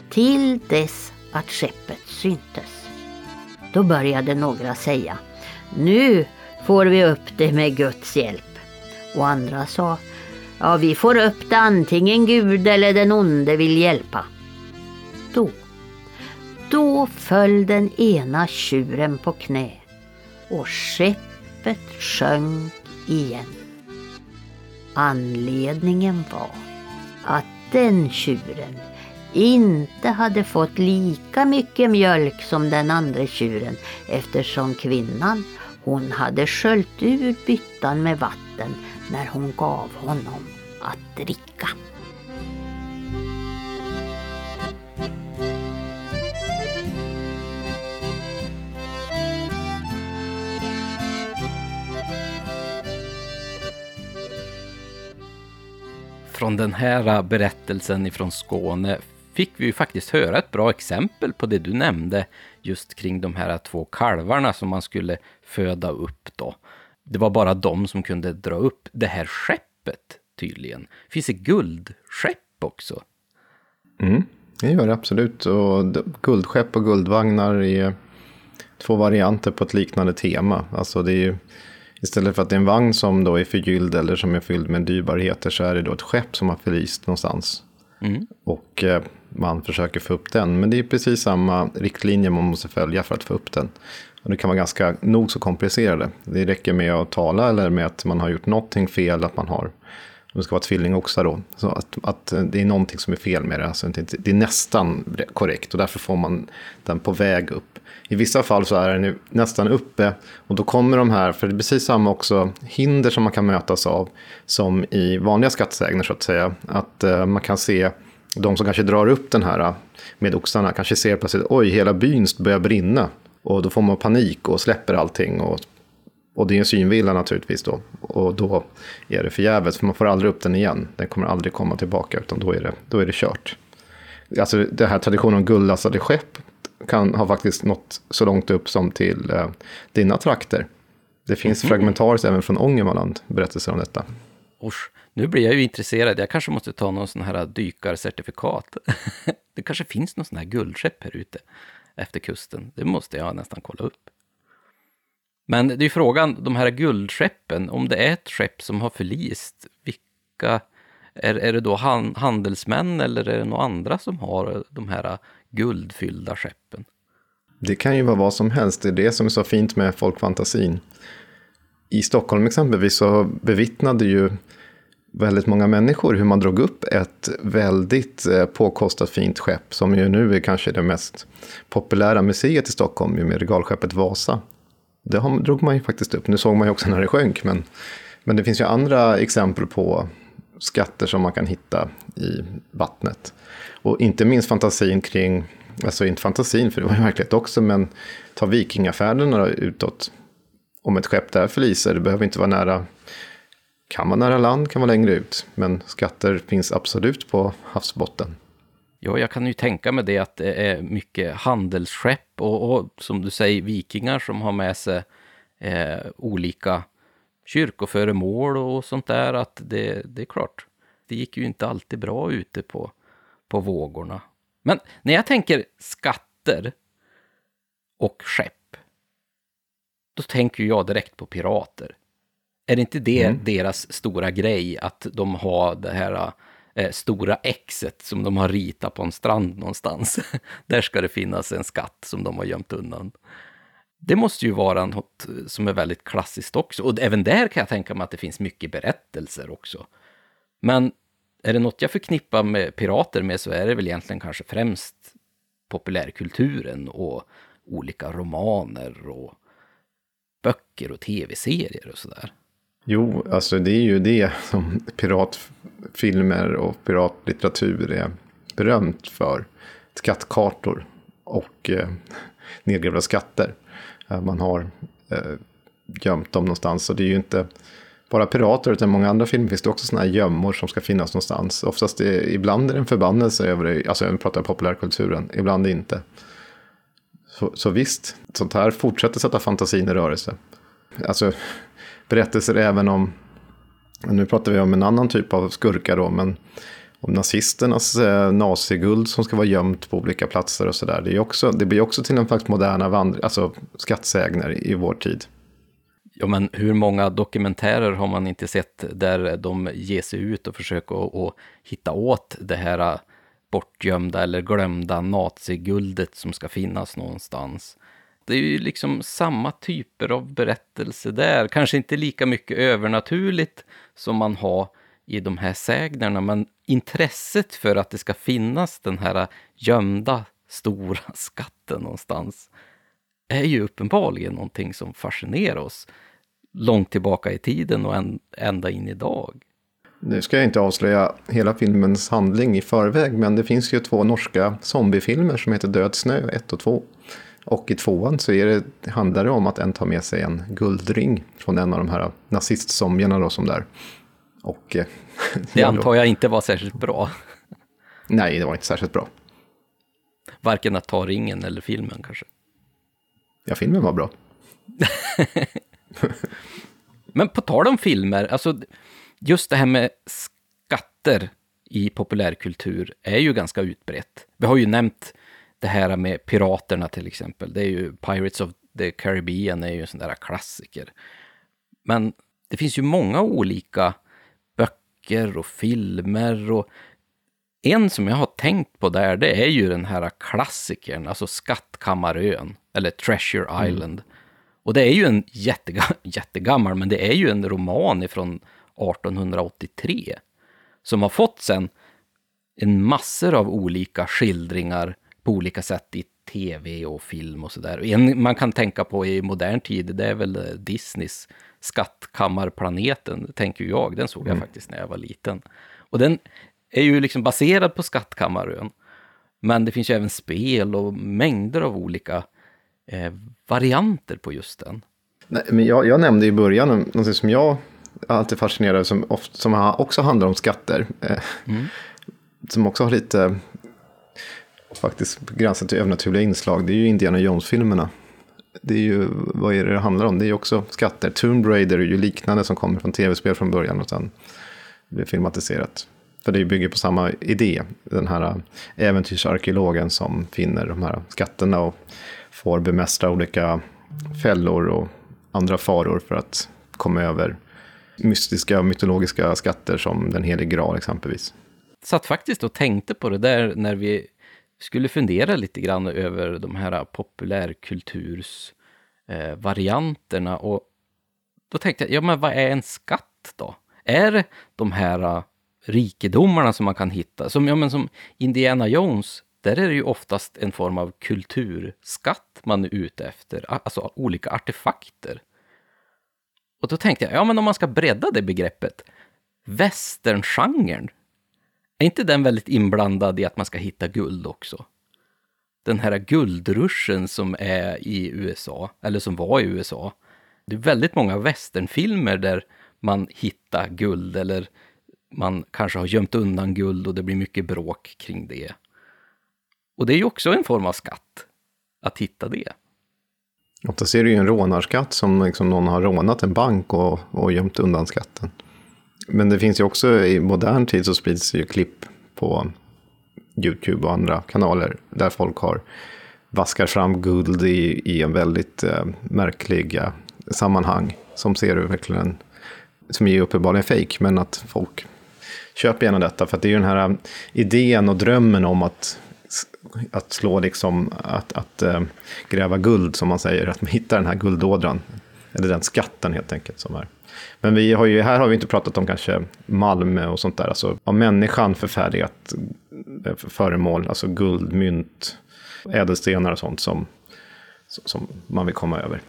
Till dess att skeppet syntes. Då började några säga Nu får vi upp det med Guds hjälp. Och andra sa Ja, vi får upp det antingen Gud eller den onde vill hjälpa. Då, då föll den ena tjuren på knä och skeppet sjönk igen. Anledningen var att den tjuren inte hade fått lika mycket mjölk som den andra tjuren eftersom kvinnan hon hade sköljt ur byttan med vatten när hon gav honom att dricka. Från den här berättelsen ifrån Skåne fick vi ju faktiskt höra ett bra exempel på det du nämnde just kring de här två kalvarna som man skulle föda upp då. Det var bara de som kunde dra upp det här skeppet tydligen. Finns det guldskepp också? Mm, det gör det absolut. Och guldskepp och guldvagnar är två varianter på ett liknande tema. Alltså det är ju, istället för att det är en vagn som då är förgylld eller som är fylld med dyrbarheter så är det då ett skepp som har förlist någonstans. Mm. Och eh, man försöker få upp den. Men det är precis samma riktlinjer man måste följa för att få upp den. Och det kan vara ganska nog så komplicerade. Det räcker med att tala eller med att man har gjort någonting fel, att man har det ska vara tvillingoxar då. Så att, att det är någonting som är fel med det. Alltså det, det är nästan korrekt och därför får man den på väg upp. I vissa fall så är den nästan uppe och då kommer de här, för det är precis samma också hinder som man kan mötas av som i vanliga skattsägner så att säga. Att uh, man kan se de som kanske drar upp den här eh, med oxarna kanske ser plötsligt oj, hela byn börjar brinna. Och då får man panik och släpper allting och och det är en synvilla naturligtvis då. Och då är det förgäves, för man får aldrig upp den igen. Den kommer aldrig komma tillbaka, utan då är det, då är det kört. Alltså den här traditionen om guldlastade skepp kan ha faktiskt nått så långt upp som till eh, dina trakter. Det finns mm. fragmentariskt även från Ångermanland berättelser om detta. Usch, nu blir jag ju intresserad. Jag kanske måste ta någon sån här dykarcertifikat. det kanske finns någon sån här guldskepp här ute efter kusten. Det måste jag nästan kolla upp. Men det är frågan, de här guldskeppen, om det är ett skepp som har förlist, vilka är, är det då han, handelsmän eller är det några andra som har de här guldfyllda skeppen? Det kan ju vara vad som helst, det är det som är så fint med folkfantasin. I Stockholm exempelvis så bevittnade ju väldigt många människor hur man drog upp ett väldigt eh, påkostat fint skepp som ju nu är kanske det mest populära museet i Stockholm med regalskeppet Vasa. Det drog man ju faktiskt upp. Nu såg man ju också när det sjönk. Men, men det finns ju andra exempel på skatter som man kan hitta i vattnet. Och inte minst fantasin kring, alltså inte fantasin för det var ju verklighet också, men ta vikingafärderna utåt. Om ett skepp där förliser, det behöver inte vara nära, kan vara nära land, kan vara längre ut. Men skatter finns absolut på havsbotten. Ja, jag kan ju tänka mig det att det är mycket handelsskepp och, och som du säger vikingar som har med sig eh, olika kyrkoföremål och sånt där. Att det, det är klart, det gick ju inte alltid bra ute på, på vågorna. Men när jag tänker skatter och skepp, då tänker jag direkt på pirater. Är det inte det mm. deras stora grej, att de har det här eh, stora Xet som de har ritat på en strand någonstans. där ska det finnas en skatt som de har gömt undan. Det måste ju vara något som är väldigt klassiskt också. Och även där kan jag tänka mig att det finns mycket berättelser också. Men är det något jag förknippar med pirater med så är det väl egentligen kanske främst populärkulturen och olika romaner och böcker och tv-serier och sådär. Jo, alltså det är ju det som piratfilmer och piratlitteratur är berömt för. Skattkartor och eh, nedgrävda skatter. Eh, man har eh, gömt dem någonstans. Och det är ju inte bara pirater, utan i många andra filmer finns det också sådana här gömmor som ska finnas någonstans. Oftast är, ibland är det en förbannelse över det, alltså jag pratar populärkulturen, ibland inte. Så, så visst, sånt här fortsätter sätta fantasin i rörelse. Alltså, berättelser även om, nu pratar vi om en annan typ av skurkar då, men om nazisternas eh, naziguld som ska vara gömt på olika platser och sådär. Det, det blir också till en slags moderna vandring, alltså skattsägner i vår tid. Ja, men hur många dokumentärer har man inte sett där de ger sig ut och försöker att hitta åt det här eh, bortgömda eller glömda naziguldet som ska finnas någonstans. Det är ju liksom samma typer av berättelse där. Kanske inte lika mycket övernaturligt som man har i de här sägnerna, men intresset för att det ska finnas den här gömda stora skatten någonstans är ju uppenbarligen någonting som fascinerar oss långt tillbaka i tiden och ända in idag. Nu ska jag inte avslöja hela filmens handling i förväg, men det finns ju två norska zombiefilmer som heter Död snö 1 och 2. Och i tvåan så är det, handlar det om att en tar med sig en guldring från en av de här nazistzombierna då som där. Och, eh, det antar jag inte var särskilt bra. Nej, det var inte särskilt bra. Varken att ta ringen eller filmen kanske. Ja, filmen var bra. Men på tal om filmer, alltså just det här med skatter i populärkultur är ju ganska utbrett. Vi har ju nämnt det här med piraterna till exempel. Det är ju Pirates of the Caribbean är ju en sån där klassiker. Men det finns ju många olika böcker och filmer och en som jag har tänkt på där, det är ju den här klassikern, alltså Skattkammarön, eller Treasure mm. Island. Mm. Och det är ju en jättegam jättegammal, men det är ju en roman ifrån 1883. Som har fått sen en massor av olika skildringar på olika sätt i tv och film och sådär. En man kan tänka på i modern tid, det är väl Disneys Skattkammarplaneten, tänker jag. Den såg jag faktiskt när jag var liten. Och den är ju liksom baserad på Skattkammarön. Men det finns ju även spel och mängder av olika eh, varianter på just den. Nej, men jag, jag nämnde i början något som jag alltid fascinerar som, ofta, som också handlar om skatter. Eh, Mm. Som också har lite, faktiskt gränsen till övernaturliga inslag. Det är ju Indiana Jones-filmerna. Det är ju, vad är det det handlar om? Det är ju också skatter. Tomb Raider är ju liknande som kommer från tv-spel från början och sen blir filmatiserat. För det bygger på samma idé. Den här äventyrsarkeologen som finner de här skatterna och får bemästra olika fällor och andra faror för att komma över mystiska och mytologiska skatter som den helige graal exempelvis. Satt faktiskt och tänkte på det där när vi skulle fundera lite grann över de här populärkultursvarianterna. Eh, och då tänkte jag, ja men vad är en skatt då? Är det de här eh, rikedomarna som man kan hitta? Som, ja, men som Indiana Jones, där är det ju oftast en form av kulturskatt man är ute efter, alltså olika artefakter. Och då tänkte jag, ja men om man ska bredda det begreppet, västerngenren, är inte den väldigt inblandad i att man ska hitta guld också? Den här guldruschen som är i USA, eller som var i USA. Det är väldigt många westernfilmer där man hittar guld eller man kanske har gömt undan guld och det blir mycket bråk kring det. Och det är ju också en form av skatt, att hitta det. Oftast är det ju en rånarskatt som liksom någon har rånat en bank och, och gömt undan skatten. Men det finns ju också i modern tid så sprids ju klipp på YouTube och andra kanaler där folk har vaskar fram guld i, i en väldigt eh, märkliga eh, sammanhang som ser verkligen, som är uppenbarligen fake, men att folk köper gärna detta för att det är ju den här eh, idén och drömmen om att att slå liksom, att, att äh, gräva guld som man säger, att man hittar den här guldådran. Eller den skatten helt enkelt som är. Men vi har ju, här har vi inte pratat om kanske Malmö och sånt där, alltså av människan förfärdigat eh, föremål, alltså guld, mynt, ädelstenar och sånt som, som man vill komma över.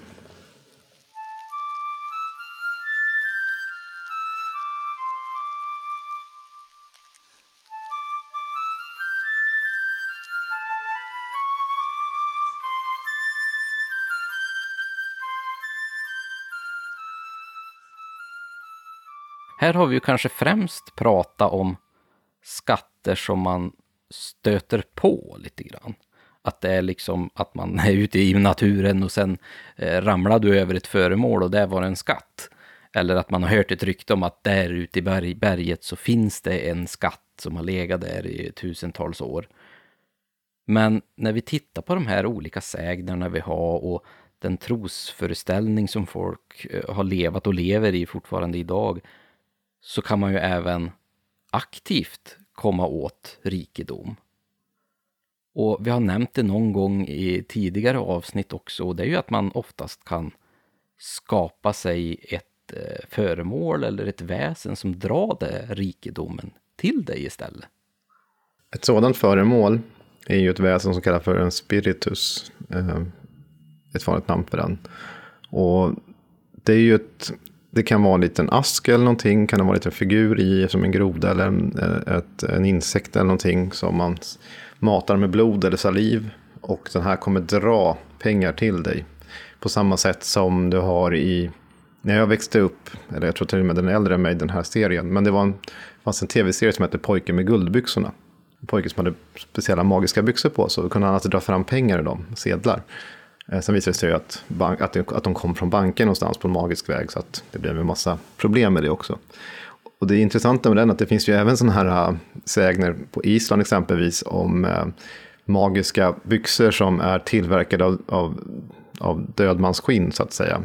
Här har vi ju kanske främst pratat om skatter som man stöter på lite grann. Att det är liksom att man är ute i naturen och sen eh, ramlar du över ett föremål och där var en skatt. Eller att man har hört ett rykte om att där ute i berg, berget så finns det en skatt som har legat där i tusentals år. Men när vi tittar på de här olika sägnerna vi har och den trosföreställning som folk eh, har levat och lever i fortfarande idag så kan man ju även aktivt komma åt rikedom. Och vi har nämnt det någon gång i tidigare avsnitt också, och det är ju att man oftast kan skapa sig ett eh, föremål eller ett väsen som drar det rikedomen till dig istället. Ett sådant föremål är ju ett väsen som kallas för en spiritus. Eh, ett vanligt namn för den. Och det är ju ett, det kan vara en liten ask eller någonting, kan det vara en liten figur i som en groda eller en, eh, ett, en insekt eller någonting som man matar med blod eller saliv. Och den här kommer dra pengar till dig. På samma sätt som du har i, när jag växte upp, eller jag tror till och med den är äldre än mig, den här serien. Men det var en, fanns en tv-serie som hette Pojken med guldbyxorna. En pojke som hade speciella magiska byxor på sig. Då kunde han alltså dra fram pengar i dem, sedlar. Eh, sen visade det sig att, bank, att, det, att de kom från banken någonstans på en magisk väg. Så att det blev en massa problem med det också. Och det intressanta med den är att det finns ju även sådana här eh, sägner på Island exempelvis om eh, magiska byxor som är tillverkade av, av, av dödmansskinn så att säga.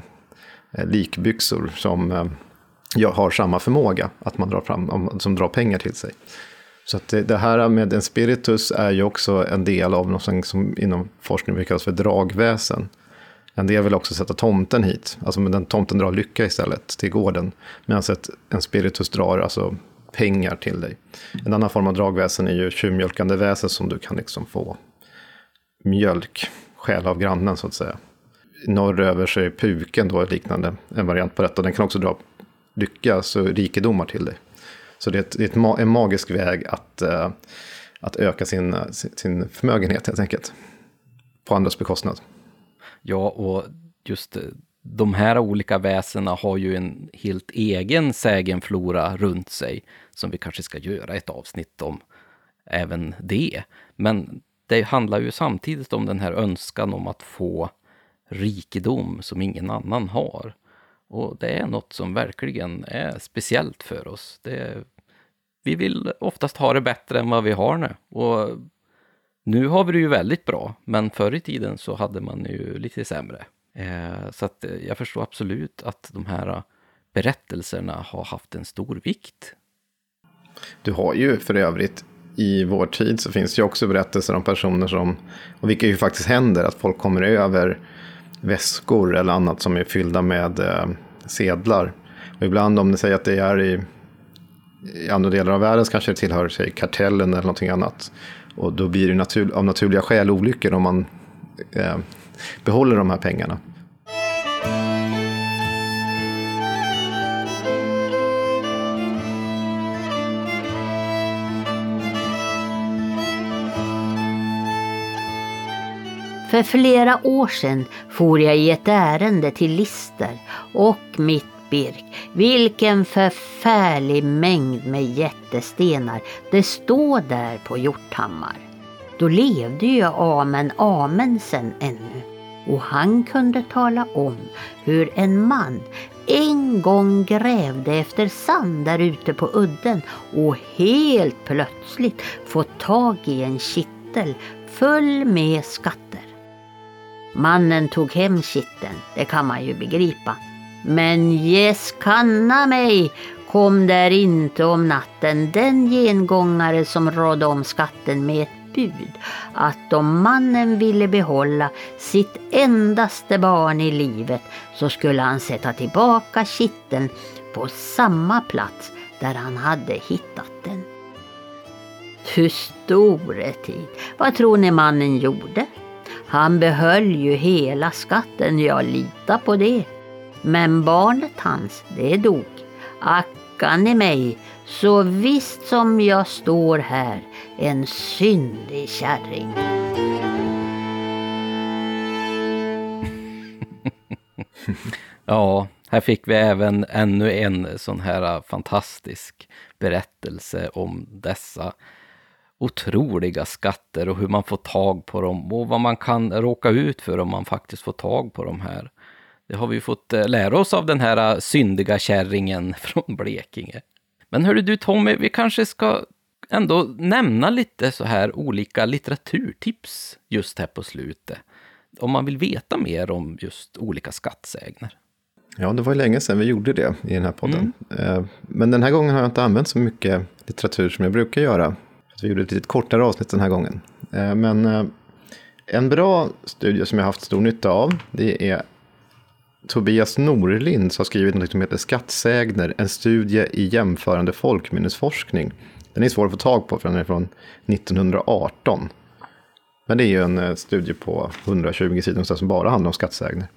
Likbyxor som ja, har samma förmåga att man drar fram, som drar pengar till sig. Så att det, det här med en spiritus är ju också en del av något som inom forskning brukar kallas för dragväsen. En del vill också sätta tomten hit, alltså den tomten drar lycka istället till gården. Medan en spiritus drar alltså pengar till dig. En annan form av dragväsen är ju tjuvmjölkande väsen som du kan liksom få mjölk, skäl av grannen så att säga. Norröver så är puken då liknande, en variant på detta. Den kan också dra lycka, så rikedomar till dig. Så det är, ett, det är en magisk väg att, uh, att öka sin, sin förmögenhet helt enkelt. På andras bekostnad. Ja, och just eh, de här olika väsena har ju en helt egen sägenflora runt sig, som vi kanske ska göra ett avsnitt om även det. Men det handlar ju samtidigt om den här önskan om att få rikedom som ingen annan har. Och det är något som verkligen är speciellt för oss. Det, vi vill oftast ha det bättre än vad vi har nu. Och nu har vi det ju väldigt bra, men förr i tiden så hade man ju lite sämre. Eh, så att eh, jag förstår absolut att de här eh, berättelserna har haft en stor vikt. Du har ju för övrigt i vår tid så finns det ju också berättelser om personer som, och vilket ju faktiskt händer, att folk kommer över väskor eller annat som är fyllda med eh, sedlar. Och ibland om ni säger att det är i, i andra delar av världen kanske det tillhör sig kartellen eller någonting annat. Och då blir det natur, av naturliga skäl olyckor om man eh, behåller de här pengarna. För flera år sedan for jag i ett ärende till Lister och mitt Birk. Vilken förfärlig mängd med jättestenar det står där på Hjorthammar. Då levde ju Amen Amensen ännu och han kunde tala om hur en man en gång grävde efter sand där ute på udden och helt plötsligt fått tag i en kittel full med skatter. Mannen tog hem kitteln, det kan man ju begripa. Men yes kanna mig kom där inte om natten den gengångare som rådde om skatten med ett bud att om mannen ville behålla sitt endaste barn i livet så skulle han sätta tillbaka kitteln på samma plats där han hade hittat den. Du store tid, vad tror ni mannen gjorde? Han behöll ju hela skatten, jag litar på det. Men barnet hans, det dog. Ackan i mig, så visst som jag står här, en syndig kärring. ja, här fick vi även ännu en sån här fantastisk berättelse om dessa otroliga skatter och hur man får tag på dem och vad man kan råka ut för om man faktiskt får tag på de här. Det har vi fått eh, lära oss av den här eh, syndiga kärringen från Blekinge. Men hörru du Tommy, vi kanske ska ändå nämna lite så här olika litteraturtips just här på slutet. Om man vill veta mer om just olika skattsägner. Ja, det var ju länge sedan vi gjorde det i den här podden. Mm. Eh, men den här gången har jag inte använt så mycket litteratur som jag brukar göra. Vi gjorde ett lite kortare avsnitt den här gången. Men en bra studie som jag haft stor nytta av, det är Tobias Norlind har skrivit något som heter Skattsägner, en studie i jämförande folkminnesforskning. Den är svår att få tag på för den är från 1918. Men det är ju en eh, studie på 120 sidor som bara handlar om skattsägner.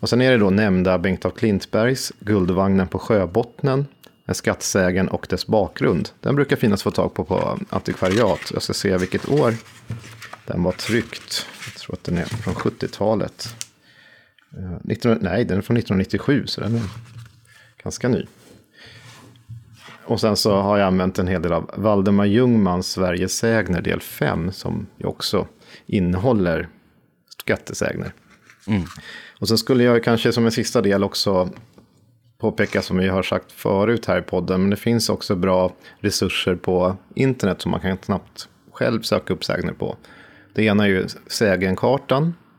Och sen är det då nämnda Bengt af Klintbergs Guldvagnen på sjöbottnen, en skattsägen och dess bakgrund. Den brukar finnas att få tag på på antikvariat. Jag ska se vilket år den var tryckt. Jag tror att den är från 70-talet. 19, nej, den är från 1997 så den är ganska ny. Och sen så har jag använt en hel del av Valdemar Ljungmans Sveriges sägner del 5 som ju också innehåller skattesägner. Mm. Och sen skulle jag kanske som en sista del också påpeka som vi har sagt förut här i podden, men det finns också bra resurser på internet som man kan snabbt själv söka upp sägner på. Det ena är ju sägenkartan Eh,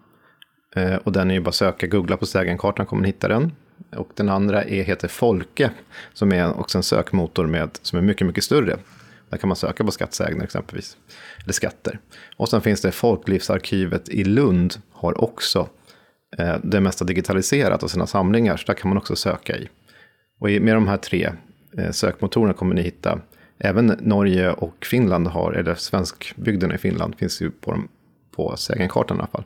Eh, och den är ju bara att söka, googla på sägenkartan kommer ni hitta den. Och den andra är, heter Folke, som är också en sökmotor med, som är mycket, mycket större. Där kan man söka på skattsägner exempelvis, eller skatter. Och sen finns det Folklivsarkivet i Lund, har också eh, det mesta digitaliserat av sina samlingar, så där kan man också söka i. Och med de här tre eh, sökmotorerna kommer ni hitta, även Norge och Finland har, eller svenskbygden i Finland finns ju på, dem, på sägenkartan i alla fall.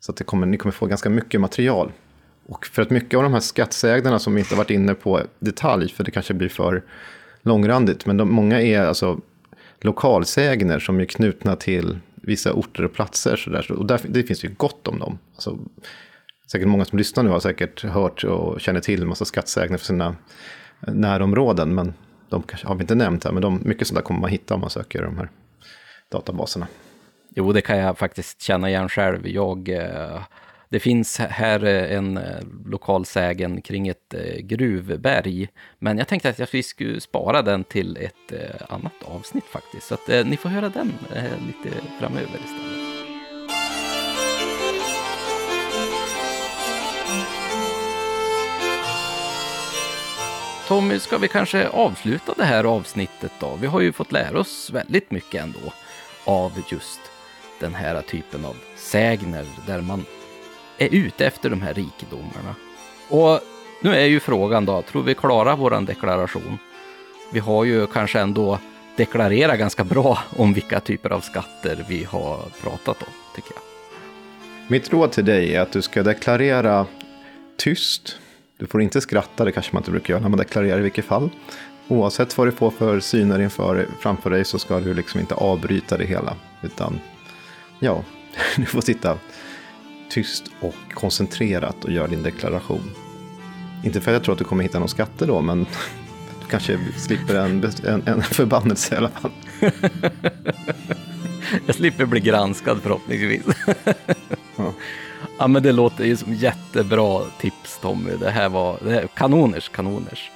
Så att det kommer, ni kommer få ganska mycket material. Och för att mycket av de här skattsägnerna som vi inte har varit inne på detalj, för det kanske blir för långrandigt, men de, många är alltså lokalsägner som är knutna till vissa orter och platser. Så där. Och där, det finns ju gott om dem. Alltså, säkert många som lyssnar nu har säkert hört och känner till en massa skattsägner för sina närområden. Men de kanske har vi inte nämnt här, men de, mycket sånt där kommer man hitta om man söker de här databaserna. Jo, det kan jag faktiskt känna igen själv. Jag, eh, det finns här eh, en eh, lokal sägen kring ett eh, gruvberg, men jag tänkte att vi skulle spara den till ett annat avsnitt faktiskt. Så att ni får höra den lite framöver istället. Tommy, ska vi kanske avsluta det här avsnittet då? Vi har ju fått lära oss väldigt mycket ändå av just den här typen av sägner där man är ute efter de här rikedomarna. Och nu är ju frågan då, tror vi klarar våran deklaration? Vi har ju kanske ändå deklarerat ganska bra om vilka typer av skatter vi har pratat om, tycker jag. Mitt råd till dig är att du ska deklarera tyst. Du får inte skratta, det kanske man inte brukar göra när man deklarerar i vilket fall. Oavsett vad du får för syner inför, framför dig så ska du liksom inte avbryta det hela. Utan ja, du får sitta tyst och koncentrerat och göra din deklaration. Inte för att jag tror att du kommer hitta några skatter då, men du kanske slipper en, en, en förbannelse i alla fall. jag slipper bli granskad förhoppningsvis. ja. ja, men det låter ju som jättebra tips Tommy. Det här var det här, kanoners, kanoners.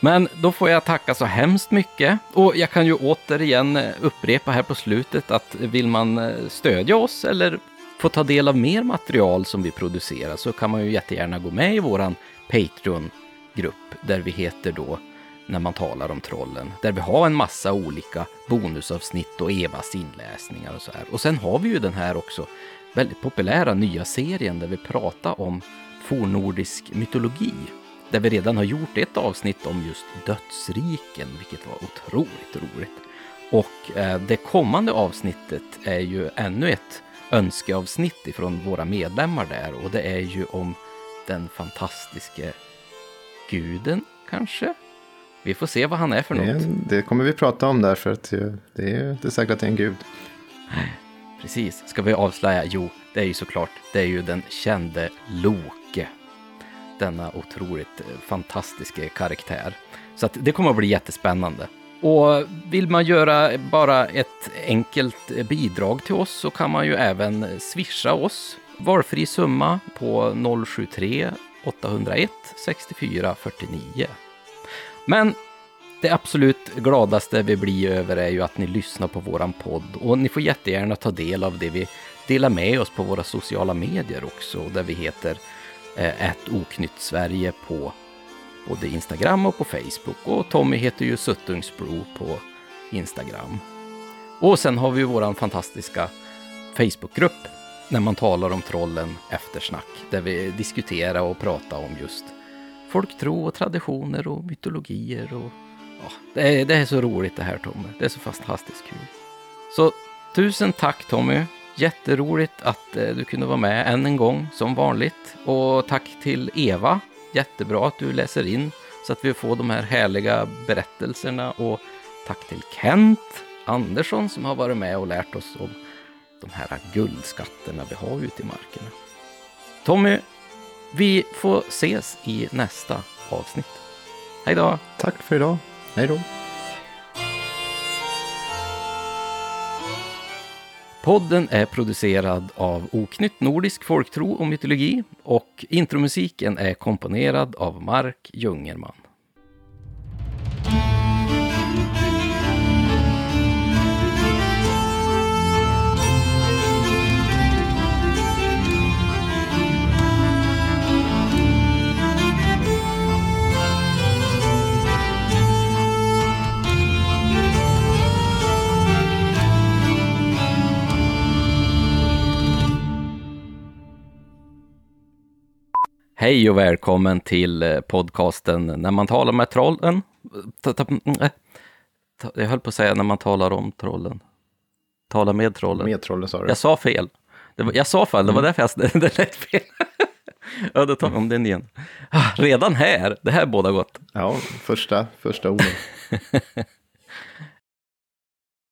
Men då får jag tacka så hemskt mycket. Och jag kan ju återigen eh, upprepa här på slutet att vill man eh, stödja oss eller få ta del av mer material som vi producerar så kan man ju jättegärna gå med i våran Patreon-grupp där vi heter då när man talar om trollen. Där vi har en massa olika bonusavsnitt och Evas inläsningar och så här. Och sen har vi ju den här också väldigt populära nya serien där vi pratar om fornnordisk mytologi där vi redan har gjort ett avsnitt om just dödsriken, vilket var otroligt roligt. Och eh, det kommande avsnittet är ju ännu ett önskeavsnitt ifrån våra medlemmar där och det är ju om den fantastiske guden, kanske? Vi får se vad han är för det, något. Det kommer vi prata om där, för att det är inte säkert att det är en gud. Precis. Ska vi avslöja? Jo, det är ju såklart, det är ju den kände Loke denna otroligt eh, fantastiska karaktär. Så att det kommer att bli jättespännande. Och vill man göra bara ett enkelt eh, bidrag till oss så kan man ju även swisha oss valfri summa på 073 801 64 49. Men det absolut gladaste vi blir över är ju att ni lyssnar på våran podd och ni får jättegärna ta del av det vi delar med oss på våra sociala medier också där vi heter Eh, ett oknytt Sverige på både Instagram och på Facebook. Och Tommy heter ju Suttungsbro på Instagram. Och sen har vi ju våran fantastiska Facebookgrupp när man talar om trollen eftersnack. Där vi diskuterar och pratar om just folktro och traditioner och mytologier. Och, ja, det, är, det är så roligt det här Tommy. Det är så fantastiskt kul. Så tusen tack Tommy Jätteroligt att eh, du kunde vara med än en gång som vanligt. Och tack till Eva. Jättebra att du läser in så att vi får de här härliga berättelserna. Och tack till Kent Andersson som har varit med och lärt oss om de här guldskatterna vi har ute i markerna. Tommy, vi får ses i nästa avsnitt. Hej då! Tack för idag. Hej då! Podden är producerad av Oknytt Nordisk Folktro och Mytologi och intromusiken är komponerad av Mark Jungerman. Hej och välkommen till eh, podcasten När man talar med trollen. Mm, eh. Jag höll på att säga när man talar om trollen. Tala med trollen. Med trollen sa du. Jag sa fel. Var, jag sa fel, det var Mm. därför jag, det lät fel. ja, då tar vi om den igen. Ah, Redan här, det här båda gott. Ja, första, första orden.